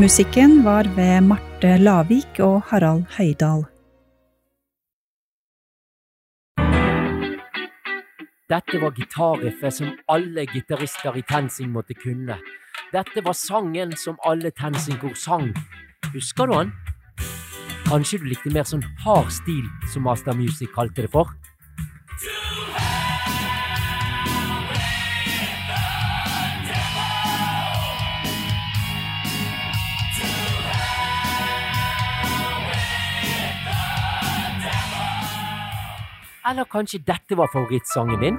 Musikken var ved Marte Lavik og Harald Høydal. Dette var gitarriffet som alle gitarister i TenSing måtte kunne. Dette var sangen som alle TenSing-kor sang. Husker du han? Kanskje du likte mer sånn hard stil, som Master Music kalte det for? Eller kanskje dette var favorittsangen din?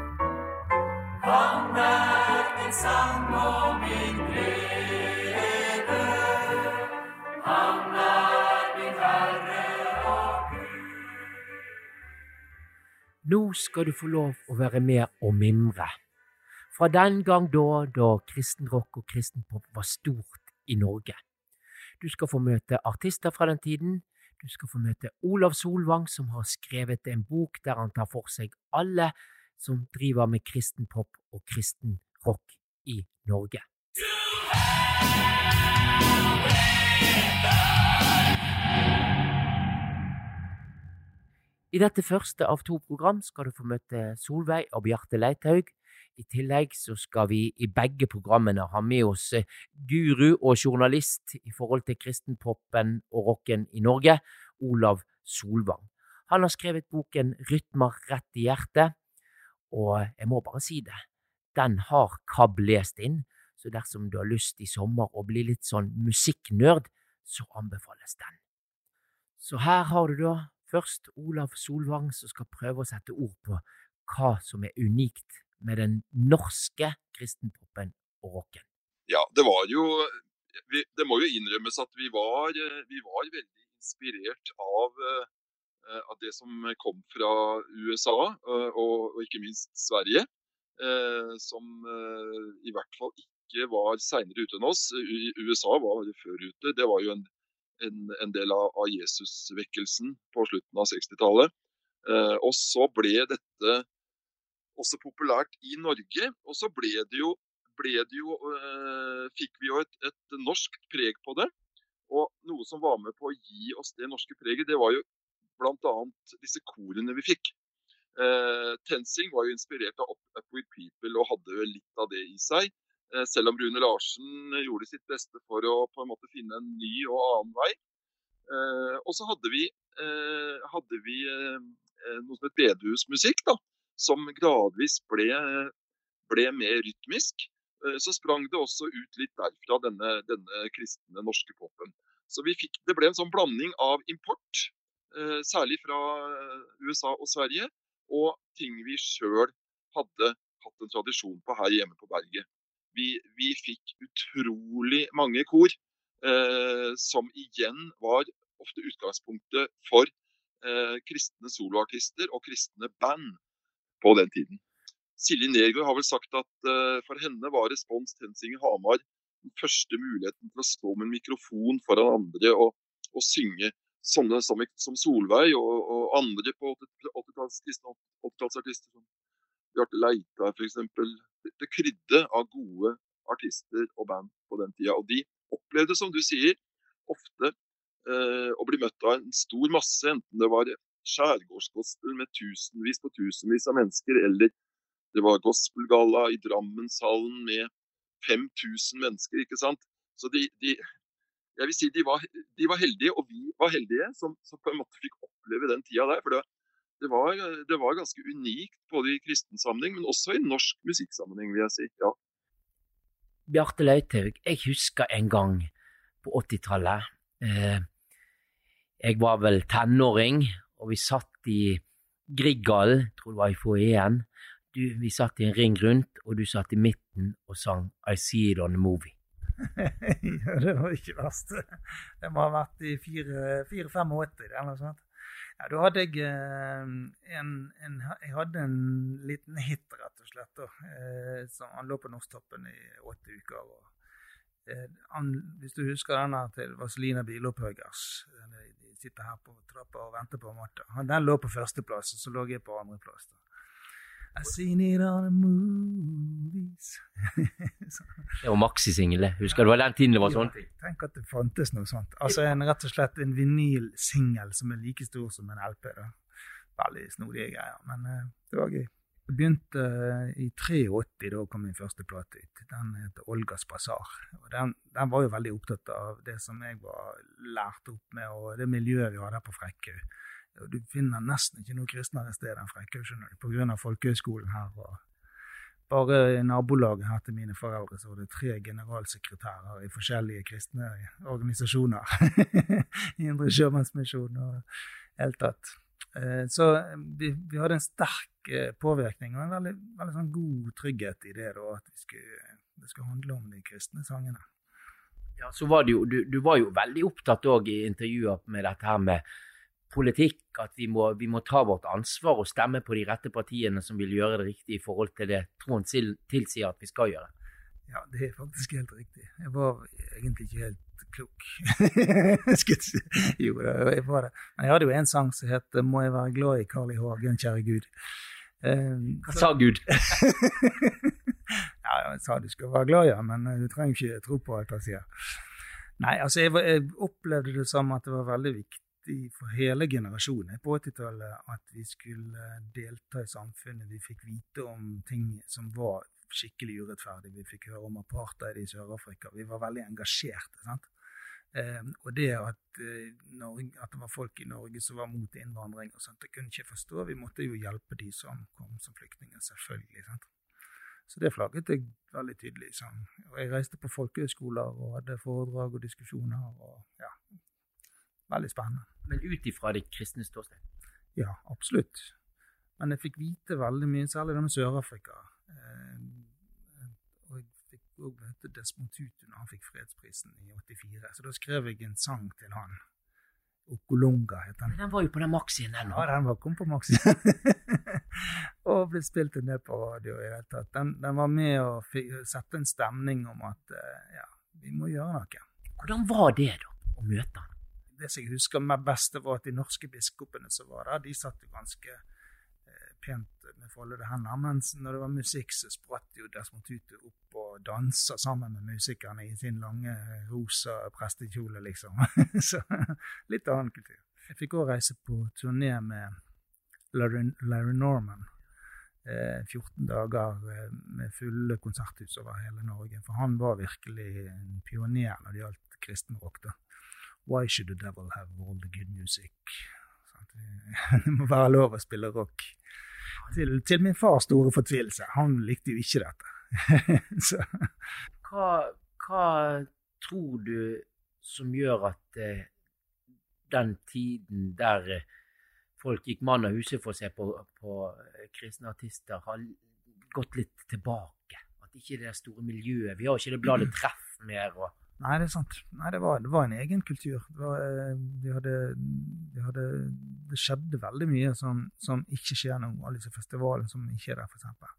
Nå skal du få lov å være med og mimre. Fra den gang da da kristen rock og kristen pop var stort i Norge. Du skal få møte artister fra den tiden. Du skal få møte Olav Solvang, som har skrevet en bok der han tar for seg alle som driver med kristen pop og kristen rock i Norge. I dette første av to program skal du få møte Solveig og Bjarte Leithaug. I tillegg så skal vi i begge programmene ha med oss eh, guru og journalist i forhold til kristenpopen og rocken i Norge, Olav Solvang. Han har skrevet boken Rytmer rett i hjertet, og jeg må bare si det, den har KAB lest inn, så dersom du har lyst i sommer å bli litt sånn musikknerd, så anbefales den. Så her har du da først Olav Solvang som skal prøve å sette ord på hva som er unikt med den norske kristenpopen og rocken. Ja, det var jo Det må jo innrømmes at vi var, vi var veldig inspirert av, eh, av det som kom fra USA, eh, og, og ikke minst Sverige. eh, Som i hvert fall ikke var seinere ute enn oss. USA var før ute. Det var jo en, en, en del av, av Jesusvekkelsen på slutten av 60-tallet. Eh, og så ble dette også populært i Norge. Og så ble det jo, ble det jo eh, fikk vi jo et, et norsk preg på det. Og noe som var med på å gi oss det norske preget, det var jo bl.a. disse korene vi fikk. Eh, Tensing var jo inspirert av Up, Up With People og hadde jo litt av det i seg. Eh, selv om Rune Larsen gjorde sitt beste for å på en måte finne en ny og annen vei. Eh, og så hadde vi, eh, hadde vi eh, noe som het bedehusmusikk, da, som gradvis ble, ble mer rytmisk. Eh, Så sprang det også ut litt derfra, denne, denne kristne norske popen. Så fikk, det ble en sånn blanding av import, eh, særlig fra eh, USA og Sverige, og ting vi sjøl hadde hatt en tradisjon på her hjemme på berget. Vi, vi fikk utrolig mange kor, som igjen var ofte utgangspunktet for kristne soloartister og kristne band på den tiden. Silje Nergård har vel sagt at eh, for henne var Respons Tensing Hamar den første muligheten til å stå med en mikrofon foran andre og, og synge. Sånne som, som Solveig og, og andre på 80-talls kristne 80-tallsartister som Bjarte Leita f.eks. Det krydde av gode artister og band på den tida. Og de opplevde, som du sier, ofte eh, å bli møtt av en stor masse, enten det var skjærgårdsgospel med tusenvis på tusenvis av mennesker, eller det var gospelgalla i Drammenshallen med 5000 mennesker, ikke sant. Så de, de jeg vil si de var, de var heldige, og vi var heldige som, som på en måte fikk oppleve den tida der. For det, det, var, det var ganske unikt både i kristen sammenheng, men også i norsk musikksammenheng, vil jeg si. ja. Bjarte Leithaug, jeg husker en gang på 80-tallet. Eh, jeg var vel tenåring, og vi satt i Grieghallen, tror det var i foajeen. Vi satt i en ring rundt, og du satt i midten og sang I See It On The Movie. ja, det var ikke verst. Det må ha vært i 4-85 eller noe sånt. Ja, da hadde jeg eh, en, en, jeg hadde en liten hit, rett og slett. Da, eh, som Han lå på Norsktoppen i åtte uker. Og, eh, han, hvis du husker denne til Vazelina Bilopphøggers sitter her på trappa og venter på Martha. Den lå på førsteplass, og så lå jeg på andreplass. I've seen it on the movies. Det var Maxi-singel. Husker du den tiden det var Ja. Tenk at det fantes noe sånt. Altså en, rett og slett en vinylsingel som er like stor som en LP. da. Veldig snodige greier, men uh, det var gøy. Det begynte eh, i 83, da kom min første plate ut. Den heter Olgas basar. Den, den var jo veldig opptatt av det som jeg var lært opp med, og det miljøet vi hadde her på Frekkhaug. Du finner nesten ikke noe kristnere sted enn Frekkhaug, skjønner du, pga. folkehøgskolen her. og bare i nabolaget her til mine foreldre så var det tre generalsekretærer i forskjellige kristne organisasjoner. Indre Sjømannsmisjon og helt tatt. Eh, Så vi, vi hadde en sterk eh, påvirkning og en veldig, veldig sånn god trygghet i det da, at vi skulle, det skulle handle om de kristne sangene. Ja, så var det jo, du, du var jo veldig opptatt òg i intervjuer med dette her med politikk, at vi må, vi må ta vårt ansvar og stemme på de rette partiene som vil gjøre det riktig i forhold til det troen tilsier at vi skal gjøre. Ja, det er faktisk helt riktig. Jeg var egentlig ikke helt klok. Jo, det- jeg var det. Men jeg hadde jo en sang som het 'Må jeg være glad i Carl I. Hagen, kjære Gud'. Um, Hva sa Gud? ja, jeg sa du skal være glad, ja, men eh, du trenger ikke tro på alt han sier. Nei, altså jeg, jeg opplevde det som at det var veldig viktig for hele generasjonen på 80-tallet at vi skulle delta i samfunnet. Vi fikk vite om ting som var skikkelig urettferdig. Vi fikk høre om apartheid i Sør-Afrika. Vi var veldig engasjerte. sant? Eh, og det at, eh, Norge, at det var folk i Norge som var mot innvandring, og sånt, det kunne ikke forstå. Vi måtte jo hjelpe de som kom som flyktninger, selvfølgelig. sant? Så det flagget jeg veldig tydelig. Sånn. Og jeg reiste på folkehøyskoler og hadde foredrag og diskusjoner. og ja, Veldig spennende. Men ut ifra ditt kristne ståsted. Ja, absolutt. Men jeg fikk vite veldig mye, særlig det med Sør-Afrika. Eh, og jeg fikk òg møte Desmond Tutu når han fikk fredsprisen i 84. Så da skrev jeg en sang til han. Okolonga het den. Men den var jo på den Maxien ennå. Ja, den var kom på maxien. og ble spilt en del på radio i det hele tatt. Den, den var med å sette en stemning om at eh, ja, vi må gjøre noe. Hvordan var det, da, å møte han? Det som jeg husker best, var at de norske biskopene som var der, de satt jo ganske pent med foldede hender. Mens når det var musikk, så spratt jo Desmond Tutu opp og dansa sammen med musikerne i sin lange rosa prestekjole, liksom. så litt annen kultur. Jeg fikk òg reise på turné med Larry, Norman. Eh, 14 dager eh, med fulle konserthus over hele Norge. For han var virkelig en pioner når det gjaldt kristenrock. da. Why should the devil have all the good music? Det må være lov å spille rock. Til, til min fars store fortvilelse. Han likte jo ikke dette. Hva, hva tror du som gjør at eh, den tiden der eh, folk gikk mann av huset for å se på, på eh, kristne artister, har gått litt tilbake? At ikke det store miljøet Vi har ikke det bladet Treff mer. og nei, det er sant. Nei, det var, det var en egen kultur. Det, var, eh, vi hadde, vi hadde, det skjedde veldig mye som, som ikke skjer nå. Alle disse festivalene som ikke er der, f.eks.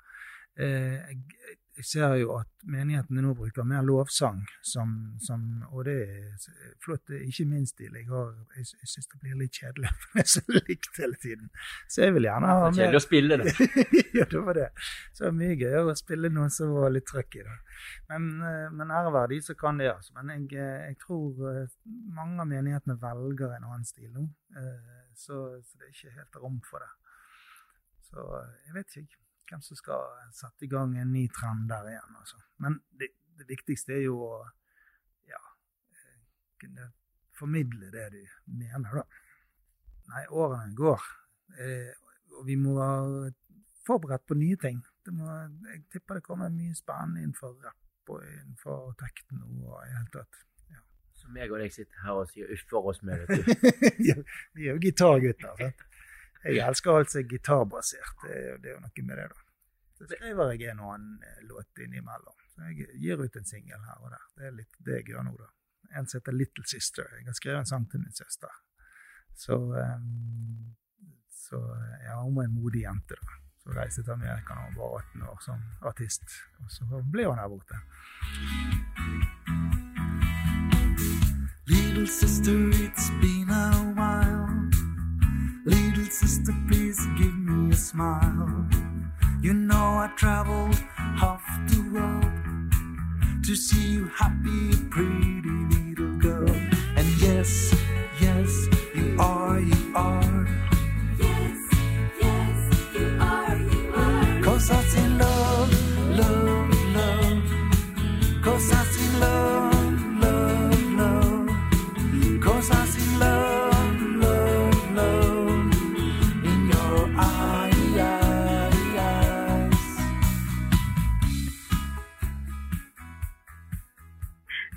Eh, jeg, jeg ser jo at menighetene nå bruker mer lovsang, som, som, og det er flott. Det er ikke min stil. Jeg, har, jeg, jeg syns det blir litt kjedelig, for det er så likt hele tiden. Så jeg vil gjerne ha Det er kjedelig å spille det. ja, det var det. Så det var mye gøyere å spille noe som var litt trøkk i det. Men, eh, men ære være de som kan det, altså. Men jeg, eh, jeg tror eh, mange av menighetene velger en annen stil nå. Så, så det er ikke helt rom for det. Så jeg vet ikke hvem som skal sette i gang en ny trend der igjen, altså. Men det, det viktigste er jo å ja, eh, kunne formidle det du mener, da. Nei, årene går. Eh, og vi må være forberedt på nye ting. Det må, jeg tipper det kommer mye spennende innenfor rapp og innenfor tekno og i det hele tatt. Så meg og deg sitter her og sier uff for oss med, vet du. Ja, vi er jo gitargutter. sant? Jeg elsker alt som er gitarbasert. Det, er det er jo noe med det, da. Så skriver jeg en og annen eh, låt innimellom. Så jeg gir ut en singel her og der. Det er litt det jeg gjør nå, da. En som heter Little Sister. Jeg har skrevet en sang til min søster. Så, um, så ja, hun var en modig jente, da. Så reiste til Amerika da hun var 18 år som artist. Og så ble hun her borte. Little sister, it's been a sister, please give me a smile. You know I traveled half the world to see you happy, pretty little girl. And yes, yes, you are, you are.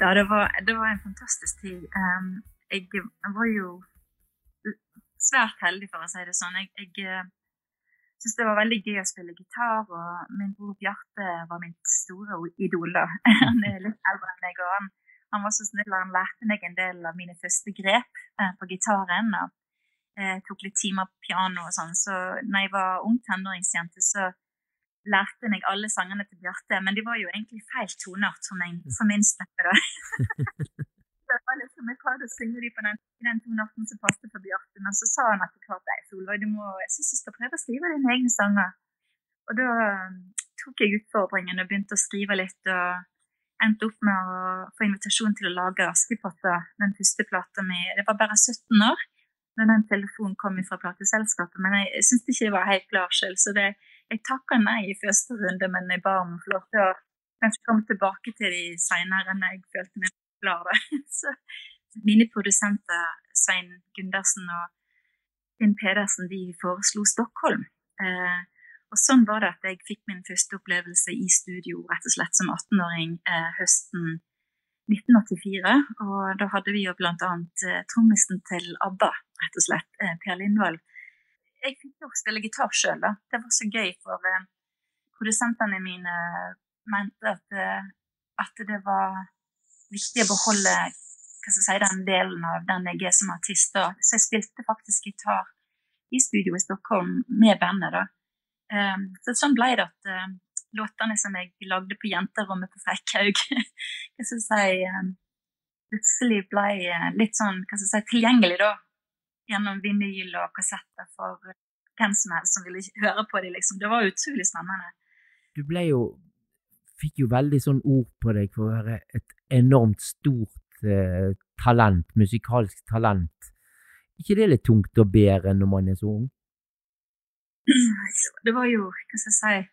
Ja, det var, det var en fantastisk tid. Um, jeg, jeg var jo svært heldig, for å si det sånn. Jeg, jeg uh, syntes det var veldig gøy å spille gitar, og min bror Bjarte var mitt store idol. da. Han er litt eldre enn meg, og han, han var så snill han lærte meg en del av mine første grep eh, på gitaren. og eh, tok litt timer på piano og sånn. Så når jeg var ung tenåringsjente, så lærte meg alle sangene til Bjarte. Men de var jo egentlig feil toneart for, meg, for min stemme. da. det var liksom, Jeg prøvde å synge de på den, den tonearten som passet for Bjarte, men så sa han etter hvert nei, Solveig, du må, jeg syns du skal prøve å skrive dine egne sanger. Og da um, tok jeg utfordringen og begynte å skrive litt. og endte opp med å få invitasjon til å lage Askepott, den første plata mi. Det var bare 17 år når den telefonen kom fra plateselskapet, men jeg syntes ikke jeg var helt klar selv, så det, jeg takka nei i første runde, men jeg ba om lov til å kanskje komme tilbake til de seinere når jeg følte meg klar. Så mine produsenter Svein Gundersen og Finn Pedersen de foreslo Stockholm. Eh, og sånn var det at jeg fikk min første opplevelse i studio rett og slett som 18-åring eh, høsten 1984. Og da hadde vi jo annet eh, trommisen til ABBA, rett og slett, eh, Per Lindvold. Jeg fikk jo spille gitar sjøl, da. Det var så gøy, for eh, produsentene mine mente at, eh, at det var viktig å beholde hva skal jeg si, den delen av den jeg er som artist. da. Så jeg spilte faktisk gitar i studio i Stockholm med bandet. da. Um, så sånn ble det at uh, låtene som jeg lagde på jenterommet på Frekkhaug, hva skal jeg si, um, plutselig ble uh, litt sånn hva skal jeg si, tilgjengelig da, gjennom vinyl og kassetter for hvem som helst som ville høre på dem. Liksom. Det var utrolig spennende. Du ble jo Fikk jo veldig sånn ord på deg for å være et enormt stort eh, talent, musikalsk talent. ikke det litt tungt å bære når man er så ung? Det var jo Hva skal jeg si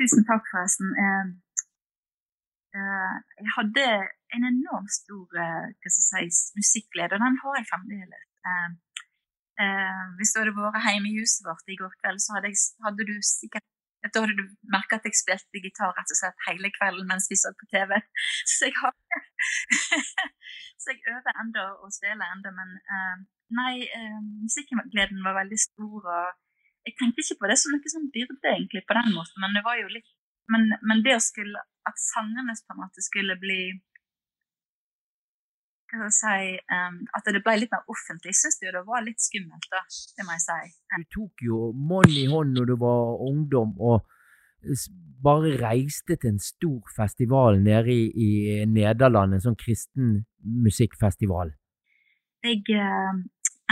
Tusen takk, forresten. Eh, eh, jeg hadde en enormt stor eh, hva skal jeg si, musikkglede, og den har jeg fremdeles. Eh, eh, hvis du hadde vært hjemme i huset vårt i går kveld, så hadde, jeg, hadde du sikkert da hadde du merka at jeg spilte gitar rett og slett hele kvelden mens vi så på TV. Så jeg har Så jeg øver enda og spiller enda, men uh, nei, uh, musikkgleden var veldig stor. og Jeg tenkte ikke på det som noe sånn byrde, egentlig, på den måten, men det var jo litt Men, men det å skulle At sangene på en måte skulle bli hva skal jeg si um, At det ble litt mer offentlig, syns jeg det var litt skummelt, da. Det må jeg si. Du tok jo mann i hånd når du var ungdom, og bare reiste til en stor festival nede i, i Nederland, en sånn kristen musikkfestival. Jeg uh,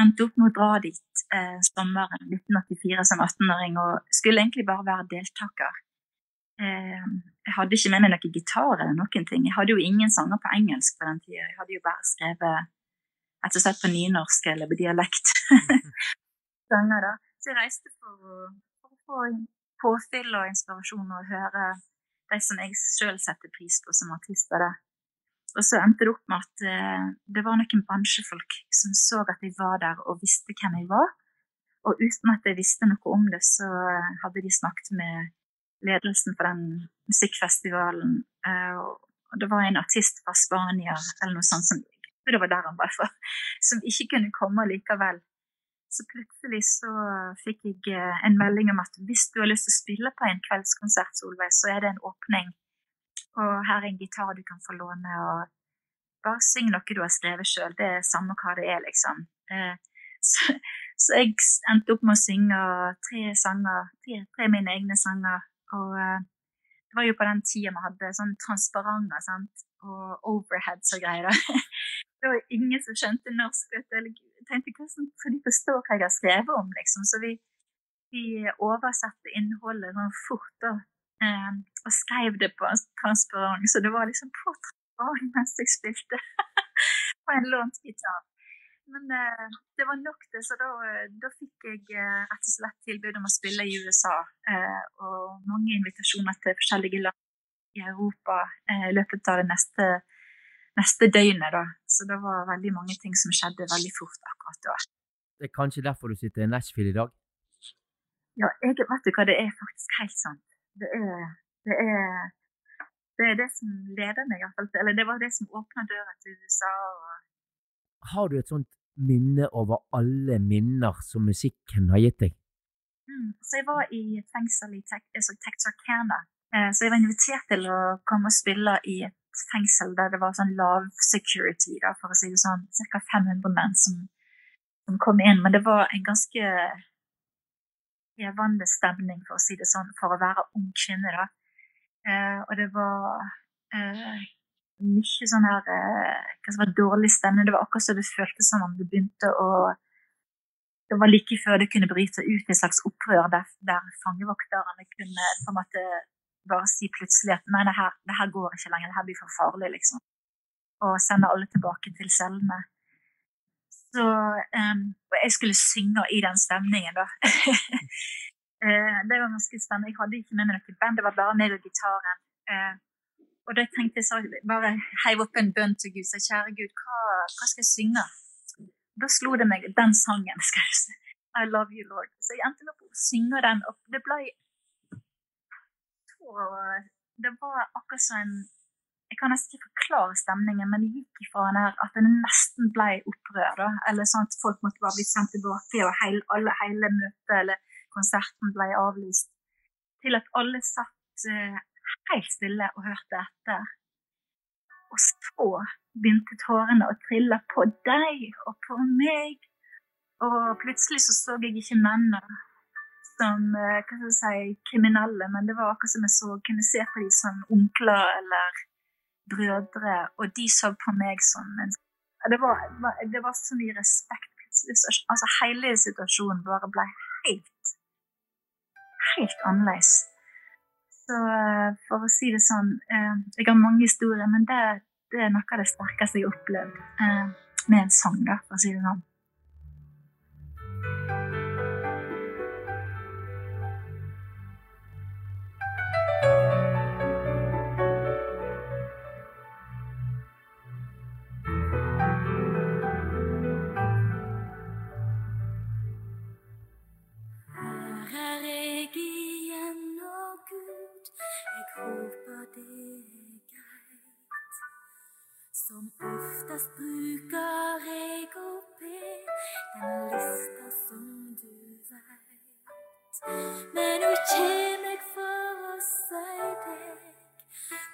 endte opp med å dra dit uh, sommeren 1984 som 18-åring, og skulle egentlig bare være deltaker. Eh, jeg hadde ikke med meg noen gitar eller noen ting. Jeg hadde jo ingen sanger på engelsk på den tida. Jeg hadde jo bare skrevet rett og slett på nynorsk eller på dialekt. sanger da. Så jeg reiste for å, få påfyll og inspirasjon og høre de som jeg sjøl setter pris på som artister. da. Og så endte det opp med at eh, det var noen bransjefolk som så at jeg var der og visste hvem jeg var. Og uten at jeg visste noe om det, så eh, hadde de snakket med ledelsen for den musikkfestivalen. eh, og det var en artist fra Spania eller noe sånt som det var der han var fra, som ikke kunne komme likevel. Så plutselig så fikk jeg eh, en melding om at hvis du har lyst til å spille på en kveldskonsert, Solveig, så er det en åpning. Og her er en gitar du kan få låne, og bare syng noe du har skrevet sjøl. Det er samme hva det er, liksom. Eh, så, så jeg endte opp med å synge tre sanger, tre, tre mine egne sanger. Og eh, det var jo på den tida vi hadde sånn transparenter og overheads og greier. Det var ingen som skjønte norsk. vet du. Jeg tenkte hvordan skal de forstå hva jeg har skrevet om, liksom. Så vi vi oversatte innholdet sånn fort da, eh, og skrev det på transparent, så det var liksom på transparent mens jeg spilte på en lånt gitar. Men eh, det var nok det, så da, da fikk jeg eh, rett og slett tilbud om å spille i USA. Eh, og mange invitasjoner til forskjellige land i Europa i løpet av det neste, neste døgnet. Da. Så det var veldig mange ting som skjedde veldig fort akkurat da. Det er kanskje derfor du sitter i Nashville i dag? Ja, jeg, vet du hva, det er faktisk helt sant. Det er det, er, det, er det som leder meg, i hvert fall. til- Eller det var det som åpna døra til USA. Og, Har du et sånt minne over alle minner som musikken har gitt deg? mm. Så jeg var i fengsel i altså Texarkana. Eh, så jeg var invitert til å komme og spille i et fengsel der det var sånn lav security, da, for å si det sånn. Ca. 500 menn som, som kom inn. Men det var en ganske hevende stemning, for å si det sånn, for å være ung kvinne. da. Eh, og det var eh, mye sånn her eh, hva som var dårlig stemning. Det var akkurat så det føltes som om det begynte å Det var like før det kunne bryte ut et slags opprør der, der fangevokterne kunne på en måte bare si plutselig at nei, det her, det her går ikke lenger, det her blir for farlig, liksom. Og sende alle tilbake til cellene. Så um, Og jeg skulle synge i den stemningen, da. Eh, det var ganske spennende. Jeg hadde ikke med meg noe band, det var bare meg og gitaren. Eh, og da tenkte jeg så, bare heiv opp en bønn til Gud. Så kjære Gud, hva, hva skal jeg synge? Da slo det meg den sangen. skal jeg si. I love you, Lord. Så jeg endte opp å synge den. Og det ble så Det var akkurat som en Jeg kan nesten ikke forklare stemningen, men det gikk ifra den her at det nesten ble opprør. da, Eller sånn at folk måtte bare bli sendt tilbake, og hele, alle, hele møtet eller konserten ble avlyst. Til at alle satt eh, helt stille og hørte etter. Og så begynte tårene å trille på deg og på meg. Og plutselig så så jeg ikke mennene som eh, hva skal jeg si, kriminelle, men det var akkurat som jeg så, kunne se på dem som onkler eller brødre, og de så på meg som en det var, det var, så mye respekt altså hele situasjonen bare ble helt helt annerledes. Så eh, for å si det sånn, eh, jeg har mange historier, men det, det er noe av det sterkeste jeg har opplevd eh, med en sang, da, for å si det sånn. Som oftest bruker jeg å be den lista som du veit. Men nå kjem jeg for å si deg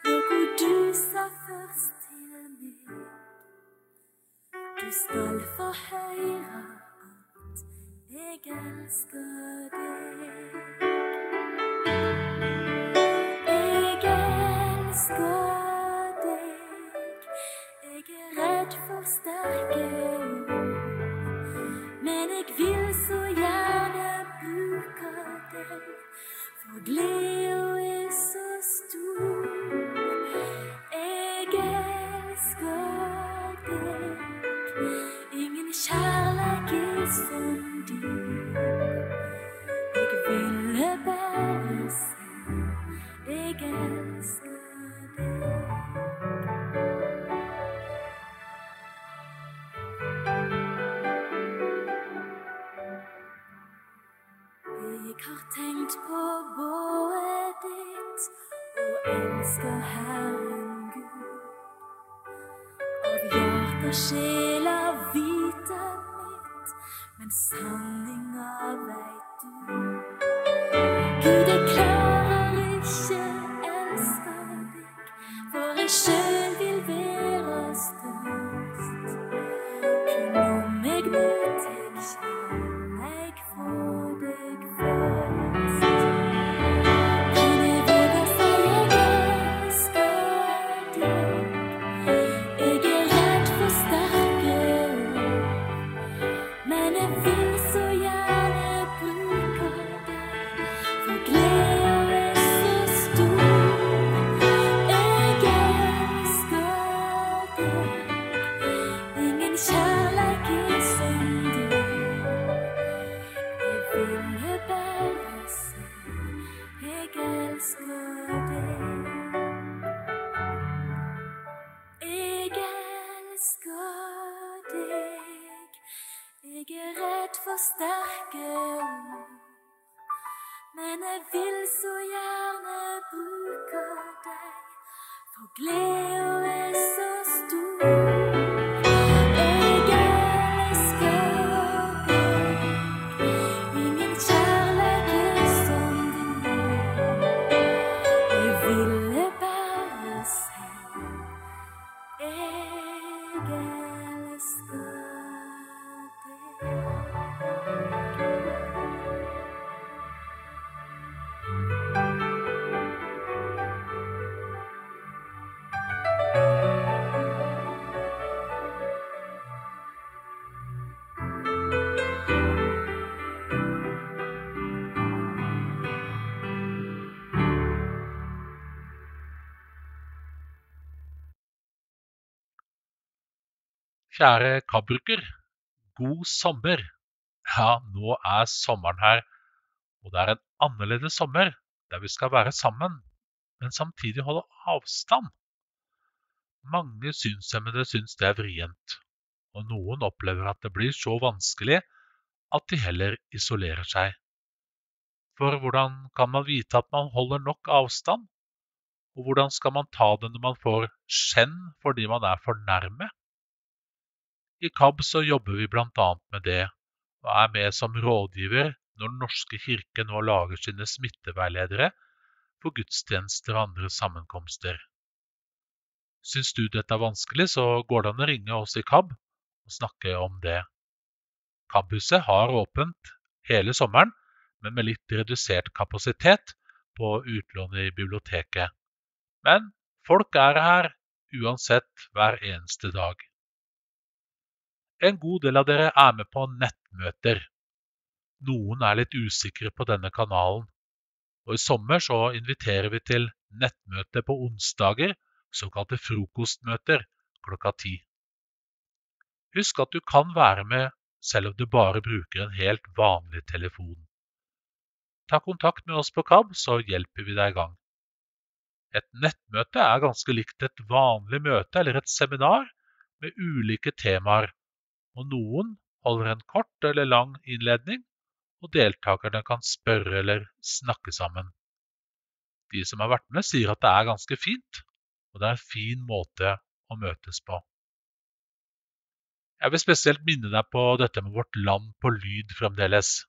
noe du sa først til meg. Du skal få høre at jeg elsker deg. Kjære KAB-bruker, god sommer. Ja, nå er sommeren her, og det er en annerledes sommer der vi skal være sammen, men samtidig holde avstand. Mange synshemmede syns det er vrient, og noen opplever at det blir så vanskelig at de heller isolerer seg. For hvordan kan man vite at man holder nok avstand? Og hvordan skal man ta det når man får skjenn fordi man er for nærme? I KAB så jobber vi bl.a. med det, og er med som rådgiver når Den norske kirke nå lager sine smitteveiledere for gudstjenester og andre sammenkomster. Syns du dette er vanskelig, så går det an å ringe oss i KAB og snakke om det. KAB-huset har åpent hele sommeren, men med litt redusert kapasitet på utlånet i biblioteket. Men folk er her uansett hver eneste dag. En god del av dere er med på nettmøter. Noen er litt usikre på denne kanalen, og i sommer så inviterer vi til nettmøte på onsdager, såkalte frokostmøter, klokka ti. Husk at du kan være med selv om du bare bruker en helt vanlig telefon. Ta kontakt med oss på KAB, så hjelper vi deg i gang. Et nettmøte er ganske likt et vanlig møte eller et seminar med ulike temaer, og noen holder en kort eller lang innledning, og deltakerne kan spørre eller snakke sammen. De som har vært med, sier at det er ganske fint, og det er en fin måte å møtes på. Jeg vil spesielt minne deg på dette med vårt land på lyd fremdeles.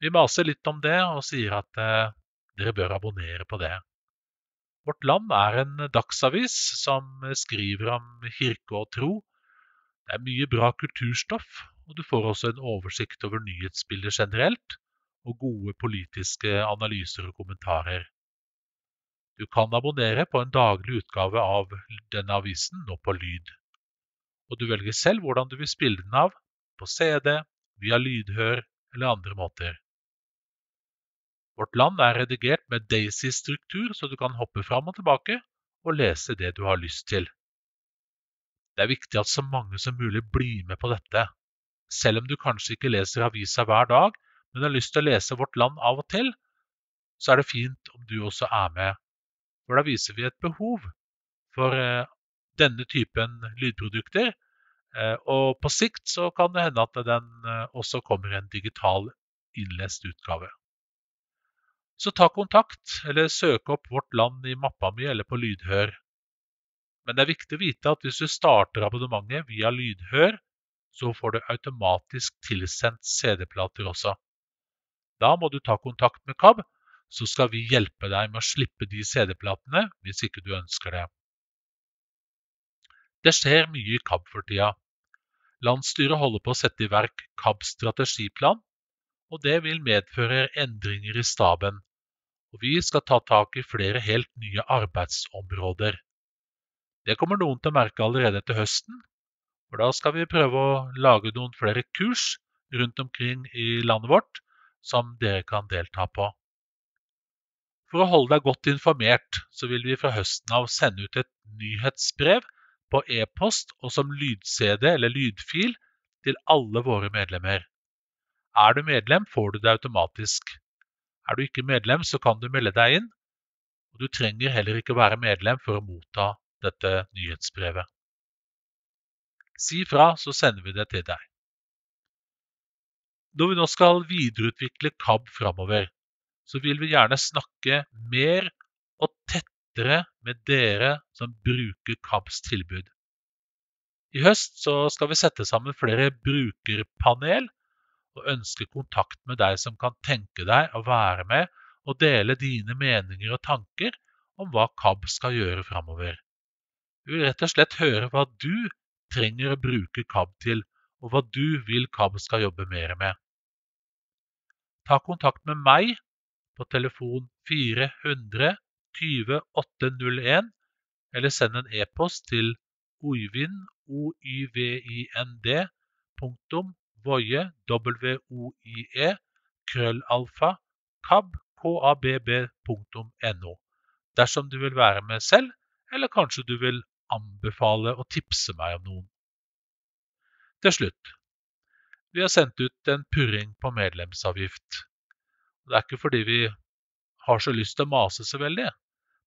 Vi maser litt om det og sier at eh, dere bør abonnere på det. Vårt Land er en dagsavis som skriver om kirke og tro. Det er mye bra kulturstoff, og du får også en oversikt over nyhetsbildet generelt, og gode politiske analyser og kommentarer. Du kan abonnere på en daglig utgave av denne avisen nå på lyd. Og du velger selv hvordan du vil spille den av, på CD, via lydhør eller andre måter. Vårt Land er redigert med Daisy-struktur, så du kan hoppe fram og tilbake og lese det du har lyst til. Det er viktig at så mange som mulig blir med på dette. Selv om du kanskje ikke leser avisa hver dag, men har lyst til å lese Vårt Land av og til, så er det fint om du også er med. For da viser vi et behov for eh, denne typen lydprodukter. Eh, og på sikt så kan det hende at den eh, også kommer i en digital innlest utgave. Så ta kontakt, eller søk opp Vårt Land i mappa mi eller på lydhør. Men det er viktig å vite at hvis du starter abonnementet via lydhør, så får du automatisk tilsendt CD-plater også. Da må du ta kontakt med KAB, så skal vi hjelpe deg med å slippe de CD-platene hvis ikke du ønsker det. Det skjer mye i KAB for tida. Landsstyret holder på å sette i verk KABs strategiplan, og det vil medføre endringer i staben. Og vi skal ta tak i flere helt nye arbeidsområder. Det kommer noen til å merke allerede til høsten, for da skal vi prøve å lage noen flere kurs rundt omkring i landet vårt som dere kan delta på. For å holde deg godt informert, så vil vi fra høsten av sende ut et nyhetsbrev på e-post og som lyd-CD eller lydfil til alle våre medlemmer. Er du medlem, får du det automatisk. Er du ikke medlem, så kan du melde deg inn, og du trenger heller ikke være medlem for å motta dette nyhetsbrevet. Si fra, så sender vi det til deg. Når vi nå skal videreutvikle KAB framover, så vil vi gjerne snakke mer og tettere med dere som bruker KABs tilbud. I høst skal vi sette sammen flere brukerpanel og ønske kontakt med deg som kan tenke deg å være med og dele dine meninger og tanker om hva KAB skal gjøre framover. Vi vil rett og slett høre hva du trenger å bruke KAB til, og hva du vil KAB skal jobbe mer med. Ta kontakt med meg på telefon 400 20 801, eller send en e-post til oivind, voie, w-o-i-e, krøllalfa, kab, k-a-b-b, punktum, no. Dersom du vil være med selv, eller kanskje du vil anbefale og tipse meg om noen. Til slutt, vi har sendt ut en purring på medlemsavgift. Det er ikke fordi vi har så lyst til å mase så veldig,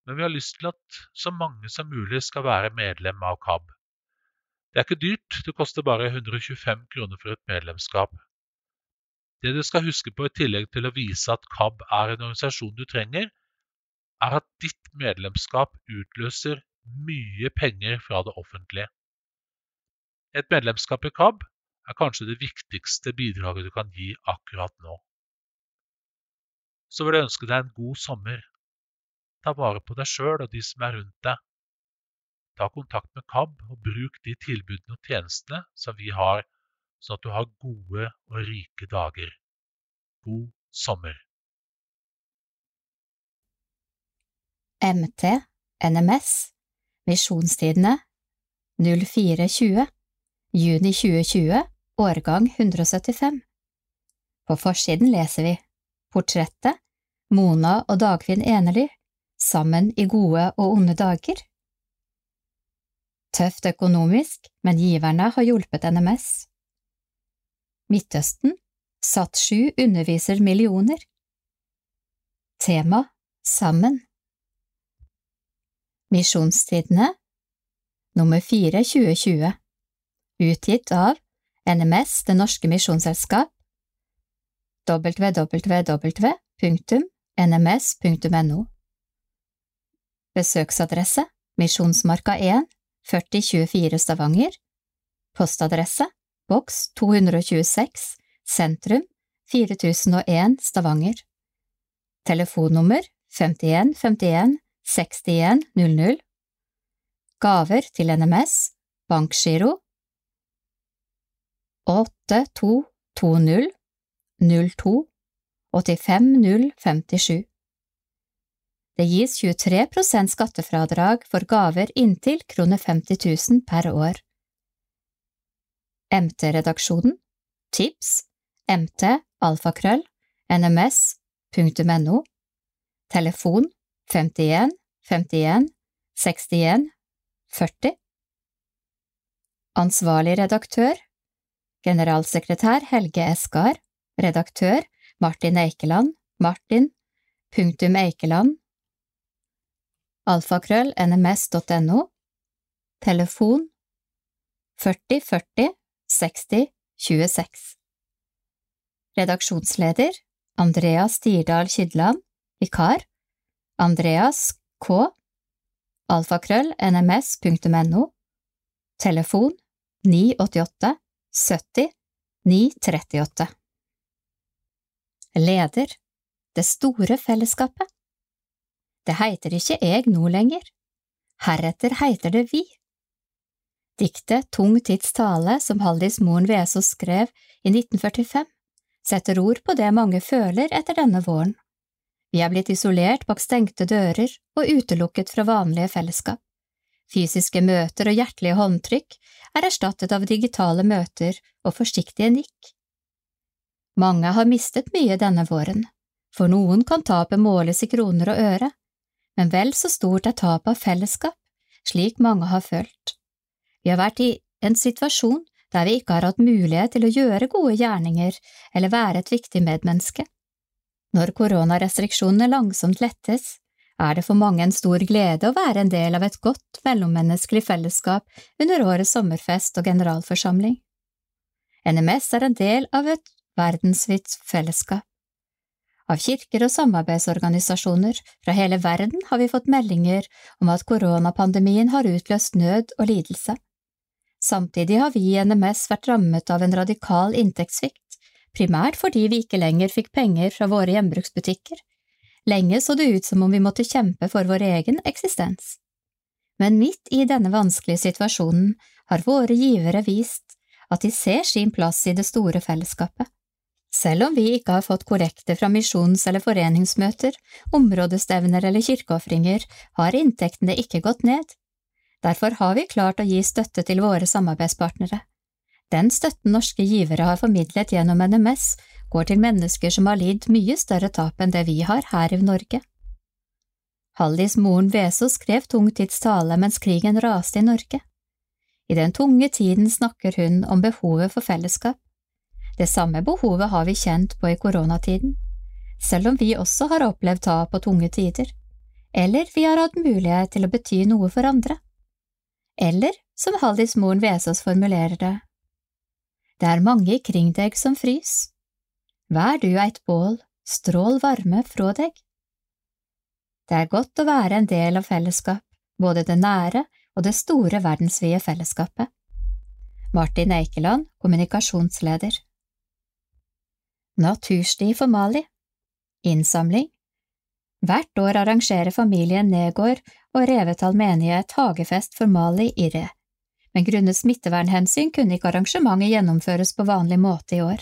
men vi har lyst til at så mange som mulig skal være medlem av KAB. Det er ikke dyrt, det koster bare 125 kroner for et medlemskap. Det du skal huske på i tillegg til å vise at KAB er en organisasjon du trenger, er at ditt medlemskap utløser mye penger fra det offentlige. Et medlemskap i KAB er kanskje det viktigste bidraget du kan gi akkurat nå. Så vil jeg ønske deg en god sommer. Ta vare på deg sjøl og de som er rundt deg. Ta kontakt med KAB og bruk de tilbudene og tjenestene som vi har, sånn at du har gode og rike dager. God sommer. MT, NMS, Misjonstidene 0420, juni 2020, årgang 175. På forsiden leser vi Portrettet Mona og Dagfinn Enerly sammen i gode og onde dager. Tøft økonomisk, men giverne har hjulpet NMS. Midtøsten Satt sju underviser millioner. Tema Sammen. Misjonstidene. Nummer 4 2020 Utgitt av NMS Det Norske Misjonsselskap. Www.nms.no Besøksadresse Misjonsmarka 1 4024 Stavanger. Postadresse Boks 226 Sentrum 4001 Stavanger. Telefonnummer 51 51 61 00 Gaver til NMS Bankgiro. 8220 02 85 057 Det gis 23% skattefradrag for gaver inntil kroner 50 000 per år. MT-redaksjonen Tips. Mt alfakrøll nms.no Telefon 51 51 61 40 Ansvarlig redaktør Generalsekretær Helge Eskar. Redaktør Martin Eikeland. Martin punktum Eikeland. Alfakrøll nms.no Telefon 40 40 60 26 Redaksjonsleder Andrea Stirdal Kydland. Vikar Andreas K. Alfakrøll nms.no Telefon 988 70 938 Leder. Det store fellesskapet. Det heiter ikke eg nå lenger, heretter heiter det vi. Diktet Tung tids tale, som Haldis Moren Vesaas skrev i 1945, setter ord på det mange føler etter denne våren. Vi er blitt isolert bak stengte dører og utelukket fra vanlige fellesskap. Fysiske møter og hjertelige håndtrykk er erstattet av digitale møter og forsiktige nikk. Mange har mistet mye denne våren. For noen kan tapet måles i kroner og øre, men vel så stort er tapet av fellesskap, slik mange har følt. Vi har vært i en situasjon der vi ikke har hatt mulighet til å gjøre gode gjerninger eller være et viktig medmenneske. Når koronarestriksjonene langsomt lettes, er det for mange en stor glede å være en del av et godt mellommenneskelig fellesskap under årets sommerfest og generalforsamling. NMS er en del av et verdensvidt fellesskap. Av kirker og samarbeidsorganisasjoner fra hele verden har vi fått meldinger om at koronapandemien har utløst nød og lidelse. Samtidig har vi i NMS vært rammet av en radikal inntektssvikt, primært fordi vi ikke lenger fikk penger fra våre gjenbruksbutikker. Lenge så det ut som om vi måtte kjempe for vår egen eksistens. Men midt i denne vanskelige situasjonen har våre givere vist at de ser sin plass i det store fellesskapet. Selv om vi ikke har fått korrekte fra misjons- eller foreningsmøter, områdestevner eller kirkeofringer, har inntektene ikke gått ned. Derfor har vi klart å gi støtte til våre samarbeidspartnere. Den støtten norske givere har formidlet gjennom NMS, går til mennesker som har lidd mye større tap enn det vi har her i Norge. Hallis moren Veso skrev tungtids tale mens krigen raste i Norge. I den tunge tiden snakker hun om behovet for fellesskap. Det samme behovet har vi kjent på i koronatiden, selv om vi også har opplevd tap og tunge tider, eller vi har hatt mulighet til å bety noe for andre. Eller, som Hallis moren Vesaas formulerer det, det er mange kring deg som frys. Vær du eit bål, strål varme frå deg. Det er godt å være en del av fellesskap, både det nære og det store verdensvide fellesskapet. Martin Eikeland, kommunikasjonsleder. Natursti for Mali Innsamling Hvert år arrangerer familien Negård og Revetal menighet hagefest for Mali i Re, men grunnet smittevernhensyn kunne ikke arrangementet gjennomføres på vanlig måte i år.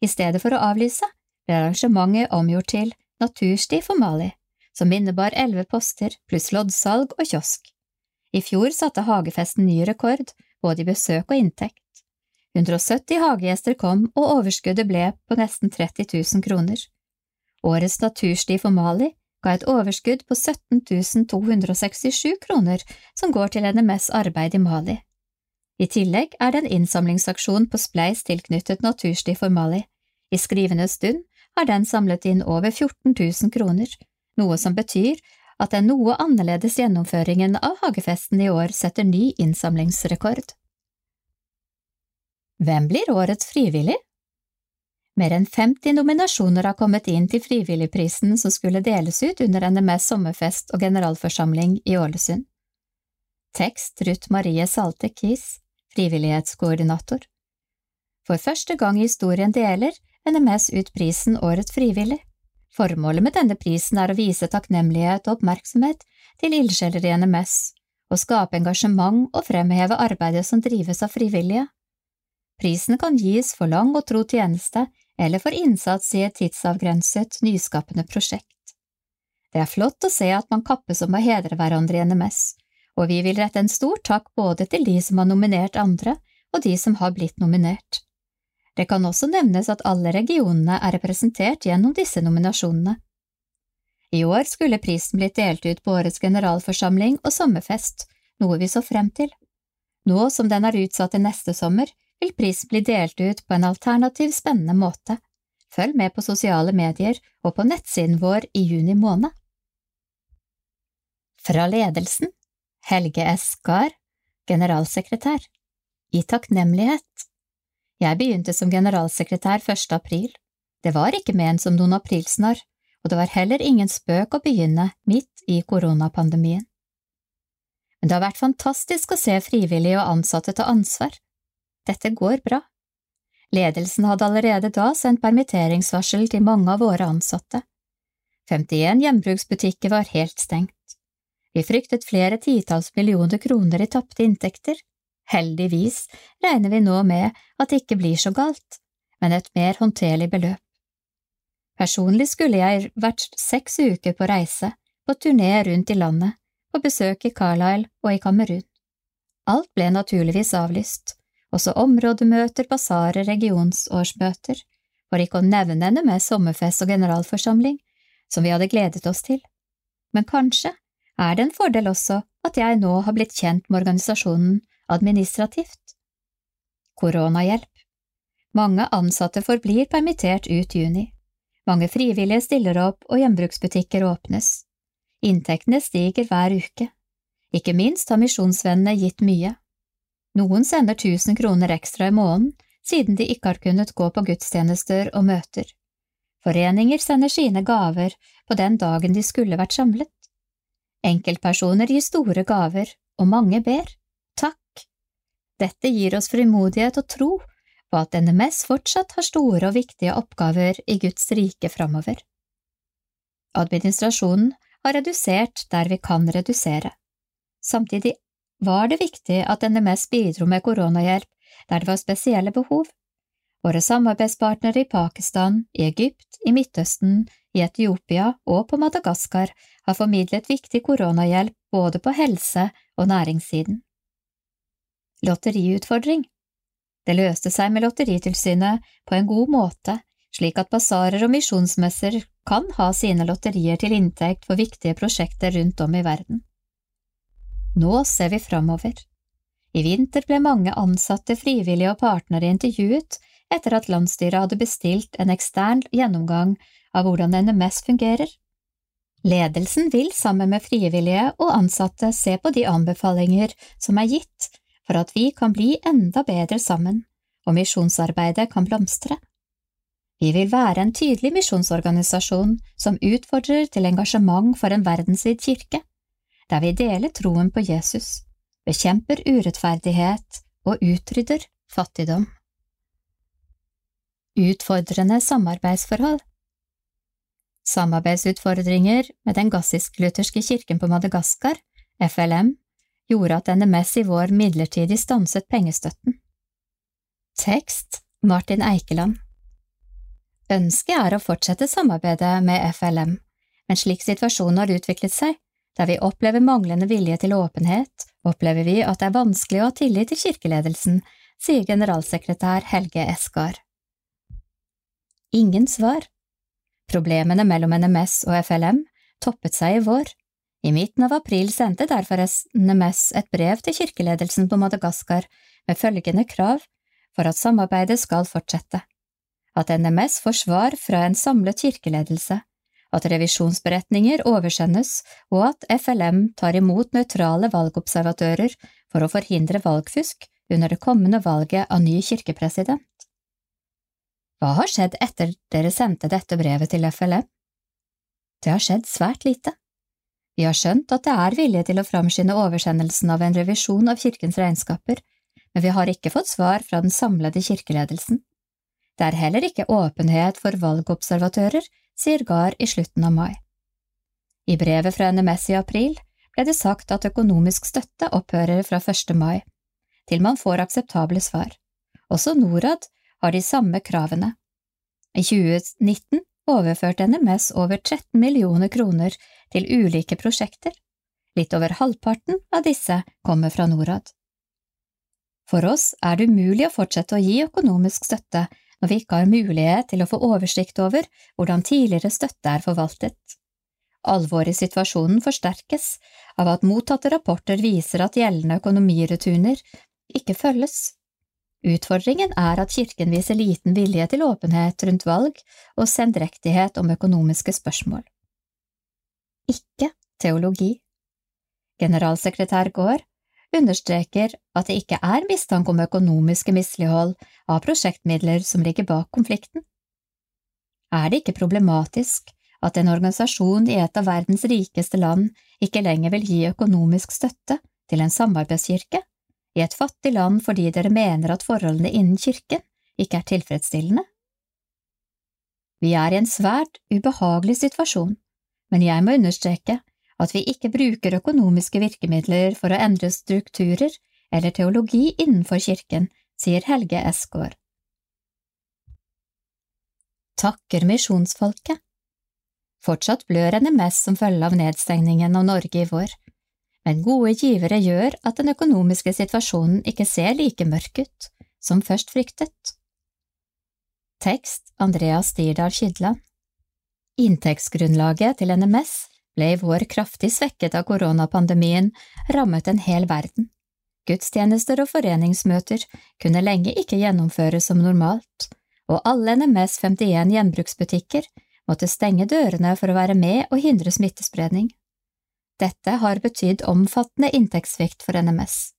I stedet for å avlyse ble arrangementet omgjort til Natursti for Mali, som innebar elleve poster pluss loddsalg og kiosk. I fjor satte hagefesten ny rekord, både i besøk og inntekt. 170 hagegjester kom, og overskuddet ble på nesten 30 000 kroner. Årets Natursti for Mali ga et overskudd på 17 267 kroner som går til NMS arbeid i Mali. I tillegg er det en innsamlingsaksjon på Spleis tilknyttet Natursti for Mali. I skrivende stund har den samlet inn over 14 000 kroner, noe som betyr at den noe annerledes gjennomføringen av hagefesten i år setter ny innsamlingsrekord. Hvem blir årets frivillig? Mer enn 50 nominasjoner har kommet inn til Frivilligprisen som skulle deles ut under NMS sommerfest og generalforsamling i Ålesund. Tekst Ruth Marie Salte Kies, frivillighetskoordinator. For første gang i historien deler NMS ut prisen Årets frivillig. Formålet med denne prisen er å vise takknemlighet og oppmerksomhet til ildsjeler i NMS, og skape engasjement og fremheve arbeidet som drives av frivillige. Prisen kan gis for lang og tro tjeneste eller for innsats i et tidsavgrenset, nyskapende prosjekt. Det er flott å se at man kappes om å hedre hverandre i NMS, og vi vil rette en stor takk både til de som har nominert andre, og de som har blitt nominert. Det kan også nevnes at alle regionene er representert gjennom disse nominasjonene. I år skulle prisen blitt delt ut på årets generalforsamling og sommerfest, noe vi så frem til. Nå som den er utsatt til neste sommer, vil prisen bli delt ut på en alternativ spennende måte. Følg med på sosiale medier og på nettsiden vår i juni måned. Fra ledelsen Helge Eskar, generalsekretær I takknemlighet Jeg begynte som generalsekretær 1. april. Det var ikke ment som noen aprilsnarr, og det var heller ingen spøk å begynne midt i koronapandemien. Men det har vært fantastisk å se frivillige og ansatte ta ansvar. Dette går bra. Ledelsen hadde allerede da sendt permitteringsvarsel til mange av våre ansatte. 51 gjenbruksbutikker var helt stengt. Vi fryktet flere titalls millioner kroner i tapte inntekter. Heldigvis regner vi nå med at det ikke blir så galt, men et mer håndterlig beløp. Personlig skulle jeg vært seks uker på reise, på turné rundt i landet, på besøk i Carlisle og i Kamerun. Alt ble naturligvis avlyst, også områdemøter, basarer, regionsårsmøter, for ikke å nevne henne med sommerfest og generalforsamling, som vi hadde gledet oss til. Men kanskje er det en fordel også at jeg nå har blitt kjent med organisasjonen administrativt. Koronahjelp Mange ansatte forblir permittert ut juni. Mange frivillige stiller opp og gjenbruksbutikker åpnes. Inntektene stiger hver uke. Ikke minst har Misjonsvennene gitt mye. Noen sender 1000 kroner ekstra i måneden siden de ikke har kunnet gå på gudstjenester og møter. Foreninger sender sine gaver på den dagen de skulle vært samlet. Enkeltpersoner gir store gaver, og mange ber. Takk! Dette gir oss frimodighet og tro på at NMS fortsatt har store og viktige oppgaver i Guds rike framover. Administrasjonen har redusert der vi kan redusere. Samtidig var det viktig at NMS bidro med koronahjelp der det var spesielle behov. Våre samarbeidspartnere i Pakistan, i Egypt, i Midtøsten, i Etiopia og på Madagaskar har formidlet viktig koronahjelp både på helse- og næringssiden. Lotteriutfordring Det løste seg med Lotteritilsynet på en god måte, slik at basarer og misjonsmesser kan ha sine lotterier til inntekt for viktige prosjekter rundt om i verden. Nå ser vi framover. I vinter ble mange ansatte, frivillige og partnere intervjuet etter at landsstyret hadde bestilt en ekstern gjennomgang av hvordan NMS fungerer. Ledelsen vil sammen med frivillige og ansatte se på de anbefalinger som er gitt for at vi kan bli enda bedre sammen og misjonsarbeidet kan blomstre. Vi vil være en tydelig misjonsorganisasjon som utfordrer til engasjement for en verdensvid kirke, der vi deler troen på Jesus, bekjemper urettferdighet og utrydder fattigdom. Utfordrende samarbeidsforhold Samarbeidsutfordringer med den gassisk-lutherske kirken på Madagaskar, FLM, gjorde at NMS i vår midlertidig stanset pengestøtten. Tekst Martin Eikeland Ønsket er å fortsette samarbeidet med FLM, men slik situasjonen har utviklet seg, der vi opplever manglende vilje til åpenhet, opplever vi at det er vanskelig å ha tillit til kirkeledelsen, sier generalsekretær Helge Eskar. Ingen svar. Problemene mellom NMS og FLM toppet seg i vår. I midten av april sendte derfor NMS et brev til kirkeledelsen på Madagaskar med følgende krav for at samarbeidet skal fortsette. At NMS får svar fra en samlet kirkeledelse, at revisjonsberetninger oversendes og at FLM tar imot nøytrale valgobservatører for å forhindre valgfusk under det kommende valget av ny kirkepresident. Hva har skjedd etter dere sendte dette brevet til FLM? Det har skjedd svært lite. Vi har skjønt at det er vilje til å framskynde oversendelsen av en revisjon av kirkens regnskaper, men vi har ikke fått svar fra den samlede kirkeledelsen. Det er heller ikke åpenhet for valgobservatører, sier Gahr i slutten av mai. I brevet fra NMS i april ble det sagt at økonomisk støtte opphører fra 1. mai, til man får akseptable svar. Også Norad har de samme kravene. I 2019 overførte NMS over 13 millioner kroner til ulike prosjekter. Litt over halvparten av disse kommer fra Norad. For oss er det umulig å fortsette å gi økonomisk støtte når vi ikke har mulighet til å få oversikt over hvordan tidligere støtte er forvaltet. Alvoret i situasjonen forsterkes av at mottatte rapporter viser at gjeldende økonomiretuner ikke følges. Utfordringen er at kirken viser liten vilje til åpenhet rundt valg og sendrektighet om økonomiske spørsmål. Ikke teologi. Generalsekretær Gaard understreker at det ikke er mistanke om økonomiske mislighold av prosjektmidler som ligger bak konflikten. Er det ikke problematisk at en organisasjon i et av verdens rikeste land ikke lenger vil gi økonomisk støtte til en samarbeidskirke i et fattig land fordi dere mener at forholdene innen kirken ikke er tilfredsstillende? Vi er i en svært ubehagelig situasjon, men jeg må understreke at vi ikke bruker økonomiske virkemidler for å endre strukturer eller teologi innenfor kirken, sier Helge Esgaard. Takker misjonsfolket Fortsatt blør NMS som følge av nedstengningen av Norge i vår men gode givere gjør at den økonomiske situasjonen ikke ser like mørk ut som først fryktet. Tekst Andreas Stirdal Kydland Inntektsgrunnlaget til NMS ble i vår kraftig svekket av koronapandemien, rammet en hel verden. Gudstjenester og foreningsmøter kunne lenge ikke gjennomføres som normalt, og alle NMS 51 gjenbruksbutikker måtte stenge dørene for å være med og hindre smittespredning. Dette har betydd omfattende inntektssvikt for NMS,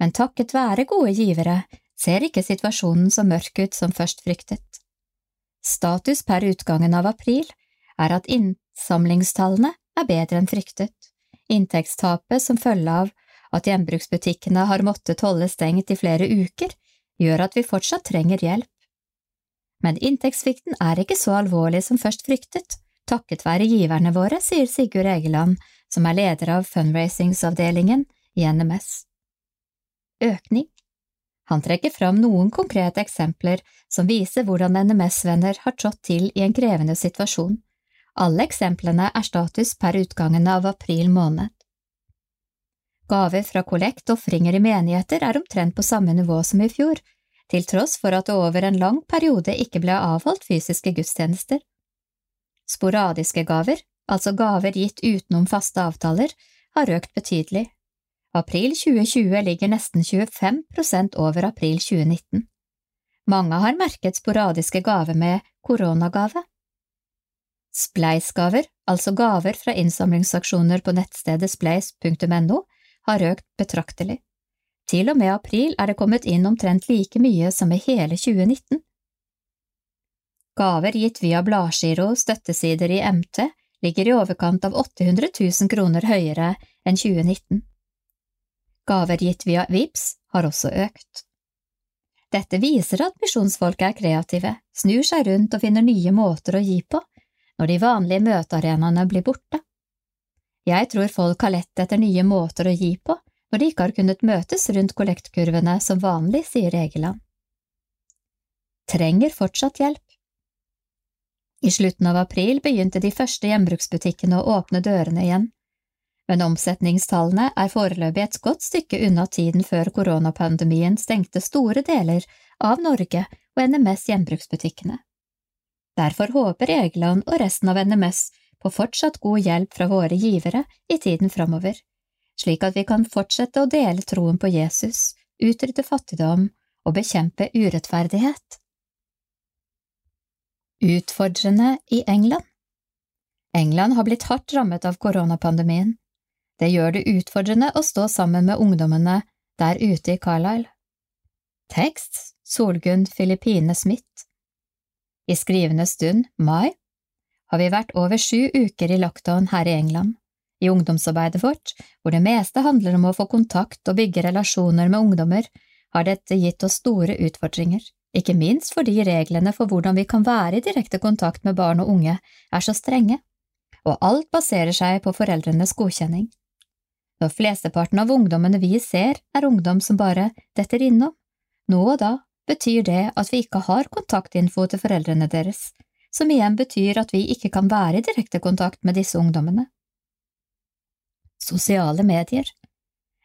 men takket være gode givere ser ikke situasjonen så mørk ut som først fryktet. Status per utgangen av april er at innsamlingstallene er bedre enn fryktet. Inntektstapet som følge av at gjenbruksbutikkene har måttet holde stengt i flere uker, gjør at vi fortsatt trenger hjelp. Men inntektssvikten er ikke så alvorlig som først fryktet, takket være giverne våre, sier Sigurd Egeland, som er leder av fundraisingsavdelingen i NMS. Økning Han trekker fram noen konkrete eksempler som viser hvordan NMS-venner har trådt til i en krevende situasjon. Alle eksemplene er status per utgangen av april måned. Gaver fra kollekt og ofringer i menigheter er omtrent på samme nivå som i fjor, til tross for at det over en lang periode ikke ble avholdt fysiske gudstjenester. Sporadiske gaver, altså gaver gitt utenom faste avtaler, har økt betydelig. April 2020 ligger nesten 25 prosent over april 2019. Mange har merket sporadiske gaver med koronagave. Spleisgaver, altså gaver fra innsamlingsaksjoner på nettstedet spleis.no, har økt betraktelig. Til og med april er det kommet inn omtrent like mye som i hele 2019. Gaver gitt via bladgiro, støttesider i MT, ligger i overkant av 800 000 kroner høyere enn 2019. Gaver gitt via VIPS har også økt. Dette viser at misjonsfolket er kreative, snur seg rundt og finner nye måter å gi på når de vanlige møtearenaene blir borte. Jeg tror folk har lett etter nye måter å gi på når de ikke har kunnet møtes rundt kollektkurvene som vanlig, sier Egeland. Trenger fortsatt hjelp. I slutten av april begynte de første gjenbruksbutikkene å åpne dørene igjen, men omsetningstallene er foreløpig et godt stykke unna tiden før koronapandemien stengte store deler av Norge og NMS gjenbruksbutikkene. Derfor håper Egeland og resten av NMS på fortsatt god hjelp fra våre givere i tiden framover, slik at vi kan fortsette å dele troen på Jesus, utrydde fattigdom og bekjempe urettferdighet. Utfordrende i England England har blitt hardt rammet av koronapandemien. Det gjør det utfordrende å stå sammen med ungdommene der ute i Carlisle. Tekst Solgunn Filippine Smith I skrivende stund, mai, har vi vært over sju uker i lockdown her i England. I ungdomsarbeidet vårt, hvor det meste handler om å få kontakt og bygge relasjoner med ungdommer, har dette gitt oss store utfordringer, ikke minst fordi reglene for hvordan vi kan være i direkte kontakt med barn og unge, er så strenge, og alt baserer seg på foreldrenes godkjenning. Når flesteparten av ungdommene vi ser, er ungdom som bare detter innom, nå og da betyr det at vi ikke har kontaktinfo til foreldrene deres, som igjen betyr at vi ikke kan være i direkte kontakt med disse ungdommene. Sosiale medier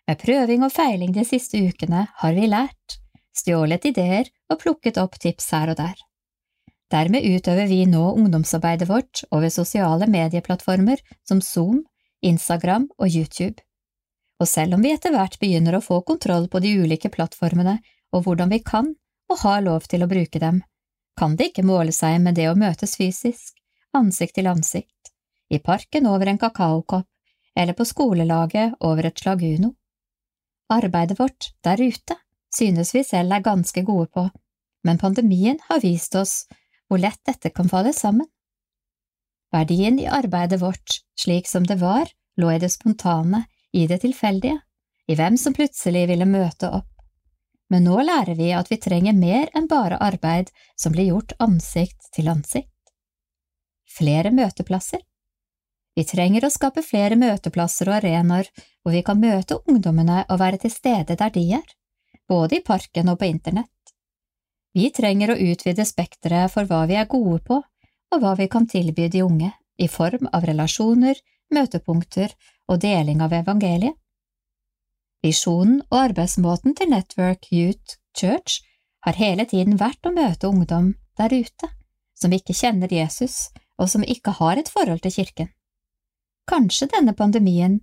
Med prøving og feiling de siste ukene har vi lært, stjålet ideer og plukket opp tips her og der. Dermed utøver vi nå ungdomsarbeidet vårt over sosiale medieplattformer som Zoom, Instagram og YouTube. Og selv om vi etter hvert begynner å få kontroll på de ulike plattformene og hvordan vi kan og har lov til å bruke dem, kan det ikke måle seg med det å møtes fysisk, ansikt til ansikt, i parken over en kakaokopp eller på skolelaget over et slag Uno. Arbeidet vårt der ute synes vi selv er ganske gode på, men pandemien har vist oss hvor lett dette kan falle sammen. Verdien i arbeidet vårt, slik som det var, lå i det spontane, i det tilfeldige, i hvem som plutselig ville møte opp. Men nå lærer vi at vi trenger mer enn bare arbeid som blir gjort ansikt til ansikt. Flere møteplasser. Vi trenger å skape flere møteplasser og arenaer hvor vi kan møte ungdommene og være til stede der de er, både i parken og på internett. Vi trenger å utvide spekteret for hva vi er gode på, og hva vi kan tilby de unge, i form av relasjoner, møtepunkter og deling av evangeliet. Visjonen og arbeidsmåten til Network Youth Church har hele tiden vært å møte ungdom der ute, som ikke kjenner Jesus og som ikke har et forhold til kirken. Kanskje denne pandemien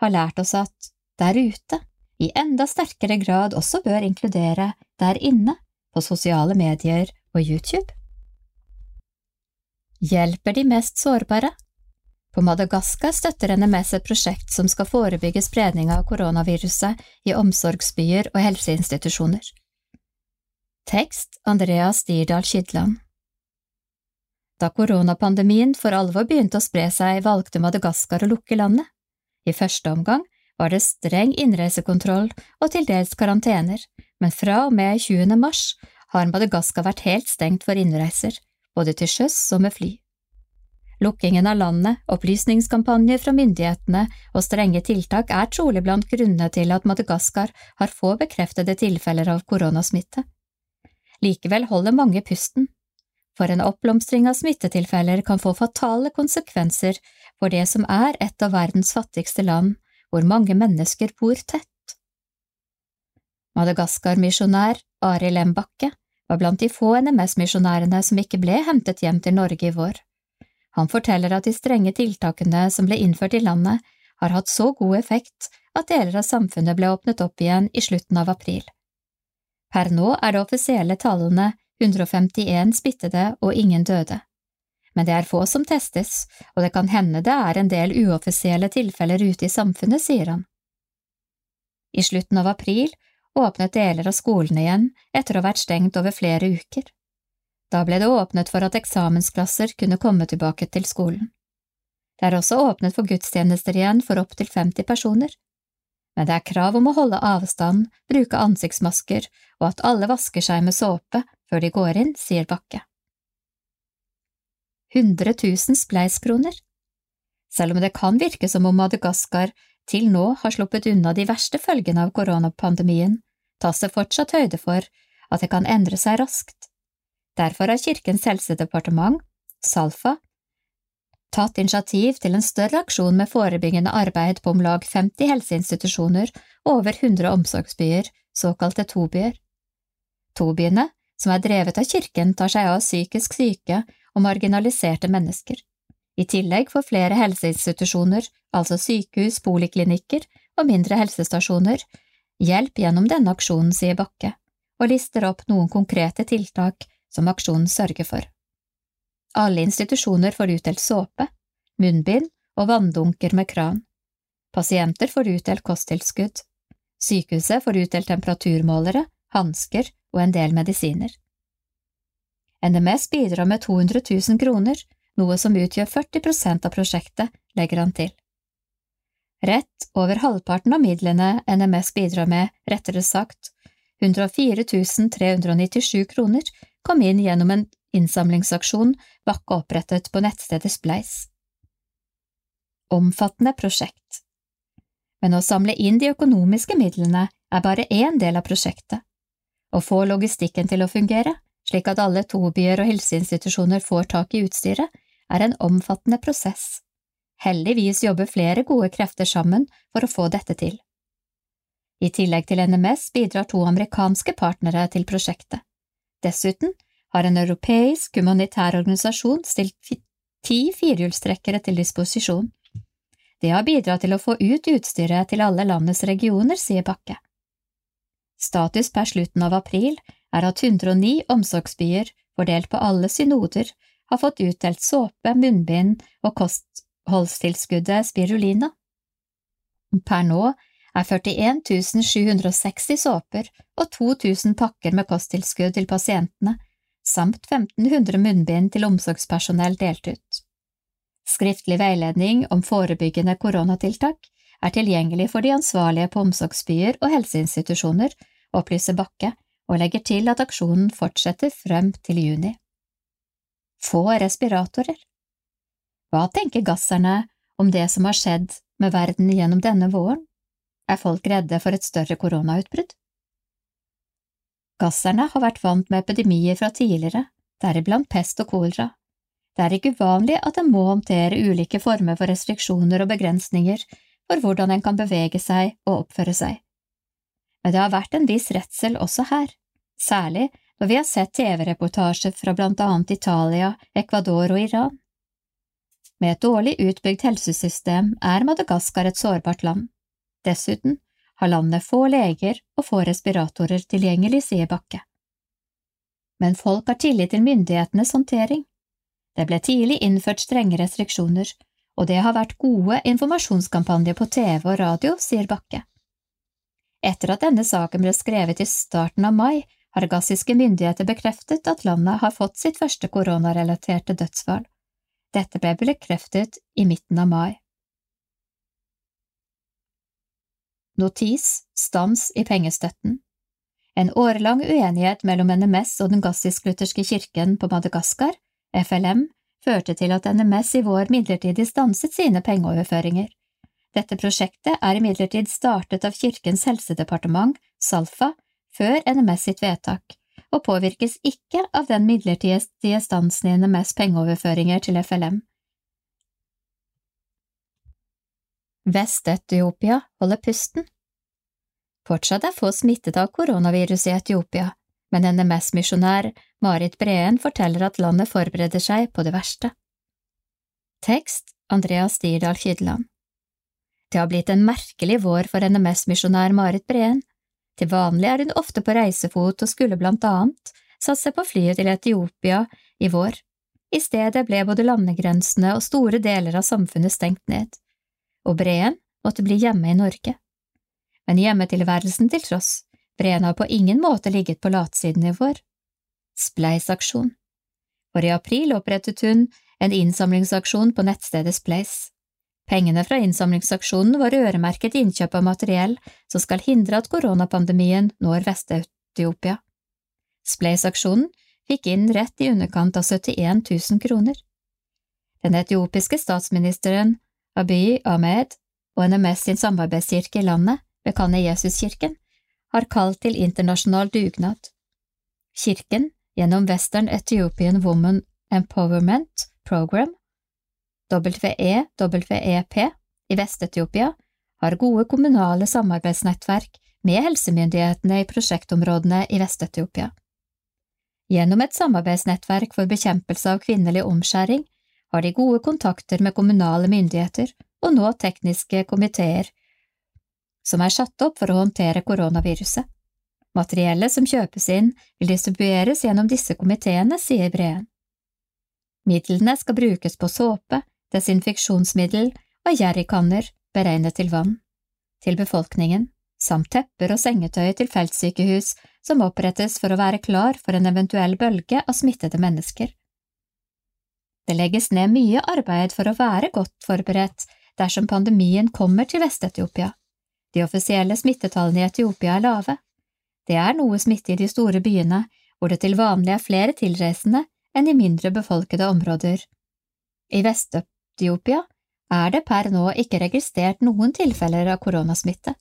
har lært oss at der ute i enda sterkere grad også bør inkludere der inne på sosiale medier og YouTube? Hjelper de mest sårbare? På Madagaskar støtter NMS et prosjekt som skal forebygge spredning av koronaviruset i omsorgsbyer og helseinstitusjoner. Tekst Andreas Dirdal Skydland Da koronapandemien for alvor begynte å spre seg, valgte Madagaskar å lukke landet. I første omgang var det streng innreisekontroll og til dels karantener, men fra og med 20. mars har Madagaskar vært helt stengt for innreiser, både til sjøs og med fly. Lukkingen av landet, opplysningskampanjer fra myndighetene og strenge tiltak er trolig blant grunnene til at Madagaskar har få bekreftede tilfeller av koronasmitte. Likevel holder mange pusten, for en oppblomstring av smittetilfeller kan få fatale konsekvenser for det som er et av verdens fattigste land, hvor mange mennesker bor tett. Madagaskar-misjonær Arild M. Bakke var blant de få NMS-misjonærene som ikke ble hentet hjem til Norge i vår. Han forteller at de strenge tiltakene som ble innført i landet, har hatt så god effekt at deler av samfunnet ble åpnet opp igjen i slutten av april. Per nå er det offisielle tallene 151 smittede og ingen døde. Men det er få som testes, og det kan hende det er en del uoffisielle tilfeller ute i samfunnet, sier han. I slutten av april åpnet deler av skolene igjen etter å ha vært stengt over flere uker. Da ble det åpnet for at eksamensklasser kunne komme tilbake til skolen. Det er også åpnet for gudstjenester igjen for opptil 50 personer. Men det er krav om å holde avstand, bruke ansiktsmasker og at alle vasker seg med såpe før de går inn, sier Bakke. 100 000 spleiskroner. Selv om det kan virke som om Madagaskar til nå har sluppet unna de verste følgene av koronapandemien, tas det fortsatt høyde for at det kan endre seg raskt. Derfor har Kirkens helsedepartement, SALFA, tatt initiativ til en større aksjon med forebyggende arbeid på om lag 50 helseinstitusjoner og over 100 omsorgsbyer, såkalte tobyer. Tobyene, som er drevet av kirken, tar seg av psykisk syke og marginaliserte mennesker. I tillegg får flere helseinstitusjoner, altså sykehus, poliklinikker og mindre helsestasjoner, hjelp gjennom denne aksjonen, sier Bakke, og lister opp noen konkrete tiltak som aksjonen sørger for. Alle institusjoner får utdelt såpe, munnbind og vanndunker med kran. Pasienter får utdelt kosttilskudd. Sykehuset får utdelt temperaturmålere, hansker og en del medisiner. NMS bidrar med 200 000 kroner, noe som utgjør 40% av prosjektet, legger han til. Rett over halvparten av midlene NMS bidrar med, rettere sagt, 104 397 kroner, kom inn gjennom en innsamlingsaksjon Bakke opprettet på nettstedet Spleis. Omfattende prosjekt. Men å samle inn de økonomiske midlene er bare én del av prosjektet. Å få logistikken til å fungere, slik at alle tobyer og helseinstitusjoner får tak i utstyret, er en omfattende prosess. Heldigvis jobber flere gode krefter sammen for å få dette til. I tillegg til NMS bidrar to amerikanske partnere til prosjektet. Dessuten har en europeisk humanitær organisasjon stilt ti firehjulstrekkere til disposisjon. Det har bidratt til å få ut utstyret til alle landets regioner, sier Bakke. Status per slutten av april er at 109 omsorgsbyer, fordelt på alle synoder, har fått utdelt såpe, munnbind og kostholdstilskuddet spirulina. Per nå er 41 760 såper og 2000 pakker med kosttilskudd til pasientene, samt 1500 munnbind til omsorgspersonell delt ut. Skriftlig veiledning om forebyggende koronatiltak er tilgjengelig for de ansvarlige på omsorgsbyer og helseinstitusjoner, opplyser Bakke, og legger til at aksjonen fortsetter frem til juni. Få respiratorer. Hva tenker gasserne om det som har skjedd med verden gjennom denne våren? Er folk redde for et større koronautbrudd? Gasserne har vært vant med epidemier fra tidligere, deriblant pest og kolera. Det er ikke uvanlig at en må håndtere ulike former for restriksjoner og begrensninger for hvordan en kan bevege seg og oppføre seg men det har vært en viss redsel også her, særlig når vi har sett TV-reportasjer fra blant annet Italia, Ecuador og Iran. Med et dårlig utbygd helsesystem er Madagaskar et sårbart land. Dessuten har landet få leger og få respiratorer tilgjengelig, sier Bakke. Men folk har tillit til myndighetenes håndtering. Det ble tidlig innført strenge restriksjoner, og det har vært gode informasjonskampanjer på TV og radio, sier Bakke. Etter at denne saken ble skrevet i starten av mai, har gassiske myndigheter bekreftet at landet har fått sitt første koronarelaterte dødsfall. Dette ble bekreftet i midten av mai. Notis stans i pengestøtten En årelang uenighet mellom NMS og den gassisk-lutherske kirken på Madagaskar, FLM, førte til at NMS i vår midlertidig stanset sine pengeoverføringer. Dette prosjektet er imidlertid startet av Kirkens helsedepartement, Salfa, før NMS sitt vedtak, og påvirkes ikke av den midlertidige stansen i NMS pengeoverføringer til FLM. Vest-Etiopia holder pusten. Fortsatt er få smittet av koronaviruset i Etiopia, men NMS-misjonær Marit Breen forteller at landet forbereder seg på det verste. Tekst Andreas Dirdal Kydland Det har blitt en merkelig vår for NMS-misjonær Marit Breen. Til vanlig er hun ofte på reisefot og skulle blant annet satse på flyet til Etiopia i vår. I stedet ble både landegrensene og store deler av samfunnet stengt ned, og Breen måtte bli hjemme i Norge. Men hjemmetilværelsen til tross, Breen har på ingen måte ligget på latsiden i vår. Spleis-aksjon For i april opprettet hun en innsamlingsaksjon på nettstedet Spleis. Pengene fra innsamlingsaksjonen var øremerket innkjøp av materiell som skal hindre at koronapandemien når Vest-Etiopia. Spleis-aksjonen fikk inn rett i underkant av 71 000 kroner. Den etiopiske statsministeren Abiy Ahmed og NMS sin samarbeidskirke i landet, Bekane Jesuskirken, har kalt til internasjonal dugnad. Kirken, gjennom Western Ethiopian Woman Empowerment Program, WEWEP, i Vest-Etiopia, har gode kommunale samarbeidsnettverk med helsemyndighetene i prosjektområdene i Vest-Etiopia. Gjennom et samarbeidsnettverk for bekjempelse av kvinnelig omskjæring har de gode kontakter med kommunale myndigheter og nå tekniske komiteer som er satt opp for å håndtere koronaviruset. Materiellet som kjøpes inn, vil distribueres gjennom disse komiteene, sier Breen. Midlene skal brukes på såpe, desinfeksjonsmiddel og jerrykanner beregnet til vann, til befolkningen, samt tepper og sengetøy til feltsykehus som opprettes for å være klar for en eventuell bølge av smittede mennesker. Det legges ned mye arbeid for å være godt forberedt dersom pandemien kommer til Vest-Etiopia. De offisielle smittetallene i Etiopia er lave. Det er noe smitte i de store byene, hvor det til vanlig er flere tilreisende enn i mindre befolkede områder. I Vest-Etiopia er det per nå ikke registrert noen tilfeller av koronasmitte.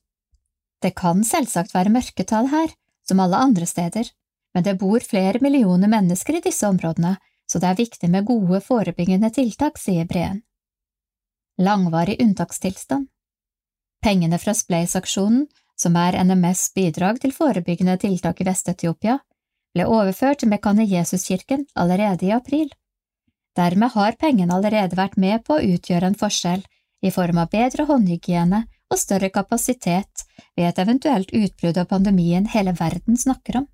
Det kan selvsagt være mørketall her, som alle andre steder, men det bor flere millioner mennesker i disse områdene, så det er viktig med gode forebyggende tiltak, sier Breen. Langvarig unntakstilstand Pengene fra Spleis-aksjonen, som er NMS bidrag til forebyggende tiltak i Vest-Etiopia, ble overført til Mekane Jesuskirken allerede i april. Dermed har pengene allerede vært med på å utgjøre en forskjell i form av bedre håndhygiene og større kapasitet ved et eventuelt utbrudd av pandemien hele verden snakker om.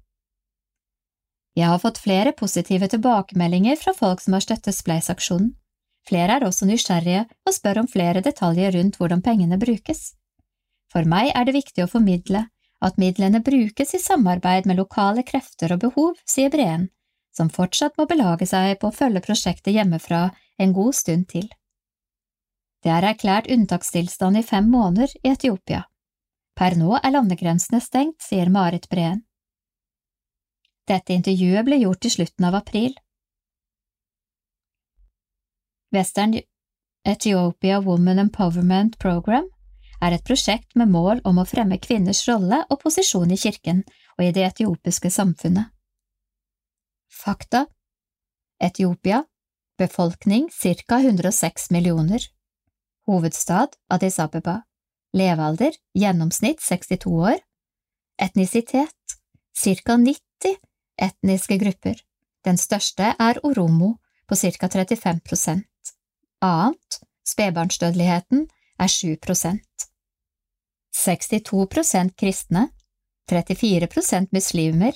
Jeg har fått flere positive tilbakemeldinger fra folk som har støttet Spleis-aksjonen. Flere er også nysgjerrige og spør om flere detaljer rundt hvordan pengene brukes. For meg er det viktig å formidle at midlene brukes i samarbeid med lokale krefter og behov, sier Breen, som fortsatt må belage seg på å følge prosjektet hjemmefra en god stund til. Det er erklært unntakstilstand i fem måneder i Etiopia. Per nå er landegrensene stengt, sier Marit Breen. Dette intervjuet ble gjort i slutten av april. Western Ethiopia Woman Empowerment Program er et prosjekt med mål om å fremme kvinners rolle og posisjon i kirken og i det etiopiske samfunnet. Fakta Etiopia Befolkning ca. 106 millioner Hovedstad Addis Abeba Levealder gjennomsnitt 62 år Etnisitet ca. 90 etniske grupper. Den største er oromo på ca. 35% Annet Spedbarnsdødeligheten er 7% 62% kristne, 34% muslimer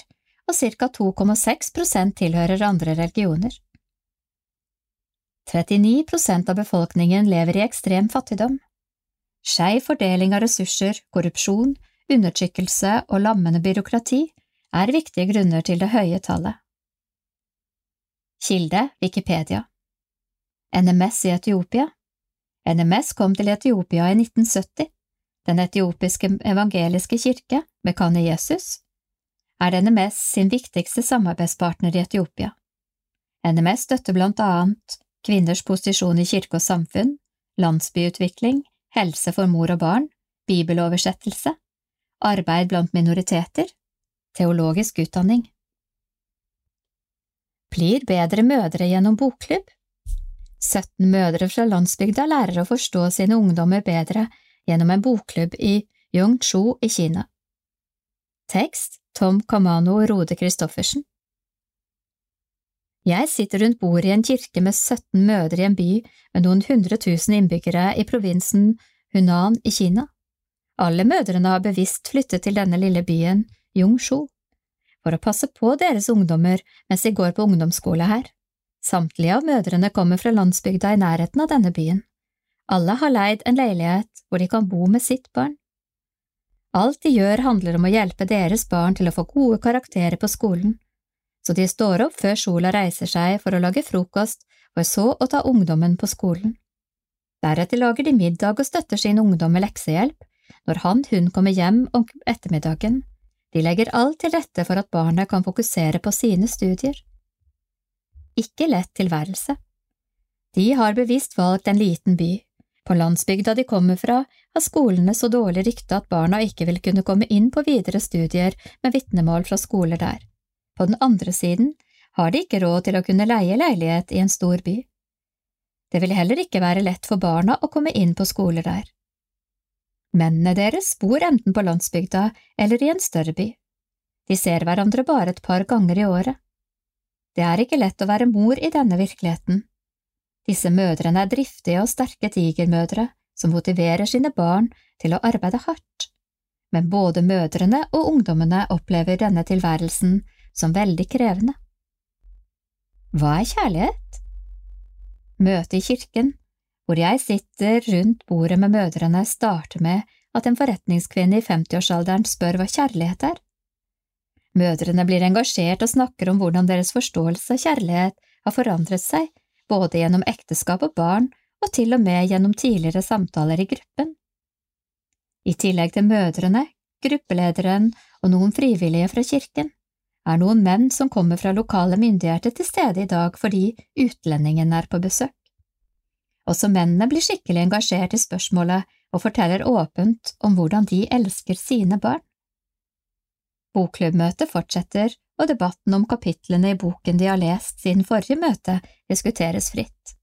og ca. 2,6% tilhører andre religioner. 39% av befolkningen lever i ekstrem fattigdom. Skeiv fordeling av ressurser, korrupsjon, undertrykkelse og lammende byråkrati er viktige grunner til det høye tallet. Kilde Wikipedia NMS i Etiopia NMS kom til Etiopia i 1970. Den etiopiske evangeliske kirke, Mekane Jesus, er NMS sin viktigste samarbeidspartner i Etiopia. NMS støtter blant annet kvinners posisjon i kirke og samfunn, landsbyutvikling, helse for mor og barn, bibeloversettelse, arbeid blant minoriteter, teologisk utdanning. Blir bedre mødre gjennom bokklubb? 17 mødre fra landsbygda lærer å forstå sine ungdommer bedre gjennom en bokklubb i Yongchu i Kina. Tekst Tom Kamano Rode Christoffersen Jeg sitter rundt bordet i en kirke med 17 mødre i en by med noen hundre tusen innbyggere i provinsen Hunan i Kina. Alle mødrene har bevisst flyttet til denne lille byen, Yongchu, for å passe på deres ungdommer mens de går på ungdomsskole her. Samtlige av mødrene kommer fra landsbygda i nærheten av denne byen. Alle har leid en leilighet hvor de kan bo med sitt barn. Alt de gjør handler om å hjelpe deres barn til å få gode karakterer på skolen, så de står opp før sola reiser seg for å lage frokost for så å ta ungdommen på skolen. Deretter lager de middag og støtter sin ungdom med leksehjelp når han/hun kommer hjem om ettermiddagen. De legger alt til rette for at barnet kan fokusere på sine studier. Ikke lett tilværelse. De har bevisst valgt en liten by. På landsbygda de kommer fra, har skolene så dårlig rykte at barna ikke vil kunne komme inn på videre studier med vitnemål fra skoler der. På den andre siden har de ikke råd til å kunne leie leilighet i en stor by. Det vil heller ikke være lett for barna å komme inn på skoler der. Mennene deres bor enten på landsbygda eller i en større by. De ser hverandre bare et par ganger i året. Det er ikke lett å være mor i denne virkeligheten. Disse mødrene er driftige og sterke tigermødre som motiverer sine barn til å arbeide hardt, men både mødrene og ungdommene opplever denne tilværelsen som veldig krevende. Hva er kjærlighet? Møtet i kirken, hvor jeg sitter rundt bordet med mødrene, starter med at en forretningskvinne i 50-årsalderen spør hva kjærlighet er. Mødrene blir engasjert og snakker om hvordan deres forståelse av kjærlighet har forandret seg, både gjennom ekteskap og barn, og til og med gjennom tidligere samtaler i gruppen. I tillegg til mødrene, gruppelederen og noen frivillige fra kirken, er noen menn som kommer fra lokale myndigheter til stede i dag fordi utlendingen er på besøk. Også mennene blir skikkelig engasjert i spørsmålet og forteller åpent om hvordan de elsker sine barn. Bokklubbmøtet fortsetter, og debatten om kapitlene i boken de har lest siden forrige møte, diskuteres fritt.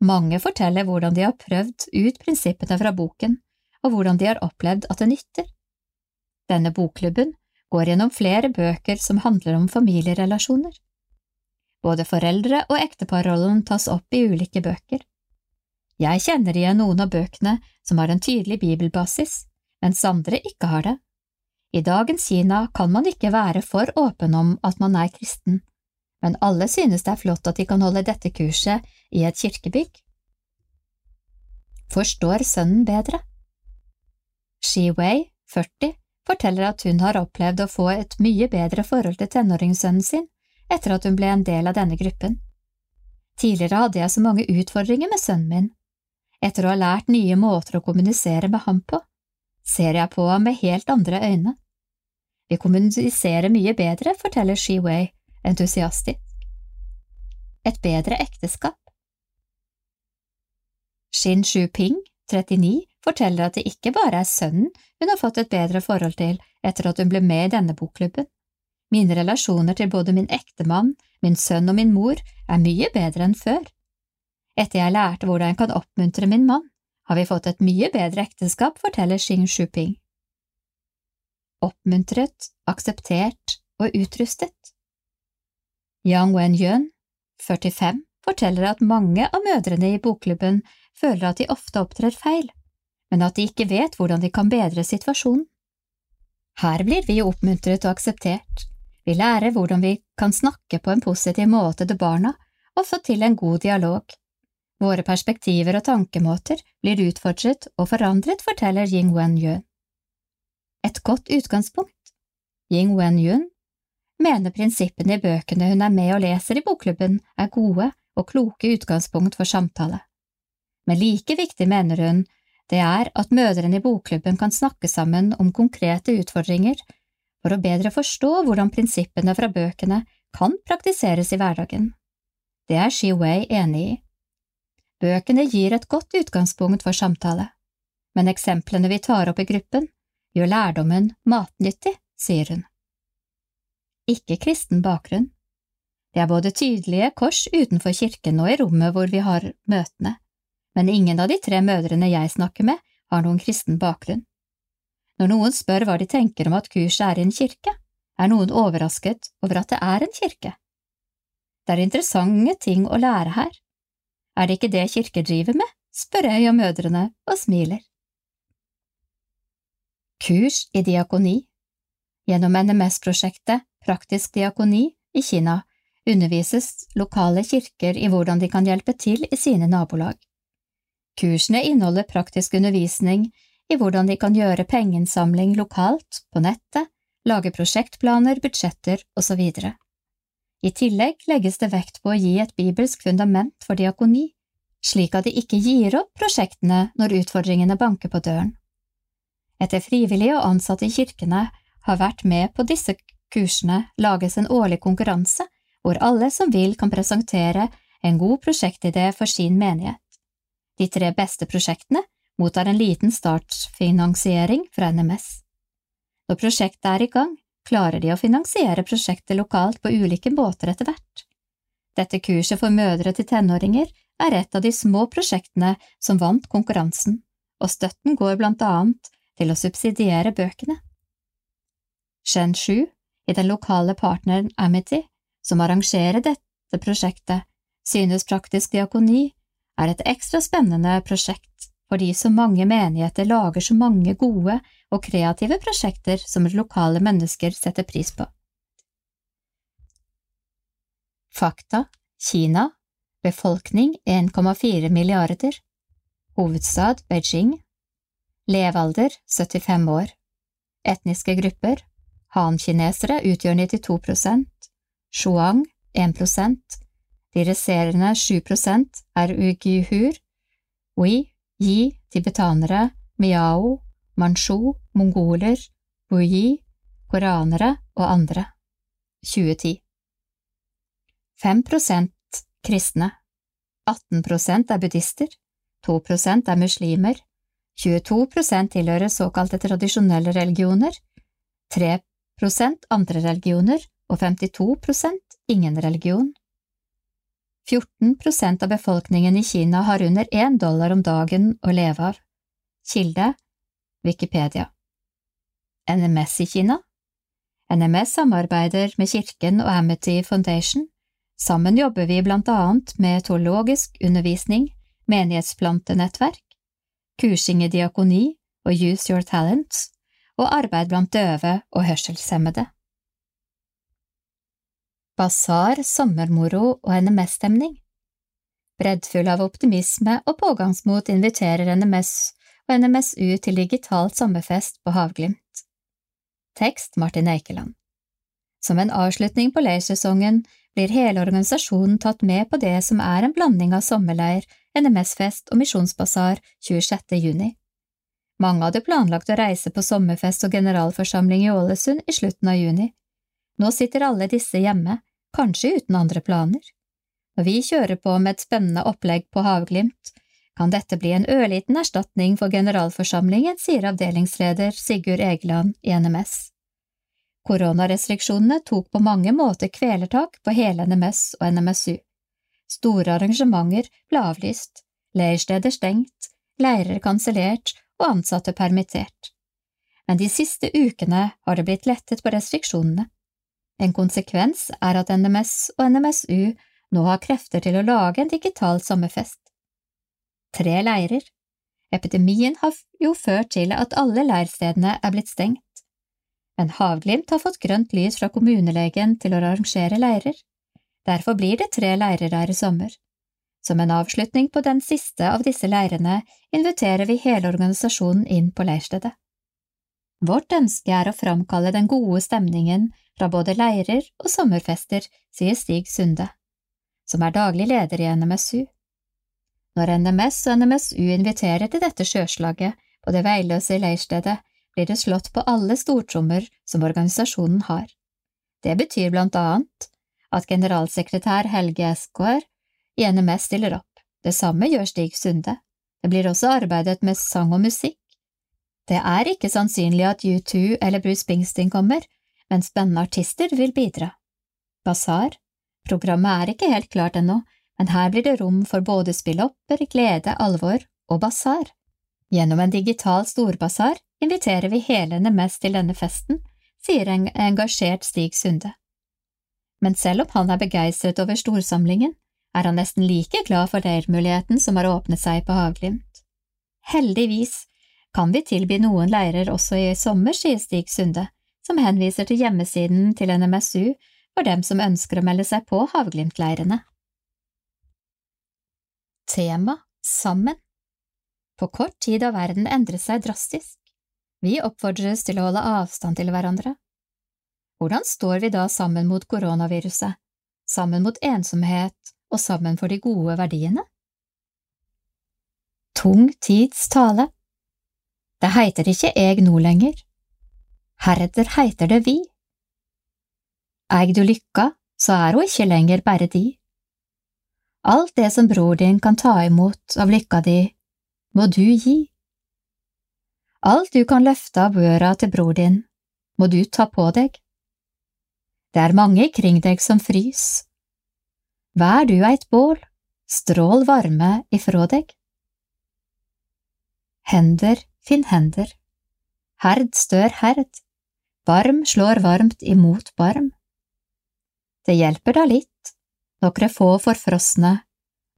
Mange forteller hvordan de har prøvd ut prinsippene fra boken, og hvordan de har opplevd at det nytter. Denne bokklubben går gjennom flere bøker som handler om familierelasjoner. Både foreldre- og ekteparrollen tas opp i ulike bøker. Jeg kjenner igjen noen av bøkene som har en tydelig bibelbasis, mens andre ikke har det. I dagens Kina kan man ikke være for åpen om at man er kristen, men alle synes det er flott at de kan holde dette kurset i et kirkebygg. Forstår sønnen bedre? Shi Wei, 40, forteller at hun har opplevd å få et mye bedre forhold til tenåringssønnen sin etter at hun ble en del av denne gruppen. Tidligere hadde jeg så mange utfordringer med sønnen min. Etter å ha lært nye måter å kommunisere med ham på, ser jeg på ham med helt andre øyne. Vi kommuniserer mye bedre, forteller Shi Wei entusiastisk. Et bedre ekteskap Shin Shu-ping, 39, forteller at det ikke bare er sønnen hun har fått et bedre forhold til etter at hun ble med i denne bokklubben. Mine relasjoner til både min ektemann, min sønn og min mor er mye bedre enn før. Etter jeg lærte hvordan jeg kan oppmuntre min mann, har vi fått et mye bedre ekteskap, forteller Xing Shuping. Oppmuntret, akseptert og utrustet. Yang Wen-yun, 45, forteller at mange av mødrene i bokklubben føler at de ofte opptrer feil, men at de ikke vet hvordan de kan bedre situasjonen. Her blir vi oppmuntret og akseptert, vi lærer hvordan vi kan snakke på en positiv måte til barna og få til en god dialog. Våre perspektiver og tankemåter blir utfordret og forandret, forteller Ying Wen-yun. Et godt utgangspunkt. Ying Wen-yun, mener prinsippene i bøkene hun er med og leser i bokklubben, er gode og kloke utgangspunkt for samtale. Men like viktig mener hun det er at mødrene i bokklubben kan snakke sammen om konkrete utfordringer for å bedre forstå hvordan prinsippene fra bøkene kan praktiseres i hverdagen. Det er Shi Wei enig i. Bøkene gir et godt utgangspunkt for samtale, men eksemplene vi tar opp i gruppen, gjør lærdommen matnyttig, sier hun. Ikke kristen bakgrunn. Det er både tydelige kors utenfor kirken og i rommet hvor vi har møtene, men ingen av de tre mødrene jeg snakker med, har noen kristen bakgrunn. Når noen spør hva de tenker om at kurset er i en kirke, er noen overrasket over at det er en kirke. Det er interessante ting å lære her. Er det ikke det kirker driver med? spør jeg om mødrene og smiler. Kurs i diakoni Gjennom NMS-prosjektet Praktisk diakoni i Kina undervises lokale kirker i hvordan de kan hjelpe til i sine nabolag. Kursene inneholder praktisk undervisning i hvordan de kan gjøre pengeinnsamling lokalt, på nettet, lage prosjektplaner, budsjetter osv. I tillegg legges det vekt på å gi et bibelsk fundament for diakoni, slik at de ikke gir opp prosjektene når utfordringene banker på døren. Etter frivillige og ansatte i kirkene har vært med på disse kursene, lages en årlig konkurranse hvor alle som vil kan presentere en god prosjektidé for sin menighet. De tre beste prosjektene mottar en liten startfinansiering fra NMS. Når prosjektet er i gang, klarer de å finansiere prosjektet lokalt på ulike måter etter hvert. Dette kurset for mødre til tenåringer er et av de små prosjektene som vant konkurransen, og støtten går blant annet til å subsidiere bøkene. Shen Shu, i den lokale partneren Amity, som arrangerer dette prosjektet, synes praktisk diakoni er et ekstra spennende prosjekt fordi så mange menigheter lager så mange gode og kreative prosjekter som lokale mennesker setter pris på. Fakta. Kina. Befolkning 1,4 milliarder. Hovedstad Beijing. Levealder 75 år. Etniske grupper. Han-kinesere utgjør 92% Shuang 1 De resterende 7 er uiguhur, ui, yi, tibetanere, miao, manchu, mongoler, buyi, koranere og andre. 2010 5% kristne. 18 er buddhister. 2% er muslimer. 22% tilhører såkalte tradisjonelle religioner. 3% andre religioner. Og 52% ingen religion. 14% av befolkningen i Kina har under én dollar om dagen å leve av. Kilde Wikipedia NMS i Kina NMS samarbeider med Kirken og Amity Foundation. Sammen jobber vi blant annet med teologisk undervisning, menighetsplantenettverk, kursing i diakoni og Use Your Talents, og arbeid blant døve og hørselshemmede. Basar, sommermoro og NMS-stemning. Breddfull av optimisme og pågangsmot inviterer NMS og NMSU til digitalt sommerfest på Havglimt. Tekst Martin Eikeland. Som en avslutning på leirsesongen blir hele organisasjonen tatt med på det som er en blanding av sommerleir, NMS-fest og misjonsbasar 26. juni. Mange hadde planlagt å reise på sommerfest og generalforsamling i Ålesund i slutten av juni. Nå sitter alle disse hjemme, kanskje uten andre planer. Når vi kjører på med et spennende opplegg på Havglimt, kan dette bli en ørliten erstatning for generalforsamlingen, sier avdelingsleder Sigurd Egeland i NMS. Koronarestriksjonene tok på mange måter kvelertak på hele NMS og NMSU. Store arrangementer ble avlyst, leirsteder stengt, leirer kansellert og ansatte permittert. Men de siste ukene har det blitt lettet på restriksjonene. En konsekvens er at NMS og NMSU nå har krefter til å lage en digital sommerfest. Tre leirer. Epidemien har jo ført til at alle leirstedene er blitt stengt. Men Havglimt har fått grønt lys fra kommunelegen til å arrangere leirer. Derfor blir det tre leirer her i sommer. Som en avslutning på den siste av disse leirene inviterer vi hele organisasjonen inn på leirstedet. Vårt ønske er å framkalle den gode stemningen fra både leirer og sommerfester, sier Stig Sunde, som er daglig leder i NMSU. Når NMS og NMSU inviterer til dette sjøslaget på det veiløse leirstedet, blir det slått på alle stortrommer som organisasjonen har. Det betyr blant annet at generalsekretær Helge Eskår i NMS stiller opp. Det samme gjør Stig Sunde. Det blir også arbeidet med sang og musikk. Det er ikke sannsynlig at U2 eller Bruce Springsteen kommer, men spennende artister vil bidra. Basar. Programmet er ikke helt klart ennå, men her blir det rom for både spillopper, glede, alvor og basar. Gjennom en digital storbasar inviterer vi hele NMS til denne festen, sier en engasjert Stig Sunde. Men selv om han er begeistret over storsamlingen, er han nesten like glad for leirmuligheten som har åpnet seg på Havglimt. Heldigvis kan vi tilby noen leirer også i sommer, sier Stig Sunde, som henviser til hjemmesiden til NMSU for dem som ønsker å melde seg på Havglimt-leirene. Tema Sammen På kort tid har verden endret seg drastisk. Vi oppfordres til å holde avstand til hverandre. Hvordan står vi da sammen mot koronaviruset, sammen mot ensomhet og sammen for de gode verdiene? Tung tids tale Det heiter ikke eg no lenger, heretter heiter det vi. Eig du lykka, så er ho ikke lenger bare di. Alt det som bror din kan ta imot av lykka di, må du gi. Alt du kan løfte av børa til bror din, må du ta på deg. Det er mange kring deg som frys. Vær du eit bål, strål varme ifrå deg. Hender finn hender, herd stør herd, barm slår varmt imot barm. Det hjelper da litt, nokre få forfrosne,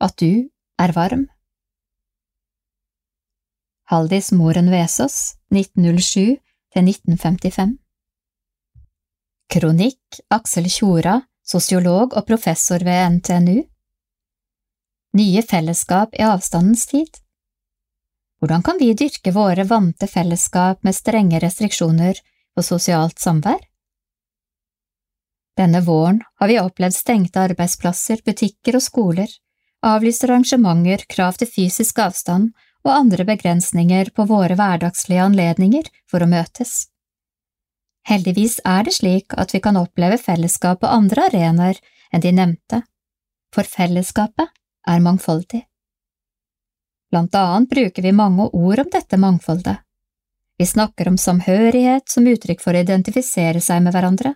at du er varm. Haldis Moren Vesaas, 1907 1955 Kronikk Aksel Tjora, sosiolog og professor ved NTNU Nye fellesskap i avstandens tid Hvordan kan vi dyrke våre vante fellesskap med strenge restriksjoner og sosialt samvær? Denne våren har vi opplevd stengte arbeidsplasser, butikker og skoler, avlyste arrangementer, krav til fysisk avstand og andre begrensninger på våre hverdagslige anledninger for å møtes. Heldigvis er det slik at vi kan oppleve fellesskap på andre arenaer enn de nevnte, for fellesskapet er mangfoldig. Blant annet bruker vi mange ord om dette mangfoldet. Vi snakker om samhørighet som uttrykk for å identifisere seg med hverandre,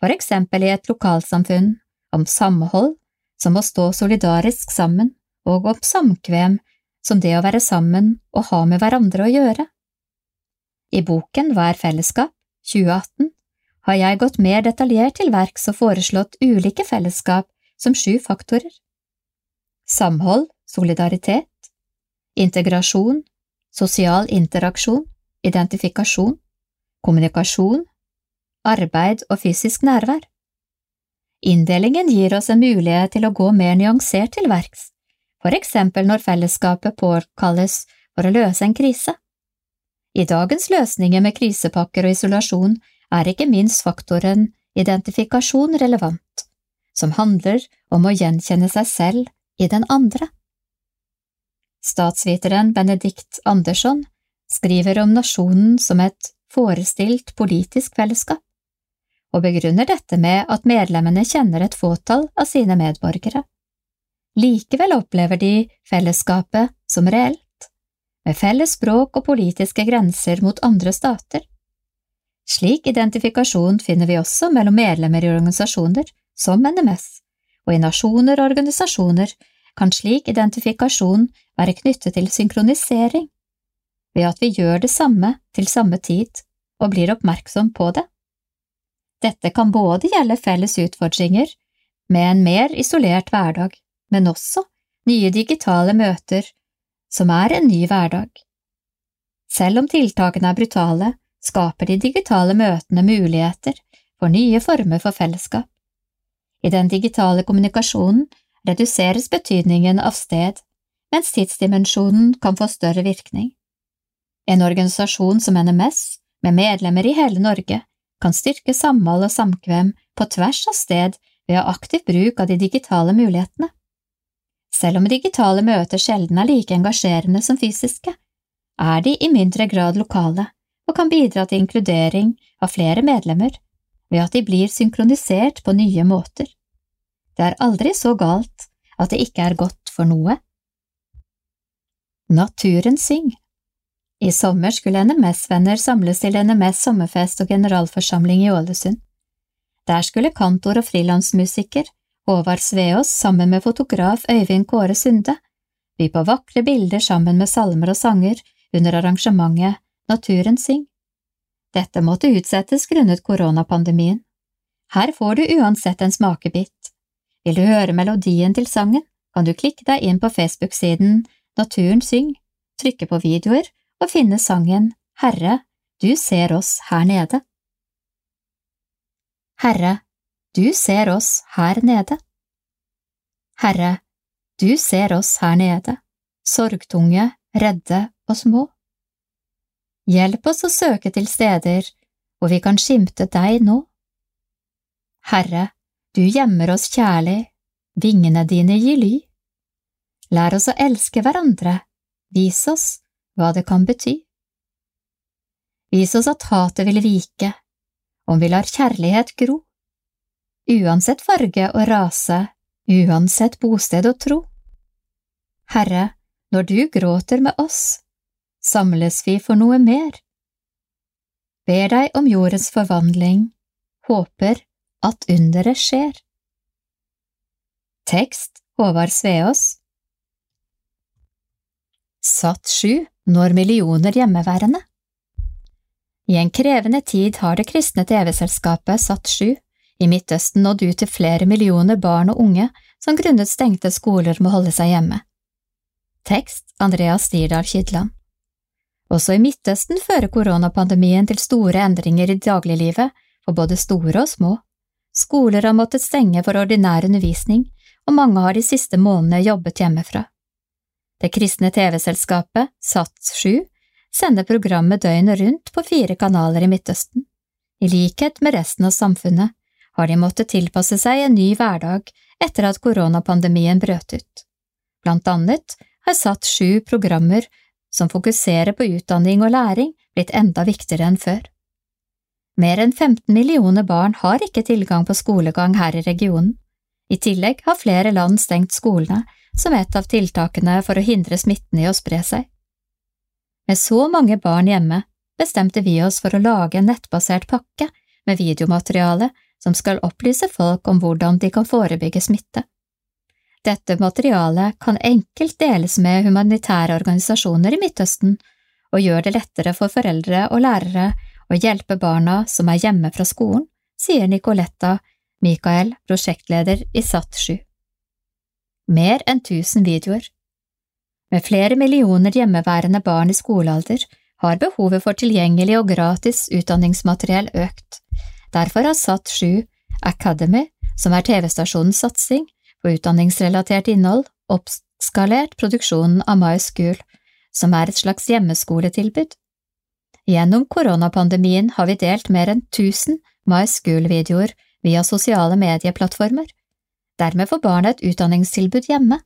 for eksempel i et lokalsamfunn, om samhold, som å stå solidarisk sammen, og om samkvem, som det å være sammen og ha med hverandre å gjøre. I boken Hva er fellesskap? 2018 har jeg gått mer detaljert til verks og foreslått ulike fellesskap som sju faktorer. Samhold, solidaritet, integrasjon, sosial interaksjon, identifikasjon, kommunikasjon, arbeid og fysisk nærvær. Inndelingen gir oss en mulighet til å gå mer nyansert til verks, for eksempel når fellesskapet påkalles for å løse en krise. I dagens løsninger med krisepakker og isolasjon er ikke minst faktoren identifikasjon relevant, som handler om å gjenkjenne seg selv i den andre. Statsviteren Benedikt Andersson skriver om nasjonen som et forestilt politisk fellesskap, og begrunner dette med at medlemmene kjenner et fåtall av sine medborgere. Likevel opplever de fellesskapet som reelt med felles språk og politiske grenser mot andre stater. Slik identifikasjon finner vi også mellom medlemmer i organisasjoner som NMS, og i nasjoner og organisasjoner kan slik identifikasjon være knyttet til synkronisering, ved at vi gjør det samme til samme tid og blir oppmerksom på det. Dette kan både gjelde felles utfordringer med en mer isolert hverdag, men også nye digitale møter som er en ny hverdag. Selv om tiltakene er brutale, skaper de digitale møtene muligheter for nye former for fellesskap. I den digitale kommunikasjonen reduseres betydningen av sted, mens tidsdimensjonen kan få større virkning. En organisasjon som NMS med medlemmer i hele Norge, kan styrke samhold og samkvem på tvers av sted ved å aktiv bruk av de digitale mulighetene. Selv om digitale møter sjelden er like engasjerende som fysiske, er de i mindre grad lokale og kan bidra til inkludering av flere medlemmer ved at de blir synkronisert på nye måter. Det er aldri så galt at det ikke er godt for noe. Naturen syng I sommer skulle NMS-venner samles til NMS sommerfest og generalforsamling i Ålesund. Der skulle kantor og frilansmusiker Håvard Sveås sammen med fotograf Øyvind Kåre Sunde by på vakre bilder sammen med salmer og sanger under arrangementet Naturen syng. Dette måtte utsettes grunnet koronapandemien. Her får du uansett en smakebit. Vil du høre melodien til sangen, kan du klikke deg inn på Facebook-siden Naturen syng, trykke på videoer og finne sangen Herre, du ser oss her nede. Herre, du ser oss her nede. Herre, du ser oss her nede, sorgtunge, redde og små. Hjelp oss å søke til steder hvor vi kan skimte deg nå. Herre, du gjemmer oss kjærlig, vingene dine gir ly. Lær oss å elske hverandre, vis oss hva det kan bety. Vis oss at hatet vil vike, om vi lar kjærlighet gro, uansett farge og rase, uansett bosted og tro. Herre, når du gråter med oss, samles vi for noe mer. Ber deg om jordens forvandling, håper at underet skjer. Tekst Håvard Sveås Satt sju når millioner hjemmeværende I en krevende tid har det kristne TV-selskapet Satt sju i Midtøsten nådd ut til flere millioner barn og unge som grunnet stengte skoler må holde seg hjemme. Tekst Andreas Stirdal Kydland Også i Midtøsten fører koronapandemien til store endringer i dagliglivet for både store og små. Skoler har måttet stenge for ordinær undervisning, og mange har de siste månedene jobbet hjemmefra. Det kristne TV-selskapet, SATS7, sender programmet døgnet rundt på fire kanaler i Midtøsten. I likhet med resten av samfunnet har de måttet tilpasse seg en ny hverdag etter at koronapandemien brøt ut. Blant annet har SATS7 programmer som fokuserer på utdanning og læring, blitt enda viktigere enn før. Mer enn 15 millioner barn har ikke tilgang på skolegang her i regionen. I tillegg har flere land stengt skolene som et av tiltakene for å hindre smitten i å spre seg. Med så mange barn hjemme bestemte vi oss for å lage en nettbasert pakke med videomateriale som skal opplyse folk om hvordan de kan forebygge smitte. Dette materialet kan enkelt deles med humanitære organisasjoner i Midtøsten og gjør det lettere for foreldre og lærere å hjelpe barna som er hjemme fra skolen, sier Nicoletta Mikael, prosjektleder i SAT7. Mer enn 1000 videoer. Med flere millioner hjemmeværende barn i skolealder har behovet for tilgjengelig og gratis utdanningsmateriell økt. Derfor har SAT7 Academy, som er TV-stasjonens satsing på utdanningsrelatert innhold, oppskalert produksjonen av MySchool, som er et slags hjemmeskoletilbud. Gjennom koronapandemien har vi delt mer enn 1000 My School-videoer via sosiale medieplattformer. Dermed får barnet et utdanningstilbud hjemme.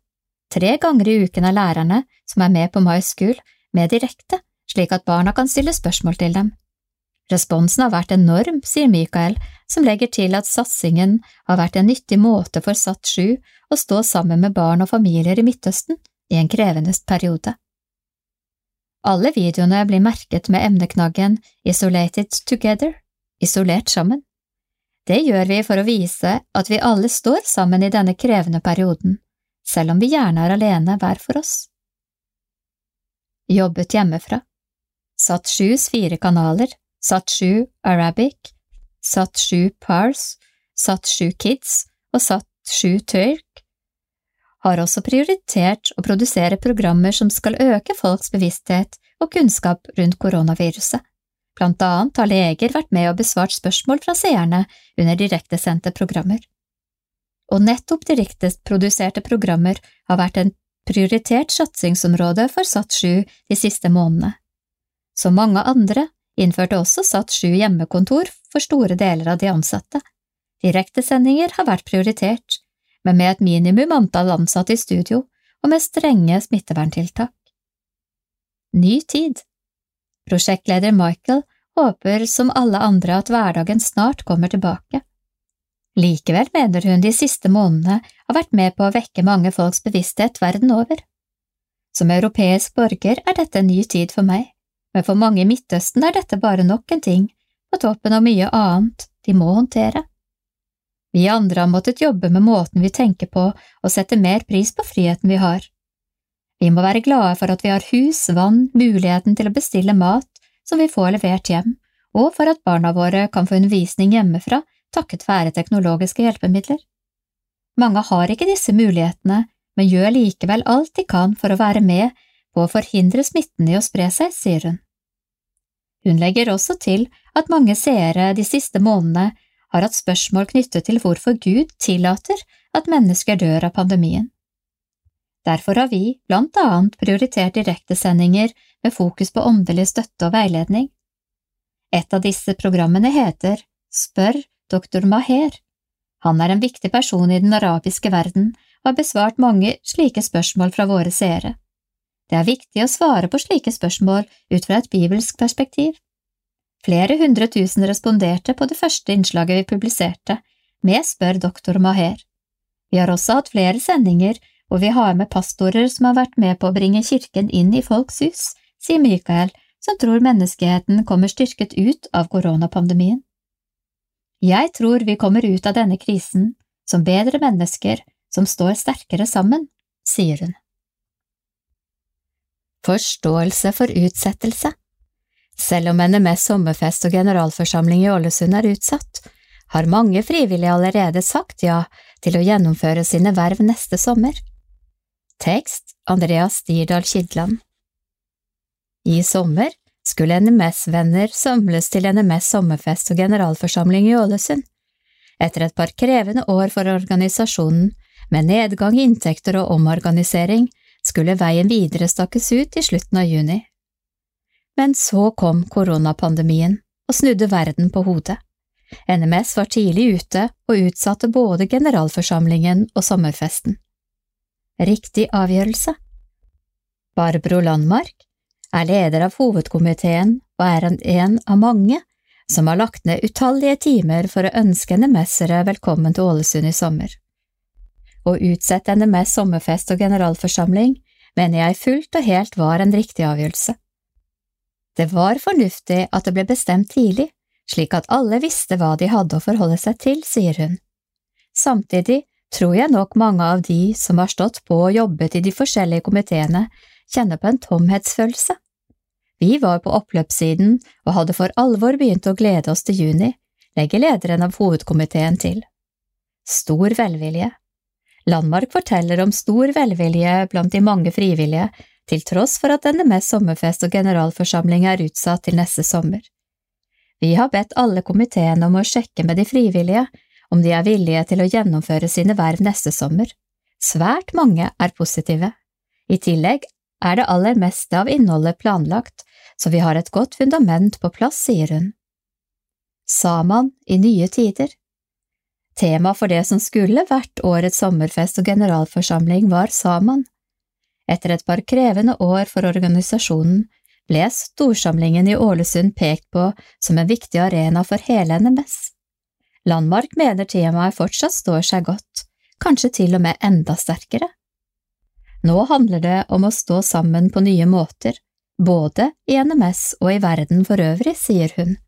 Tre ganger i uken er lærerne som er med på My School, med direkte, slik at barna kan stille spørsmål til dem. Responsen har vært enorm, sier Mikael, som legger til at satsingen har vært en nyttig måte for SAT7 å stå sammen med barn og familier i Midtøsten i en krevende periode. Alle videoene blir merket med emneknaggen Isolated Together, isolert sammen. Det gjør vi for å vise at vi alle står sammen i denne krevende perioden, selv om vi gjerne er alene hver for oss. Jobbet hjemmefra. SAT7s fire kanaler, SAT7 Arabic, SAT7 Pars, SAT7 Kids. Og SAT7 Turk, har også prioritert å produsere programmer som skal øke folks bevissthet og kunnskap rundt koronaviruset. Blant annet har leger vært med og besvart spørsmål fra seerne under direktesendte programmer. Og nettopp direkteproduserte programmer har vært en prioritert satsingsområde for SAT7 de siste månedene. Som mange andre innførte også Satt7 hjemmekontor for store deler av de ansatte. Direktesendinger har vært prioritert, men med et minimum antall ansatte i studio og med strenge smitteverntiltak. Ny tid Prosjektleder Michael håper som alle andre at hverdagen snart kommer tilbake. Likevel mener hun de siste månedene har vært med på å vekke mange folks bevissthet verden over. Som europeisk borger er dette en ny tid for meg, men for mange i Midtøsten er dette bare nok en ting, på toppen av mye annet de må håndtere. Vi andre har måttet jobbe med måten vi tenker på og sette mer pris på friheten vi har. Vi må være glade for at vi har hus, vann, muligheten til å bestille mat som vi får levert hjem, og for at barna våre kan få undervisning hjemmefra takket være teknologiske hjelpemidler. Mange har ikke disse mulighetene, men gjør likevel alt de kan for å være med på å forhindre smitten i å spre seg, sier hun. Hun legger også til at mange seere de siste månedene har hatt spørsmål knyttet til hvorfor Gud tillater at mennesker dør av pandemien. Derfor har vi blant annet prioritert direktesendinger med fokus på åndelig støtte og veiledning. Et av disse programmene heter Spør doktor Maher. Han er en viktig person i den arabiske verden og har besvart mange slike spørsmål fra våre seere. Det er viktig å svare på slike spørsmål ut fra et bibelsk perspektiv. Flere hundre tusen responderte på det første innslaget vi publiserte, med Spør doktor Maher. Vi har også hatt flere sendinger hvor vi har med pastorer som har vært med på å bringe kirken inn i folks hus, sier Michael, som tror menneskeheten kommer styrket ut av koronapandemien. Jeg tror vi kommer ut av denne krisen som bedre mennesker som står sterkere sammen, sier hun. Forståelse for utsettelse Selv om NMS sommerfest og generalforsamling i Ålesund er utsatt, har mange frivillige allerede sagt ja til å gjennomføre sine verv neste sommer. Tekst Andreas Dirdal-Kidland I sommer skulle NMS-venner samles til NMS sommerfest og generalforsamling i Ålesund. Etter et par krevende år for organisasjonen, med nedgang i inntekter og omorganisering, skulle veien videre stakkes ut i slutten av juni. Men så kom koronapandemien og snudde verden på hodet. NMS var tidlig ute og utsatte både generalforsamlingen og sommerfesten. Riktig avgjørelse Barbro Landmark er leder av hovedkomiteen og er en av mange som har lagt ned utallige timer for å ønske NMS-ere velkommen til Ålesund i sommer. Å utsette NMS sommerfest og generalforsamling mener jeg fullt og helt var en riktig avgjørelse. Det var fornuftig at det ble bestemt tidlig, slik at alle visste hva de hadde å forholde seg til, sier hun. Samtidig tror jeg nok mange av de som har stått på og jobbet i de forskjellige komiteene, kjenner på en tomhetsfølelse. Vi var på oppløpssiden og hadde for alvor begynt å glede oss til juni, legger lederen av hovedkomiteen til. Stor velvilje. Landmark forteller om stor velvilje blant de mange frivillige, til tross for at NMS sommerfest og generalforsamling er utsatt til neste sommer. Vi har bedt alle komiteene om å sjekke med de frivillige om de er villige til å gjennomføre sine verv neste sommer. Svært mange er positive. I tillegg er det aller meste av innholdet planlagt, så vi har et godt fundament på plass, sier hun. Saman i nye tider Tema for det som skulle vært årets sommerfest og generalforsamling var Saman. Etter et par krevende år for organisasjonen ble storsamlingen i Ålesund pekt på som en viktig arena for hele NMS. Landmark mener temaet fortsatt står seg godt, kanskje til og med enda sterkere. Nå handler det om å stå sammen på nye måter, både i NMS og i verden for øvrig, sier hun.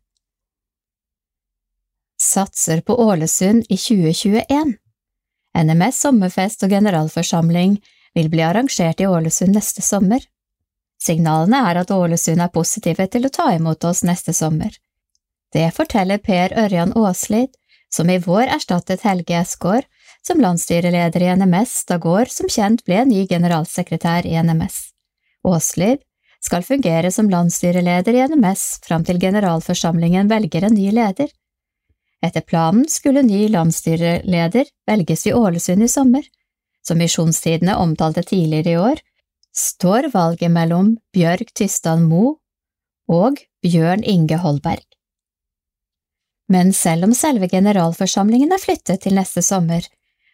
Satser på Ålesund i 2021 NMS sommerfest og generalforsamling vil bli arrangert i Ålesund neste sommer. Signalene er at Ålesund er positive til å ta imot oss neste sommer. Det forteller Per Ørjan Aaslid, som i vår erstattet Helge Esgaard som landsstyreleder i NMS da Gaard som kjent ble ny generalsekretær i NMS. Aaslid skal fungere som landsstyreleder i NMS fram til generalforsamlingen velger en ny leder. Etter planen skulle ny landsstyreleder velges i Ålesund i sommer. Som Misjonstidene omtalte tidligere i år, står valget mellom Bjørg Tysdal Mo og Bjørn Inge Holberg. Men selv om selve generalforsamlingen er flyttet til neste sommer,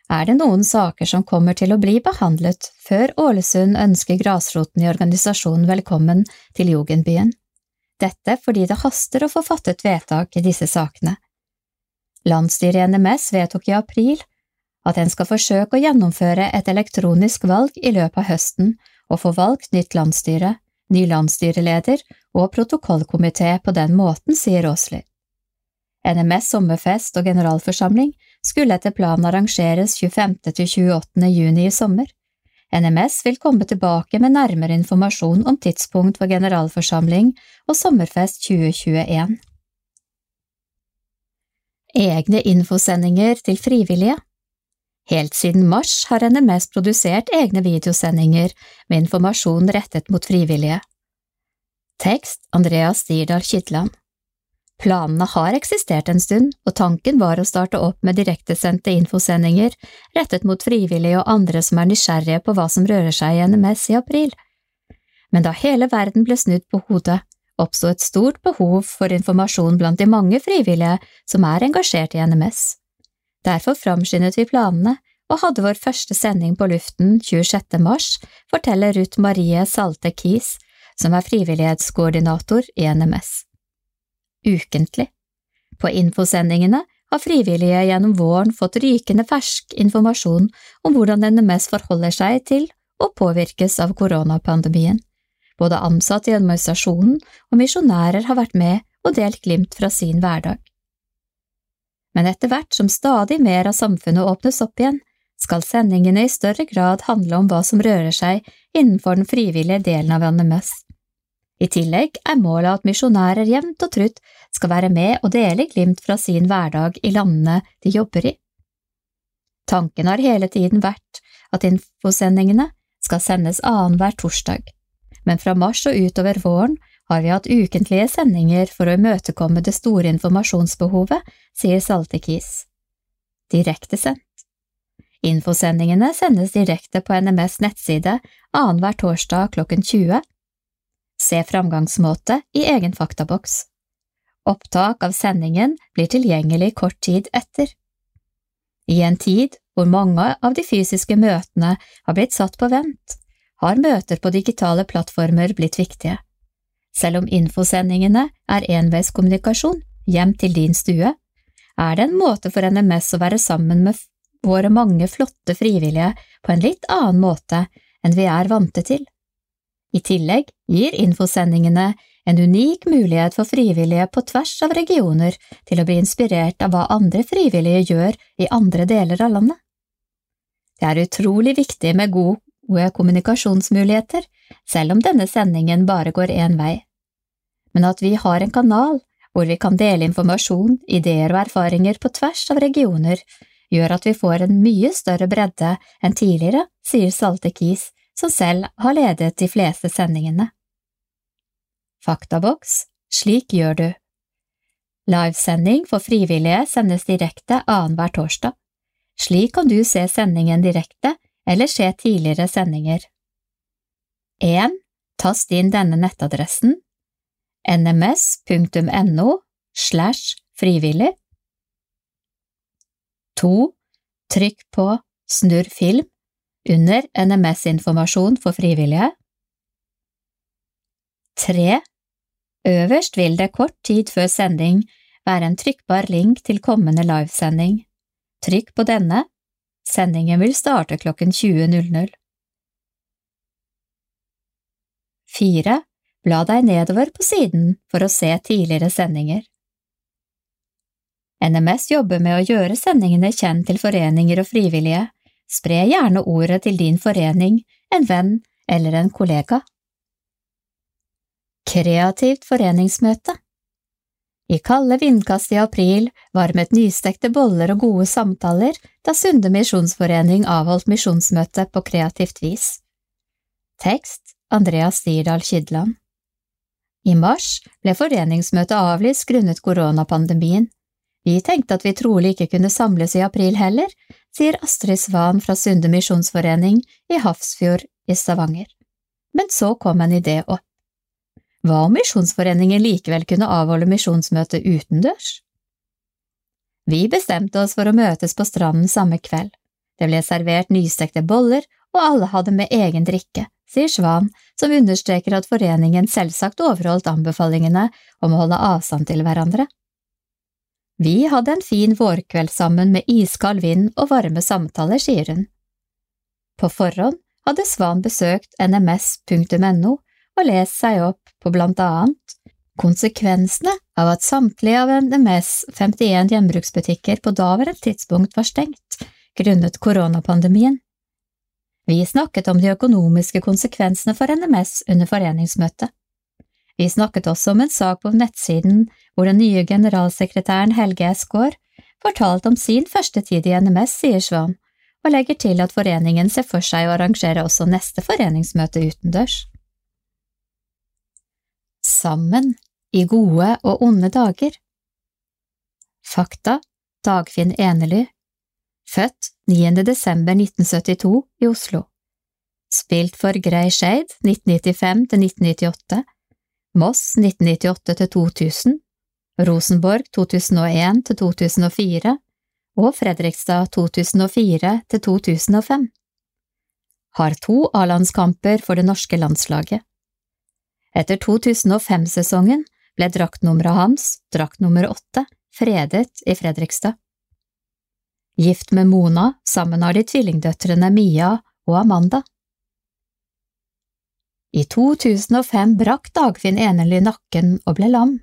er det noen saker som kommer til å bli behandlet før Ålesund ønsker grasroten i organisasjonen velkommen til Jugendbyen. Dette fordi det haster å få fattet vedtak i disse sakene. Landsstyret i NMS vedtok i april at en skal forsøke å gjennomføre et elektronisk valg i løpet av høsten og få valgt nytt landsstyre, ny landstyreleder og protokollkomité på den måten, sier Åsli. NMS sommerfest og generalforsamling skulle etter planen arrangeres 25. til 28. juni i sommer. NMS vil komme tilbake med nærmere informasjon om tidspunkt for generalforsamling og sommerfest 2021. Egne infosendinger til frivillige Helt siden mars har NMS produsert egne videosendinger med informasjon rettet mot frivillige. Tekst Andreas Stirdal Kitland Planene har eksistert en stund, og tanken var å starte opp med direktesendte infosendinger rettet mot frivillige og andre som er nysgjerrige på hva som rører seg i NMS i april. Men da hele verden ble snudd på hodet, oppsto et stort behov for informasjon blant de mange frivillige som er engasjert i NMS. Derfor framskyndet vi planene og hadde vår første sending på luften 26. mars, forteller Ruth Marie Salte Kies, som er frivillighetskoordinator i NMS ukentlig. På infosendingene har frivillige gjennom våren fått rykende fersk informasjon om hvordan NMS forholder seg til og påvirkes av koronapandemien. Både ansatte i administrasjonen og misjonærer har vært med og delt glimt fra sin hverdag. Men etter hvert som stadig mer av samfunnet åpnes opp igjen, skal sendingene i større grad handle om hva som rører seg innenfor den frivillige delen av NMS. I tillegg er målet at misjonærer jevnt og trutt skal være med og dele glimt fra sin hverdag i landene de jobber i. Tanken har hele tiden vært at infosendingene skal sendes annenhver torsdag, men fra mars og utover våren har vi hatt ukentlige sendinger for å imøtekomme det store informasjonsbehovet, sier Saltekis. Direktesendt. Infosendingene sendes direkte på NMS nettside annenhver torsdag klokken 20 Se framgangsmåte i egen faktaboks. Opptak av sendingen blir tilgjengelig kort tid etter. I en tid hvor mange av de fysiske møtene har blitt satt på vent, har møter på digitale plattformer blitt viktige. Selv om infosendingene er enveiskommunikasjon hjem til din stue, er det en måte for NMS å være sammen med våre mange flotte frivillige på en litt annen måte enn vi er vante til. I tillegg gir infosendingene en unik mulighet for frivillige på tvers av regioner til å bli inspirert av hva andre frivillige gjør i andre deler av landet. Det er utrolig viktig med gode kommunikasjonsmuligheter, selv om denne sendingen bare går én vei. Men at vi har en kanal hvor vi kan dele informasjon, ideer og erfaringer på tvers av regioner, gjør at vi får en mye større bredde enn tidligere, sier Salte Kis som selv har ledet de fleste sendingene. Faktaboks Slik gjør du. Livesending for frivillige sendes direkte annenhver torsdag. Slik kan du se sendingen direkte eller se tidligere sendinger. 1. Tast inn denne nettadressen nms.no slash frivillig. 2. Trykk på Snurr film under NMS-informasjon for frivillige. 3. Øverst vil det kort tid før sending være en trykkbar link til kommende livesending. Trykk på denne. Sendingen vil starte klokken 20.00. 4. Bla deg nedover på siden for å se tidligere sendinger. NMS jobber med å gjøre sendingene kjent til foreninger og frivillige, Spre gjerne ordet til din forening, en venn eller en kollega. Kreativt foreningsmøte I kalde vindkast i april varmet nystekte boller og gode samtaler da Sunde misjonsforening avholdt misjonsmøte på kreativt vis. Tekst Andreas Dirdal Kydland I mars ble foreningsmøtet avlyst grunnet koronapandemien. Vi tenkte at vi trolig ikke kunne samles i april heller, sier Astrid Svan fra Sunde misjonsforening i Hafrsfjord i Stavanger. Men så kom en idé opp. Hva om Misjonsforeningen likevel kunne avholde misjonsmøte utendørs? Vi bestemte oss for å møtes på stranden samme kveld. Det ble servert nystekte boller, og alle hadde med egen drikke, sier Svan, som understreker at foreningen selvsagt overholdt anbefalingene om å holde avstand til hverandre. Vi hadde en fin vårkveld sammen med iskald vind og varme samtaler, sier hun. På forhånd hadde Svan besøkt nms.no og lest seg opp på blant annet konsekvensene av at samtlige av NMS 51 gjenbruksbutikker på daværende tidspunkt var stengt grunnet koronapandemien. Vi snakket om de økonomiske konsekvensene for NMS under foreningsmøtet. Vi snakket også om en sak på nettsiden hvor den nye generalsekretæren Helge Esgaard fortalte om sin første tid i NMS, sier Svan, og legger til at foreningen ser for seg å arrangere også neste foreningsmøte utendørs. Sammen i gode og onde dager. Fakta Dagfinn Enely Født 9. desember 1972 i Oslo. Spilt for Grey Shade 1995 til 1998, Moss 1998 til 2000, Rosenborg 2001 til 2004 og Fredrikstad 2004 til 2005. Har to A-landskamper for det norske landslaget. Etter 2005-sesongen ble draktnummeret hans, drakt nummer åtte, fredet i Fredrikstad. Gift med Mona, sammen har de tvillingdøtrene Mia og Amanda. I 2005 brakk Dagfinn Enely nakken og ble lam.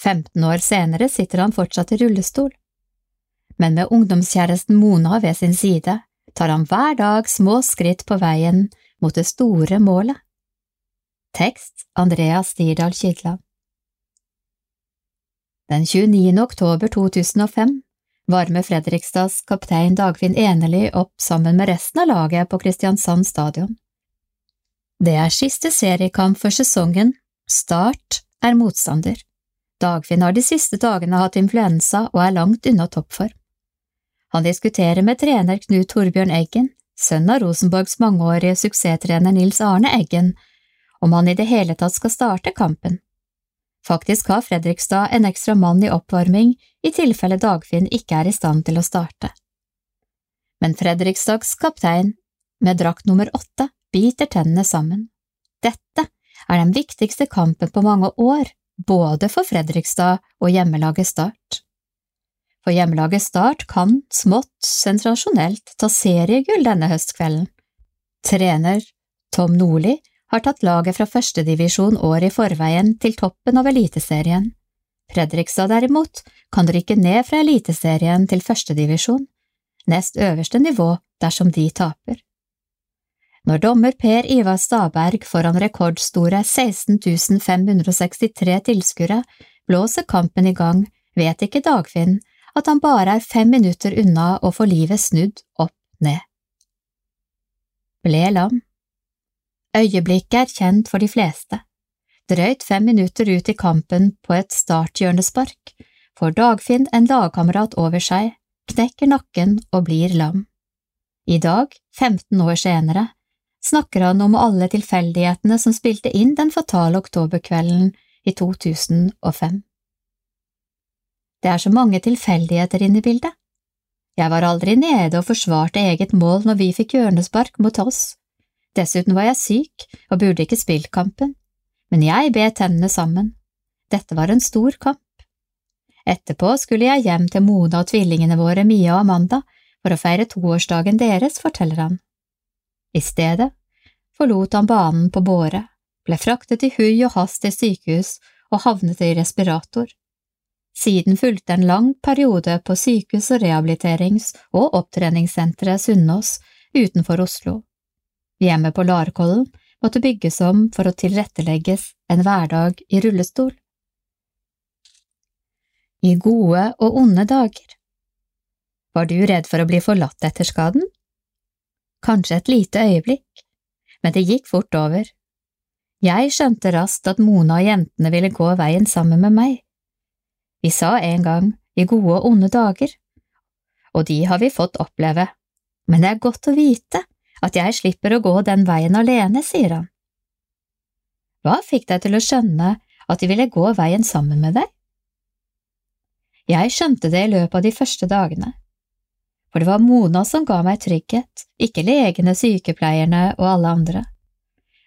15 år senere sitter han fortsatt i rullestol. Men med ungdomskjæresten Mona ved sin side tar han hver dag små skritt på veien mot det store målet. Tekst Andreas Stirdal Kydland Den 29. oktober 2005 varmer Fredrikstads kaptein Dagfinn Enerli opp sammen med resten av laget på Kristiansand stadion. Det er siste seriekamp for sesongen, Start er motstander. Dagfinn har de siste dagene hatt influensa og er langt unna toppform. Han diskuterer med trener Knut Torbjørn Eggen, sønn av Rosenborgs mangeårige suksesstrener Nils Arne Eggen, om han i det hele tatt skal starte kampen. Faktisk har Fredrikstad en ekstra mann i oppvarming i tilfelle Dagfinn ikke er i stand til å starte. Men Fredrikstads kaptein, med drakt nummer åtte, biter tennene sammen. Dette er den viktigste kampen på mange år, både for Fredrikstad og hjemmelaget Start. For hjemmelaget Start kan smått sensasjonelt ta seriegull denne høstkvelden. Trener Tom Nordli har tatt laget fra førstedivisjon året i forveien til toppen av Eliteserien. Fredrikstad derimot kan rykke ned fra Eliteserien til førstedivisjon, nest øverste nivå dersom de taper. Når dommer Per Ivar Staberg foran rekordstore 16 563 tilskuere blåser kampen i gang, vet ikke Dagfinn at han bare er fem minutter unna å få livet snudd opp ned. Ble lam. Øyeblikket er kjent for de fleste. Drøyt fem minutter ut i kampen på et starthjørnespark får Dagfinn en lagkamerat over seg, knekker nakken og blir lam. I dag, 15 år senere, snakker han om alle tilfeldighetene som spilte inn den fatale oktoberkvelden i 2005. Det er så mange tilfeldigheter inne i bildet. Jeg var aldri nede og forsvarte eget mål når vi fikk hjørnespark mot oss. Dessuten var jeg syk og burde ikke spilt kampen, men jeg bet tennene sammen. Dette var en stor kamp. Etterpå skulle jeg hjem til Mona og tvillingene våre Mia og Amanda for å feire toårsdagen deres, forteller han. I stedet forlot han banen på båre, ble fraktet i hui og hast til sykehus og havnet i respirator. Siden fulgte en lang periode på sykehus- og rehabiliterings- og opptreningssenteret Sunnaas utenfor Oslo. Hjemmet på Larkollen måtte bygges om for å tilrettelegges en hverdag i rullestol. I gode og onde dager. Var du redd for å bli forlatt etter skaden? Kanskje et lite øyeblikk, men det gikk fort over. Jeg skjønte raskt at Mona og jentene ville gå veien sammen med meg. Vi sa en gang i gode og onde dager, og de har vi fått oppleve, men det er godt å vite at jeg slipper å gå den veien alene, sier han. Hva fikk deg til å skjønne at de ville gå veien sammen med deg? Jeg skjønte det i løpet av de første dagene, for det var Mona som ga meg trygghet, ikke legene, sykepleierne og alle andre.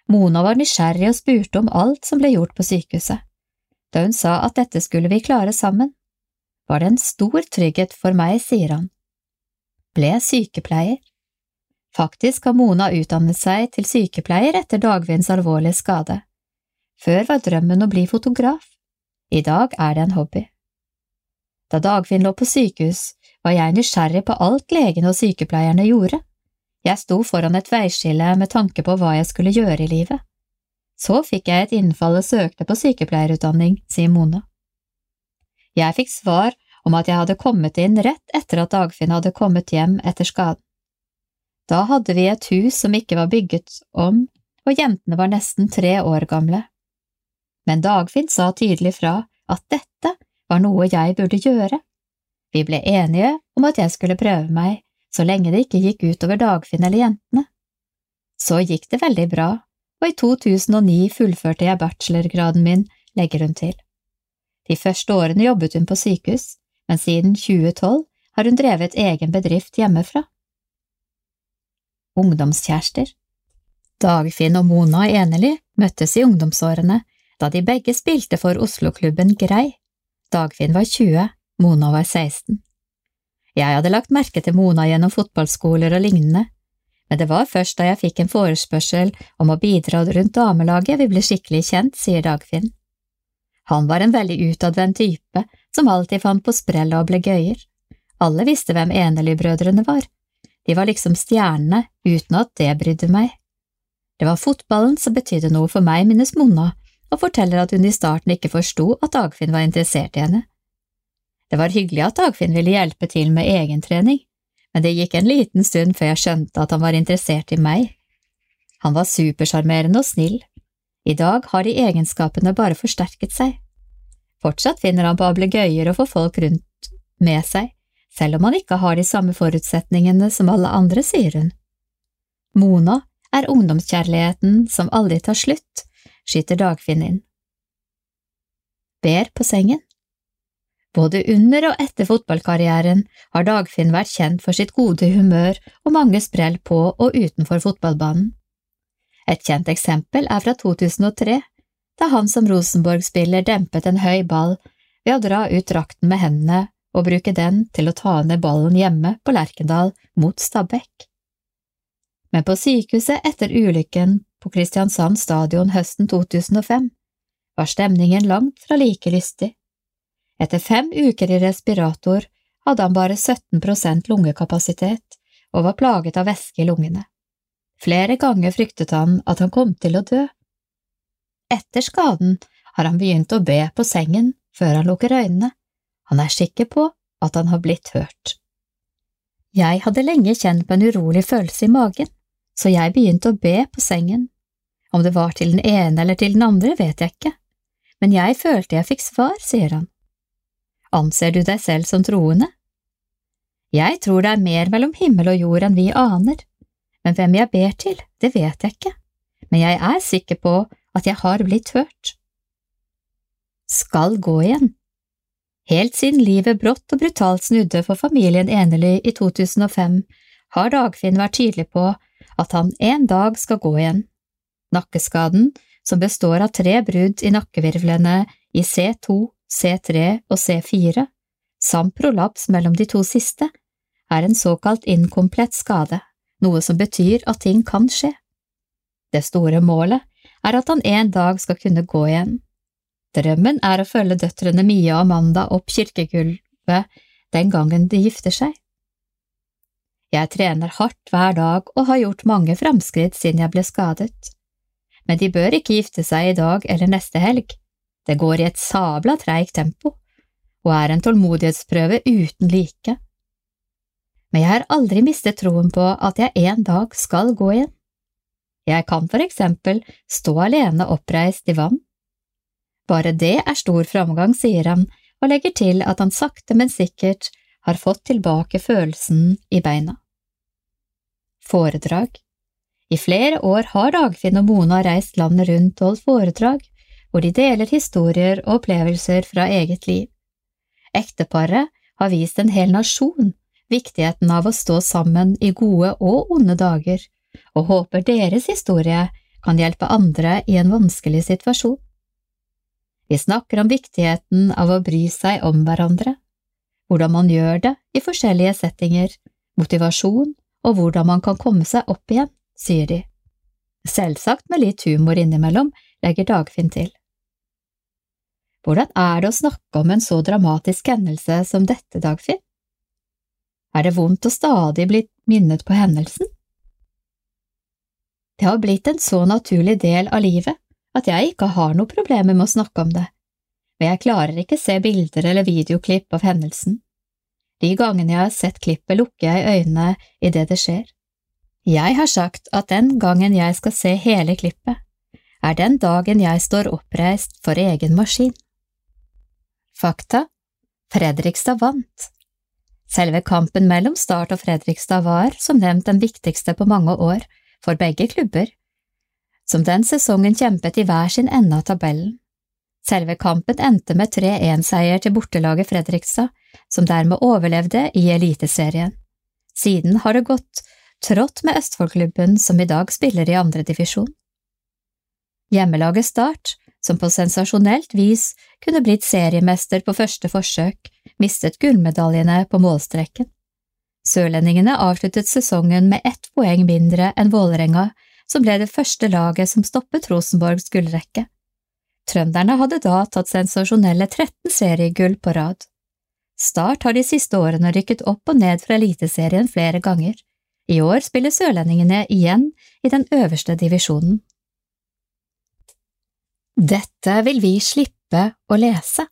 Mona var nysgjerrig og spurte om alt som ble gjort på sykehuset. Da hun sa at dette skulle vi klare sammen, var det en stor trygghet for meg, sier han. Ble sykepleier. Faktisk har Mona utdannet seg til sykepleier etter Dagvinds alvorlige skade. Før var drømmen å bli fotograf. I dag er det en hobby. Da Dagfinn lå på sykehus, var jeg nysgjerrig på alt legene og sykepleierne gjorde. Jeg sto foran et veiskille med tanke på hva jeg skulle gjøre i livet. Så fikk jeg et innfall og søkte på sykepleierutdanning, sier Mona. Jeg fikk svar om at jeg hadde kommet inn rett etter at Dagfinn hadde kommet hjem etter skaden. Da hadde vi et hus som ikke var bygget om, og jentene var nesten tre år gamle. Men Dagfinn sa tydelig fra at dette var noe jeg burde gjøre. Vi ble enige om at jeg skulle prøve meg, så lenge det ikke gikk utover Dagfinn eller jentene. Så gikk det veldig bra, og i 2009 fullførte jeg bachelorgraden min, legger hun til. De første årene jobbet hun på sykehus, men siden 2012 har hun drevet egen bedrift hjemmefra. Ungdomskjærester Dagfinn og Mona Eneli møttes i ungdomsårene da de begge spilte for Oslo-klubben Grei. Dagfinn var 20, Mona var 16. Jeg hadde lagt merke til Mona gjennom fotballskoler og lignende, men det var først da jeg fikk en forespørsel om å bidra rundt damelaget vi ble skikkelig kjent, sier Dagfinn. Han var en veldig utadvendt type som alltid fant på sprell og ble gøyer. Alle visste hvem Enely-brødrene var, de var liksom stjernene uten at det brydde meg. Det var fotballen som betydde noe for meg, minnes Mona, og forteller at hun i starten ikke forsto at Dagfinn var interessert i henne. Det var hyggelig at Dagfinn ville hjelpe til med egentrening, men det gikk en liten stund før jeg skjønte at han var interessert i meg. Han var supersjarmerende og snill. I dag har de egenskapene bare forsterket seg. Fortsatt finner han på ablegøyer og får folk rundt med seg, selv om han ikke har de samme forutsetningene som alle andre, sier hun. Mona er ungdomskjærligheten som aldri tar slutt, skyter Dagfinn inn. Ber på sengen Både under og etter fotballkarrieren har Dagfinn vært kjent for sitt gode humør og mange sprell på og utenfor fotballbanen. Et kjent eksempel er fra 2003, da han som Rosenborg-spiller dempet en høy ball ved å dra ut drakten med hendene og bruke den til å ta ned ballen hjemme på Lerkendal mot Stabæk. Men på sykehuset etter ulykken på Kristiansand stadion høsten 2005 var stemningen langt fra like lystig. Etter fem uker i respirator hadde han bare 17% lungekapasitet og var plaget av væske i lungene. Flere ganger fryktet han at han kom til å dø. Etter skaden har han begynt å be på sengen før han lukker øynene. Han er sikker på at han har blitt hørt. Jeg hadde lenge kjent på en urolig følelse i magen, så jeg begynte å be på sengen. Om det var til den ene eller til den andre, vet jeg ikke, men jeg følte jeg fikk svar, sier han. Anser du deg selv som troende? Jeg tror det er mer mellom himmel og jord enn vi aner, men hvem jeg ber til, det vet jeg ikke, men jeg er sikker på at jeg har blitt hørt. Skal gå igjen Helt siden livet brått og brutalt snudde for familien Enely i 2005, har Dagfinn vært tydelig på at han en dag skal gå igjen. Nakkeskaden, som består av tre brudd i nakkevirvlene i C2, C3 og C4, samt prolaps mellom de to siste, er en såkalt inkomplett skade, noe som betyr at ting kan skje. Det store målet er at han en dag skal kunne gå igjen. Drømmen er å følge døtrene Mia og Amanda opp kirkegulvet den gangen de gifter seg. Jeg trener hardt hver dag og har gjort mange framskritt siden jeg ble skadet, men de bør ikke gifte seg i dag eller neste helg, det går i et sabla treigt tempo og er en tålmodighetsprøve uten like. Men jeg har aldri mistet troen på at jeg en dag skal gå igjen. Jeg kan for eksempel stå alene oppreist i vann. Bare det er stor framgang, sier han og legger til at han sakte, men sikkert har fått tilbake følelsen i beina. Foredrag I flere år har Dagfinn og Mona reist landet rundt og holdt foredrag hvor de deler historier og opplevelser fra eget liv. Ekteparet har vist en hel nasjon viktigheten av å stå sammen i gode og onde dager, og håper deres historie kan hjelpe andre i en vanskelig situasjon. Vi snakker om viktigheten av å bry seg om hverandre, hvordan man gjør det i forskjellige settinger, motivasjon og hvordan man kan komme seg opp igjen, sier de. Selvsagt med litt humor innimellom, legger Dagfinn til. Hvordan er det å snakke om en så dramatisk hendelse som dette, Dagfinn? Er det vondt å stadig bli minnet på hendelsen? Det har blitt en så naturlig del av livet at jeg ikke har noe problemer med å snakke om det, men jeg klarer ikke se bilder eller videoklipp av hendelsen. De gangene jeg har sett klippet, lukker jeg øynene idet det skjer. Jeg har sagt at den gangen jeg skal se hele klippet, er den dagen jeg står oppreist for egen maskin. Fakta Fredrikstad vant. Selve kampen mellom Start og Fredrikstad var, som nevnt, den viktigste på mange år, for begge klubber, som den sesongen kjempet i hver sin ende av tabellen. Selve kampen endte med 3-1-seier til bortelaget Fredrikstad, som dermed overlevde i Eliteserien. Siden har det gått trått med Østfoldklubben, som i dag spiller i andredivisjon. Hjemmelaget Start, som på sensasjonelt vis kunne blitt seriemester på første forsøk, mistet gullmedaljene på målstreken. Sørlendingene avsluttet sesongen med ett poeng mindre enn Vålerenga, som ble det første laget som stoppet Rosenborgs gullrekke. Trønderne hadde da tatt sensasjonelle 13 seriegull på rad. Start har de siste årene rykket opp og ned fra Eliteserien flere ganger. I år spiller sørlendingene igjen i den øverste divisjonen. Dette vil vi slippe å lese.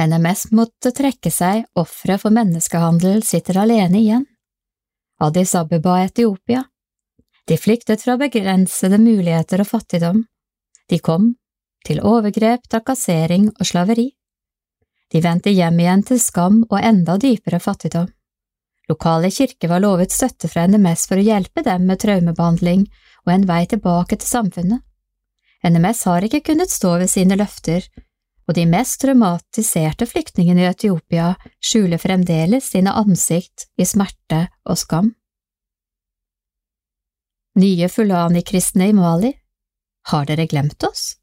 NMS måtte trekke seg, ofre for menneskehandel sitter alene igjen. Addis Abeba, Etiopia. De flyktet fra begrensede muligheter og fattigdom. De kom til overgrep, trakassering og slaveri. De vendte hjem igjen til skam og enda dypere fattigdom. Lokale kirker var lovet støtte fra NMS for å hjelpe dem med traumebehandling og en vei tilbake til samfunnet. NMS har ikke kunnet stå ved sine løfter, og de mest traumatiserte flyktningene i Etiopia skjuler fremdeles sine ansikt i smerte og skam. Nye Fulani-kristne i Mali, har dere glemt oss?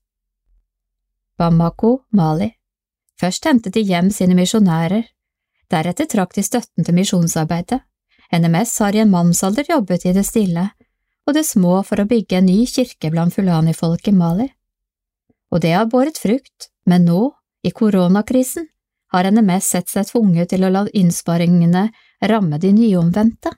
Bamako, Mali. Først hentet de hjem sine misjonærer, deretter trakk de støtten til misjonsarbeidet. NMS har i en mannsalder jobbet i det stille og det små for å bygge en ny kirke blant fulani-folk i Mali. Og det har båret frukt, men nå, i koronakrisen, har NMS sett seg tvunget til å la innsparingene ramme de nyomvendte.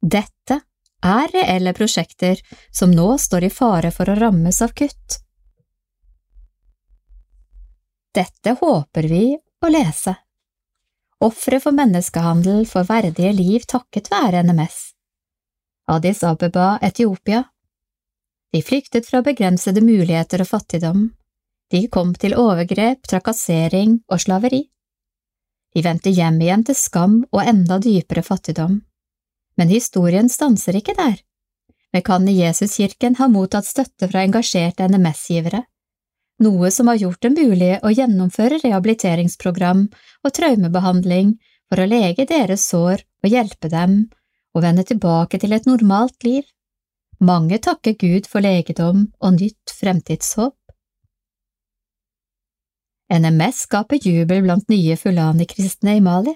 Dette er reelle prosjekter som nå står i fare for å rammes av kutt. Dette håper vi å lese. Ofre for menneskehandel får verdige liv takket være NMS. Addis Abeba, Etiopia. De flyktet fra begrensede muligheter og fattigdom. De kom til overgrep, trakassering og slaveri. De vendte hjem igjen til skam og enda dypere fattigdom. Men historien stanser ikke der. Mekan i Jesuskirken har mottatt støtte fra engasjerte NMS-givere, noe som har gjort det mulig å gjennomføre rehabiliteringsprogram og traumebehandling for å lege deres sår og hjelpe dem og vende tilbake til et normalt liv. Mange takker Gud for legedom og nytt fremtidshåp. NMS skaper jubel blant nye fulani-kristne i Mali.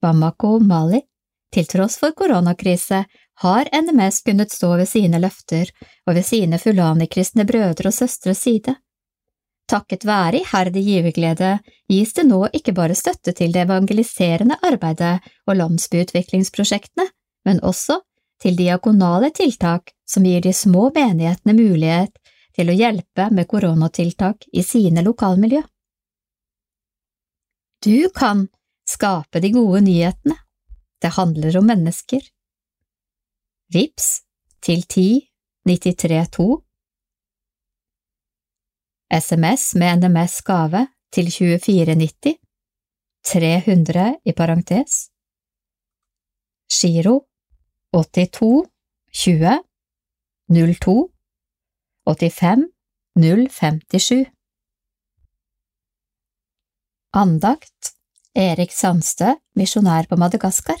Bamako, Mali. Til tross for koronakrise har NMS kunnet stå ved sine løfter og ved sine fulanikristne brødre og søstres side. Takket være iherdig giverglede gis det nå ikke bare støtte til det evangeliserende arbeidet og landsbyutviklingsprosjektene, men også til diakonale tiltak som gir de små menighetene mulighet til å hjelpe med koronatiltak i sine lokalmiljø. Du kan skape de gode nyhetene. Det handler om mennesker. Vips til 10 93 2 SMS med NMS gave til 2490 300 i parentes. Giro 82 20 02 85 057 Andakt. Erik Sandstø, misjonær på Madagaskar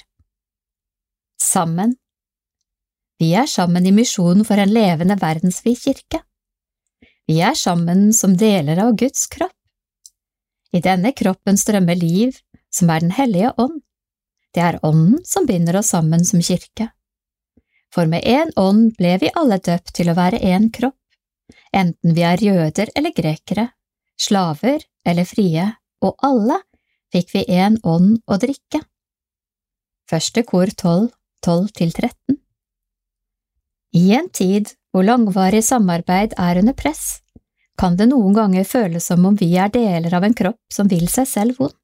Sammen Vi er sammen i misjonen for en levende verdensvid kirke. Vi er sammen som deler av Guds kropp. I denne kroppen strømmer liv, som er Den hellige ånd. Det er Ånden som binder oss sammen som kirke. For med én ånd ble vi alle døpt til å være én kropp, enten vi er jøder eller grekere, slaver eller frie, og alle fikk vi én ånd å drikke. Første kor 12, til 13 I en tid hvor langvarig samarbeid er under press, kan det noen ganger føles som om vi er deler av en kropp som vil seg selv vondt.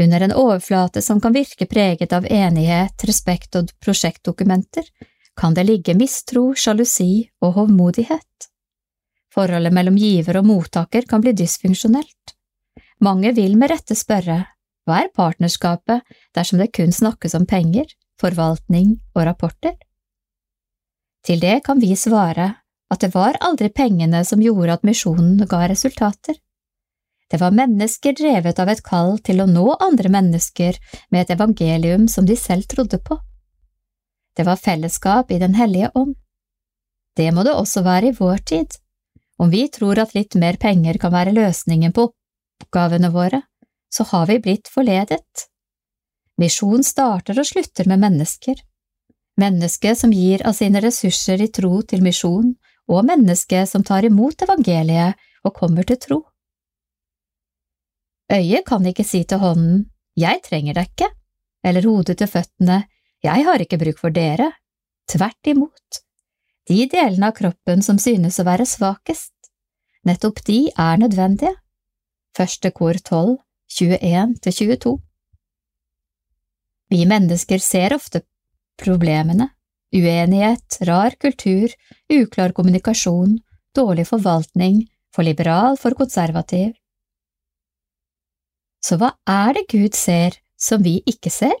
Under en overflate som kan virke preget av enighet, respekt og prosjektdokumenter, kan det ligge mistro, sjalusi og hovmodighet. Forholdet mellom giver og mottaker kan bli dysfunksjonelt. Mange vil med rette spørre hva er partnerskapet dersom det kun snakkes om penger, forvaltning og rapporter? Til det kan vi svare at det var aldri pengene som gjorde at misjonen ga resultater. Det var mennesker drevet av et kall til å nå andre mennesker med et evangelium som de selv trodde på. Det var fellesskap i Den hellige ånd. Det må det også være i vår tid. Om vi tror at litt mer penger kan være løsningen på oppgavene våre, så har vi blitt forledet. Misjon starter og slutter med mennesker. Mennesket som gir av sine ressurser i tro til misjon, og mennesket som tar imot evangeliet og kommer til tro. Øyet kan ikke si til hånden jeg trenger deg ikke, eller hodet til føttene jeg har ikke bruk for dere. Tvert imot. De delene av kroppen som synes å være svakest, nettopp de er nødvendige. Første kor 12, 21–22 Vi mennesker ser ofte problemene, uenighet, rar kultur, uklar kommunikasjon, dårlig forvaltning, for liberal, for konservativ. Så hva er det Gud ser som vi ikke ser?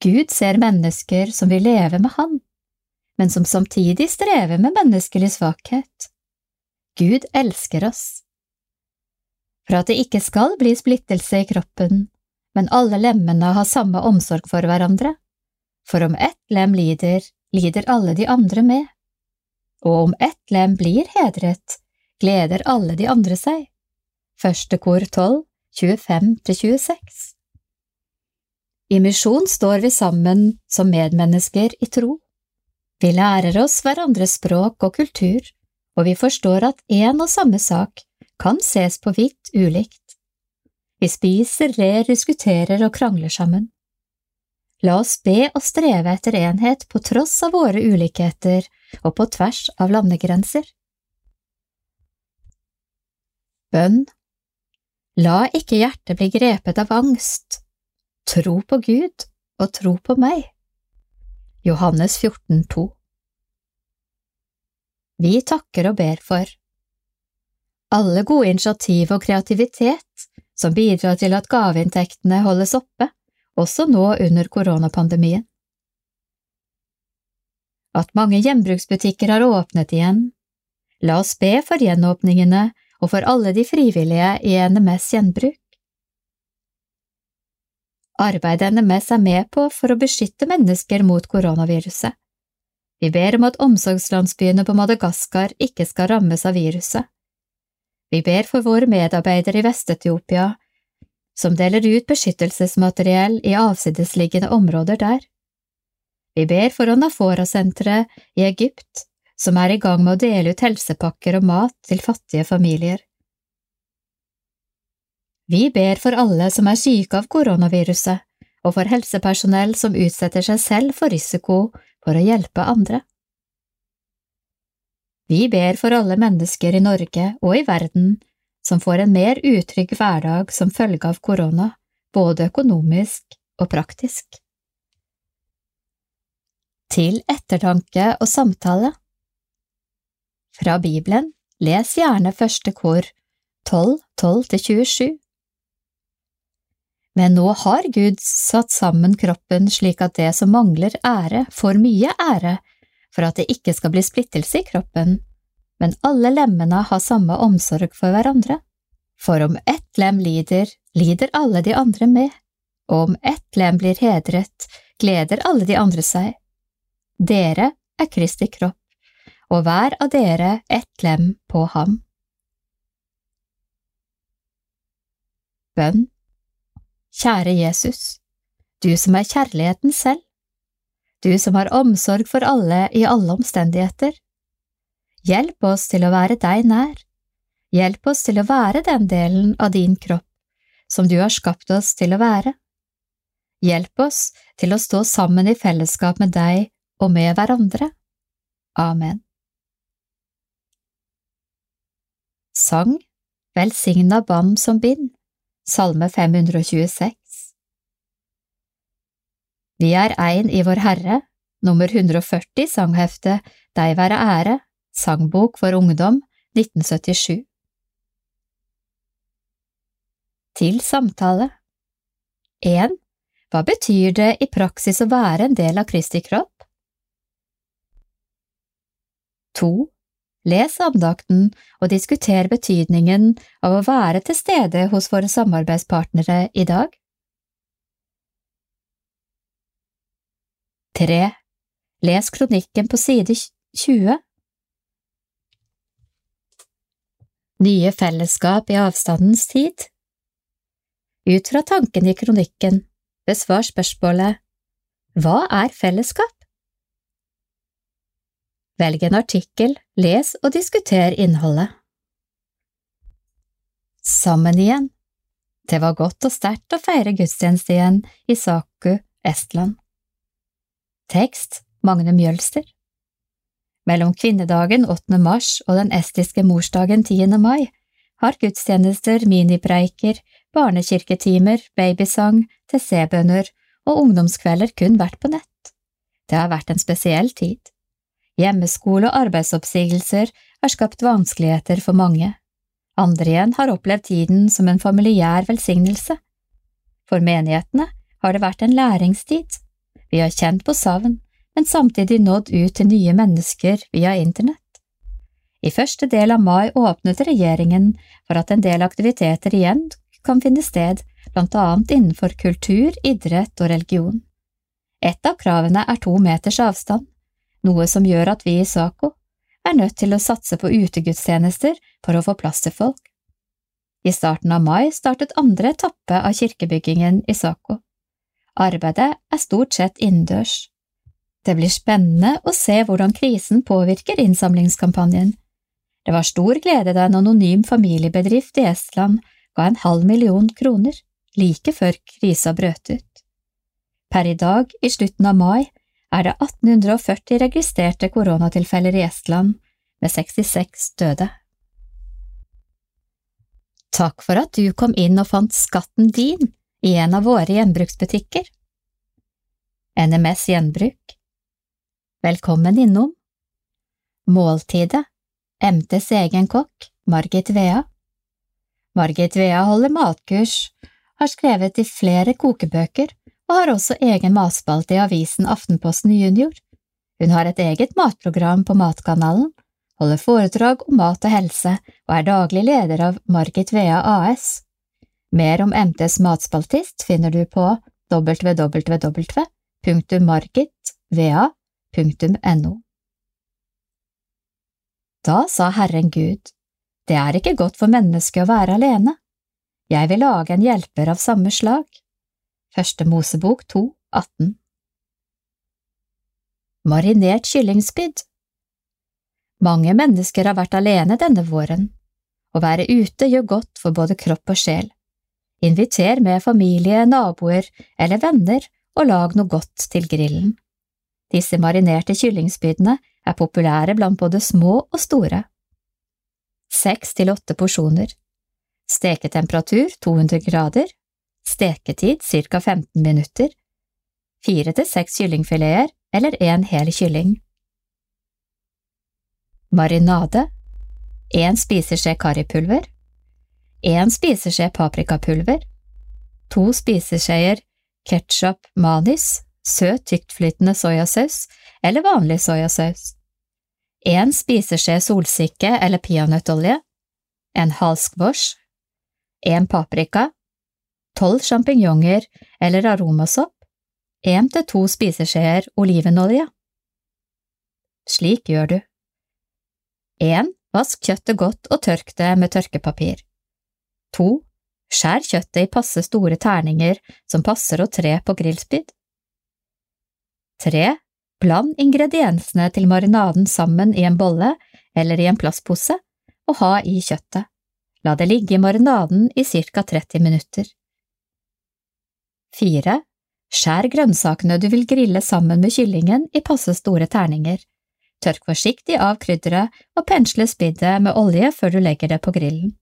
Gud ser mennesker som vil leve med Han, men som samtidig strever med menneskelig svakhet. Gud elsker oss. For at det ikke skal bli splittelse i kroppen, men alle lemmene har samme omsorg for hverandre, for om ett lem lider, lider alle de andre med, og om ett lem blir hedret, gleder alle de andre seg. Første kor 12, 25–26 I misjon står vi sammen som medmennesker i tro. Vi lærer oss hverandres språk og kultur, og vi forstår at én og samme sak kan ses på vidt ulikt. Vi spiser, ler, diskuterer og krangler sammen. La oss be og streve etter enhet på tross av våre ulikheter og på tvers av landegrenser. Bønn La ikke hjertet bli grepet av angst. Tro på Gud og tro på meg. Johannes 14, 14,2 Vi takker og ber for alle gode initiativ og kreativitet som bidrar til at gaveinntektene holdes oppe, også nå under koronapandemien. At mange gjenbruksbutikker har åpnet igjen. La oss be for gjenåpningene og for alle de frivillige i NMS gjenbruk. Arbeidet NMS er med på for å beskytte mennesker mot koronaviruset. Vi ber om at omsorgslandsbyene på Madagaskar ikke skal rammes av viruset. Vi ber for våre medarbeidere i Vest-Etiopia, som deler ut beskyttelsesmateriell i avsidesliggende områder der. Vi ber for Onafora-senteret i Egypt, som er i gang med å dele ut helsepakker og mat til fattige familier. Vi ber for alle som er syke av koronaviruset, og for helsepersonell som utsetter seg selv for risiko for å hjelpe andre. Vi ber for alle mennesker i Norge og i verden som får en mer utrygg hverdag som følge av korona, både økonomisk og praktisk. Til ettertanke og samtale fra Bibelen, les gjerne første kor 12, 12–27. Men nå har Gud satt sammen kroppen slik at det som mangler ære, får mye ære, for at det ikke skal bli splittelse i kroppen, men alle lemmene har samme omsorg for hverandre. For om ett lem lider, lider alle de andre med, og om ett lem blir hedret, gleder alle de andre seg. Dere er Kristi kropp, og hver av dere ett lem på ham. Bønn Kjære Jesus, du som er kjærligheten selv, du som har omsorg for alle i alle omstendigheter. Hjelp oss til å være deg nær, hjelp oss til å være den delen av din kropp som du har skapt oss til å være. Hjelp oss til å stå sammen i fellesskap med deg og med hverandre. Amen. Sang Velsigna band som bind, Salme 526 Vi er ein i Vår Herre, nummer 140 sanghefte Dei være ære, sangbok for ungdom, 1977 Til samtale 1. Hva betyr det i praksis å være en del av Kristi kropp? 2. Les andakten og diskuter betydningen av å være til stede hos våre samarbeidspartnere i dag. 3. Les kronikken på side 20. Nye fellesskap i avstandens tid Ut fra tanken i kronikken, besvar spørsmålet Hva er fellesskap? Velg en artikkel, les og diskuter innholdet. Sammen igjen Det var godt og sterkt å feire gudstjeneste igjen i Saku, Estland. Tekst Magne Mjølster Mellom kvinnedagen 8. mars og den estiske morsdagen 10. mai har gudstjenester, minipreiker, barnekirketimer, babysang, TC-bønner og ungdomskvelder kun vært på nett. Det har vært en spesiell tid. Hjemmeskole og arbeidsoppsigelser har skapt vanskeligheter for mange. Andre igjen har opplevd tiden som en familiær velsignelse. For menighetene har det vært en læringstid. Vi har kjent på savn, men samtidig nådd ut til nye mennesker via internett. I første del av mai åpnet regjeringen for at en del aktiviteter igjen kan finne sted, blant annet innenfor kultur, idrett og religion. Et av kravene er to meters avstand, noe som gjør at vi i SAKO er nødt til å satse på utegudstjenester for å få plass til folk. I starten av mai startet andre etappe av kirkebyggingen i SAKO. Arbeidet er stort sett innendørs. Det blir spennende å se hvordan krisen påvirker innsamlingskampanjen. Det var stor glede da en anonym familiebedrift i Estland ga en halv million kroner, like før krisa brøt ut. Per i dag, i slutten av mai, er det 1840 registrerte koronatilfeller i Estland, med 66 døde. Takk for at du kom inn og fant skatten din i en av våre gjenbruksbutikker. NMS Gjenbruk Velkommen innom. Måltidet MTs egen kokk, Margit Vea Margit Vea holder matkurs, har skrevet i flere kokebøker og har også egen matspalte i avisen Aftenposten Junior. Hun har et eget matprogram på Matkanalen, holder foredrag om mat og helse og er daglig leder av Margit Vea AS. Mer om MTs matspaltist finner du på www.margitva.no Da sa Herren Gud, det er ikke godt for mennesket å være alene. Jeg vil lage en hjelper av samme slag. Første Mosebok 2, 18 Marinert kyllingspydd Mange mennesker har vært alene denne våren. Å være ute gjør godt for både kropp og sjel. Inviter med familie, naboer eller venner og lag noe godt til grillen. Disse marinerte kyllingspydene er populære blant både små og store. Seks til åtte porsjoner. Steketemperatur 200 grader. Steketid ca 15 minutter. Fire til seks kyllingfileter eller en hel kylling. Marinade En spiseskje karripulver En spiseskje paprikapulver to spiseskjeer ketsjup manis, søt tyktflytende soyasaus eller vanlig soyasaus, en spiseskje solsikke eller peanøttolje, en squash, en paprika, tolv sjampinjonger eller aromasopp, en til to spiseskjeer olivenolje. Slik gjør du. 1. Vask kjøttet godt og tørk det med tørkepapir. 2. Skjær kjøttet i passe store terninger som passer å tre på grillspyd. 3. Bland ingrediensene til marinaden sammen i en bolle eller i en plastpose og ha i kjøttet. La det ligge i marinaden i ca 30 minutter. 4. Skjær grønnsakene du vil grille sammen med kyllingen i passe store terninger. Tørk forsiktig av krydderet og pensle spiddet med olje før du legger det på grillen.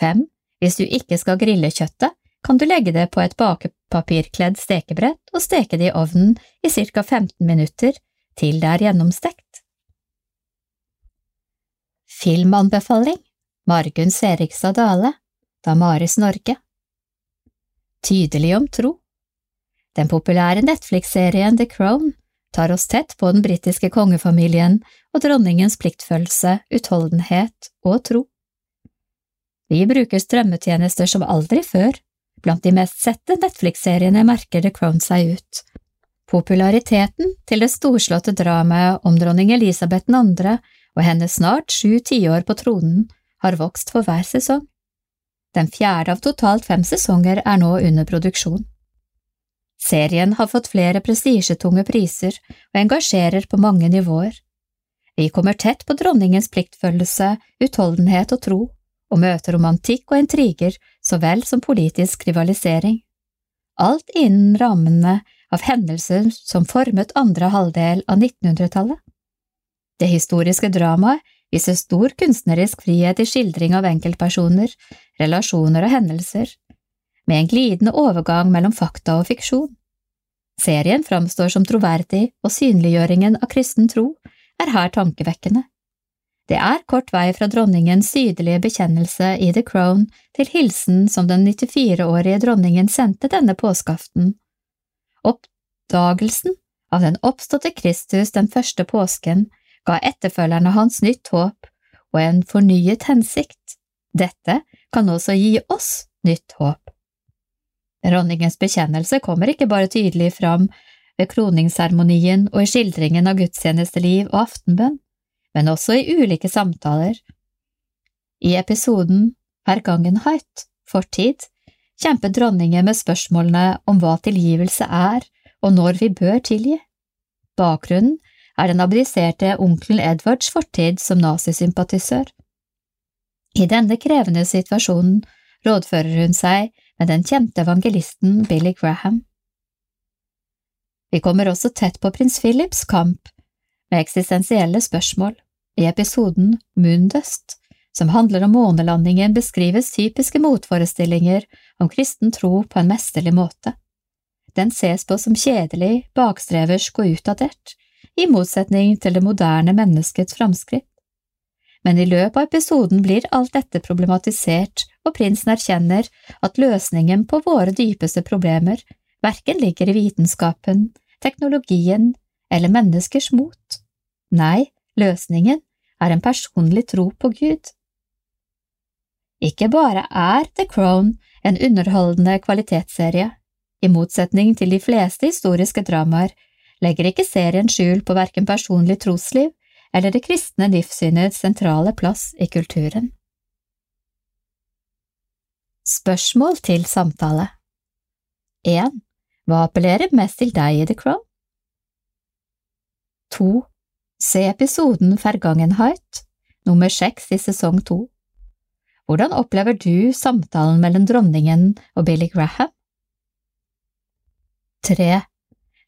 5. Hvis du ikke skal grille kjøttet, kan du legge det på et bakepapirkledd stekebrett og steke det i ovnen i ca 15 minutter til det er gjennomstekt. Filmanbefaling Margunn Serigstad Dale Damaris Norge Tydelig om tro Den populære Netflix-serien The Crown tar oss tett på den britiske kongefamilien og dronningens pliktfølelse, utholdenhet og tro. Vi bruker strømmetjenester som aldri før, blant de mest sette Netflix-seriene merker The Crown seg ut. Populariteten til det storslåtte dramaet om dronning Elisabeth 2. og hennes snart sju tiår på tronen har vokst for hver sesong. Den fjerde av totalt fem sesonger er nå under produksjon. Serien har fått flere prestisjetunge priser og engasjerer på mange nivåer. Vi kommer tett på dronningens pliktfølelse, utholdenhet og tro, og møter romantikk og intriger så vel som politisk rivalisering. Alt innen rammene av hendelser som formet andre halvdel av 1900-tallet. Det historiske dramaet viser stor kunstnerisk frihet i skildring av enkeltpersoner, relasjoner og hendelser, med en glidende overgang mellom fakta og fiksjon. Serien framstår som troverdig, og synliggjøringen av kristen tro er her tankevekkende. Det er kort vei fra dronningens sydelige bekjennelse i The Crown til hilsen som den 94-årige dronningen sendte denne påskeaften. Oppdagelsen av den oppståtte Kristus den første påsken ga etterfølgerne hans nytt håp og en fornyet hensikt. Dette kan også gi oss nytt håp. Dronningens bekjennelse kommer ikke bare tydelig fram ved kroningsseremonien og i skildringen av gudstjenesteliv og aftenbønn, men også i ulike samtaler. I episoden Vergangenheit, fortid, kjemper dronningen med spørsmålene om hva tilgivelse er og når vi bør tilgi. Bakgrunnen er den abdiserte onkelen Edvards fortid som nazisympatisør. I denne krevende situasjonen rådfører hun seg med den kjente evangelisten Billy Graham. Vi kommer også tett på prins Philips kamp med eksistensielle spørsmål. I episoden Moondust, som handler om månelandingen, beskrives typiske motforestillinger om kristen tro på en mesterlig måte. Den ses på som kjedelig, bakstreversk og utdatert, i motsetning til det moderne menneskets framskritt. Men i løpet av episoden blir alt dette problematisert, og prinsen erkjenner at løsningen på våre dypeste problemer verken ligger i vitenskapen, teknologien eller menneskers mot. Nei, løsningen er en personlig tro på Gud. Ikke bare er The Crown en underholdende kvalitetsserie, i motsetning til de fleste historiske dramaer legger ikke serien skjul på verken personlig trosliv eller det kristne livssynets sentrale plass i kulturen. Spørsmål til samtale 1. Hva appellerer mest til deg i The Crown? 2. Se episoden Vergangenheit, nummer seks i sesong to. Hvordan opplever du samtalen mellom dronningen og Billy Graham? 3.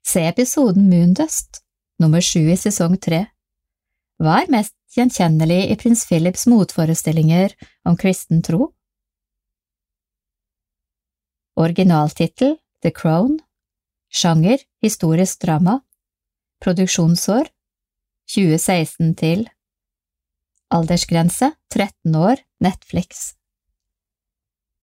Se episoden Moondust, nummer sju i sesong tre. Hva er mest gjenkjennelig i prins Philips motforestillinger om kristen tro? Originaltittel The Crown Sjanger historisk drama Produksjonsår 2016 til. Aldersgrense 13 år Netflix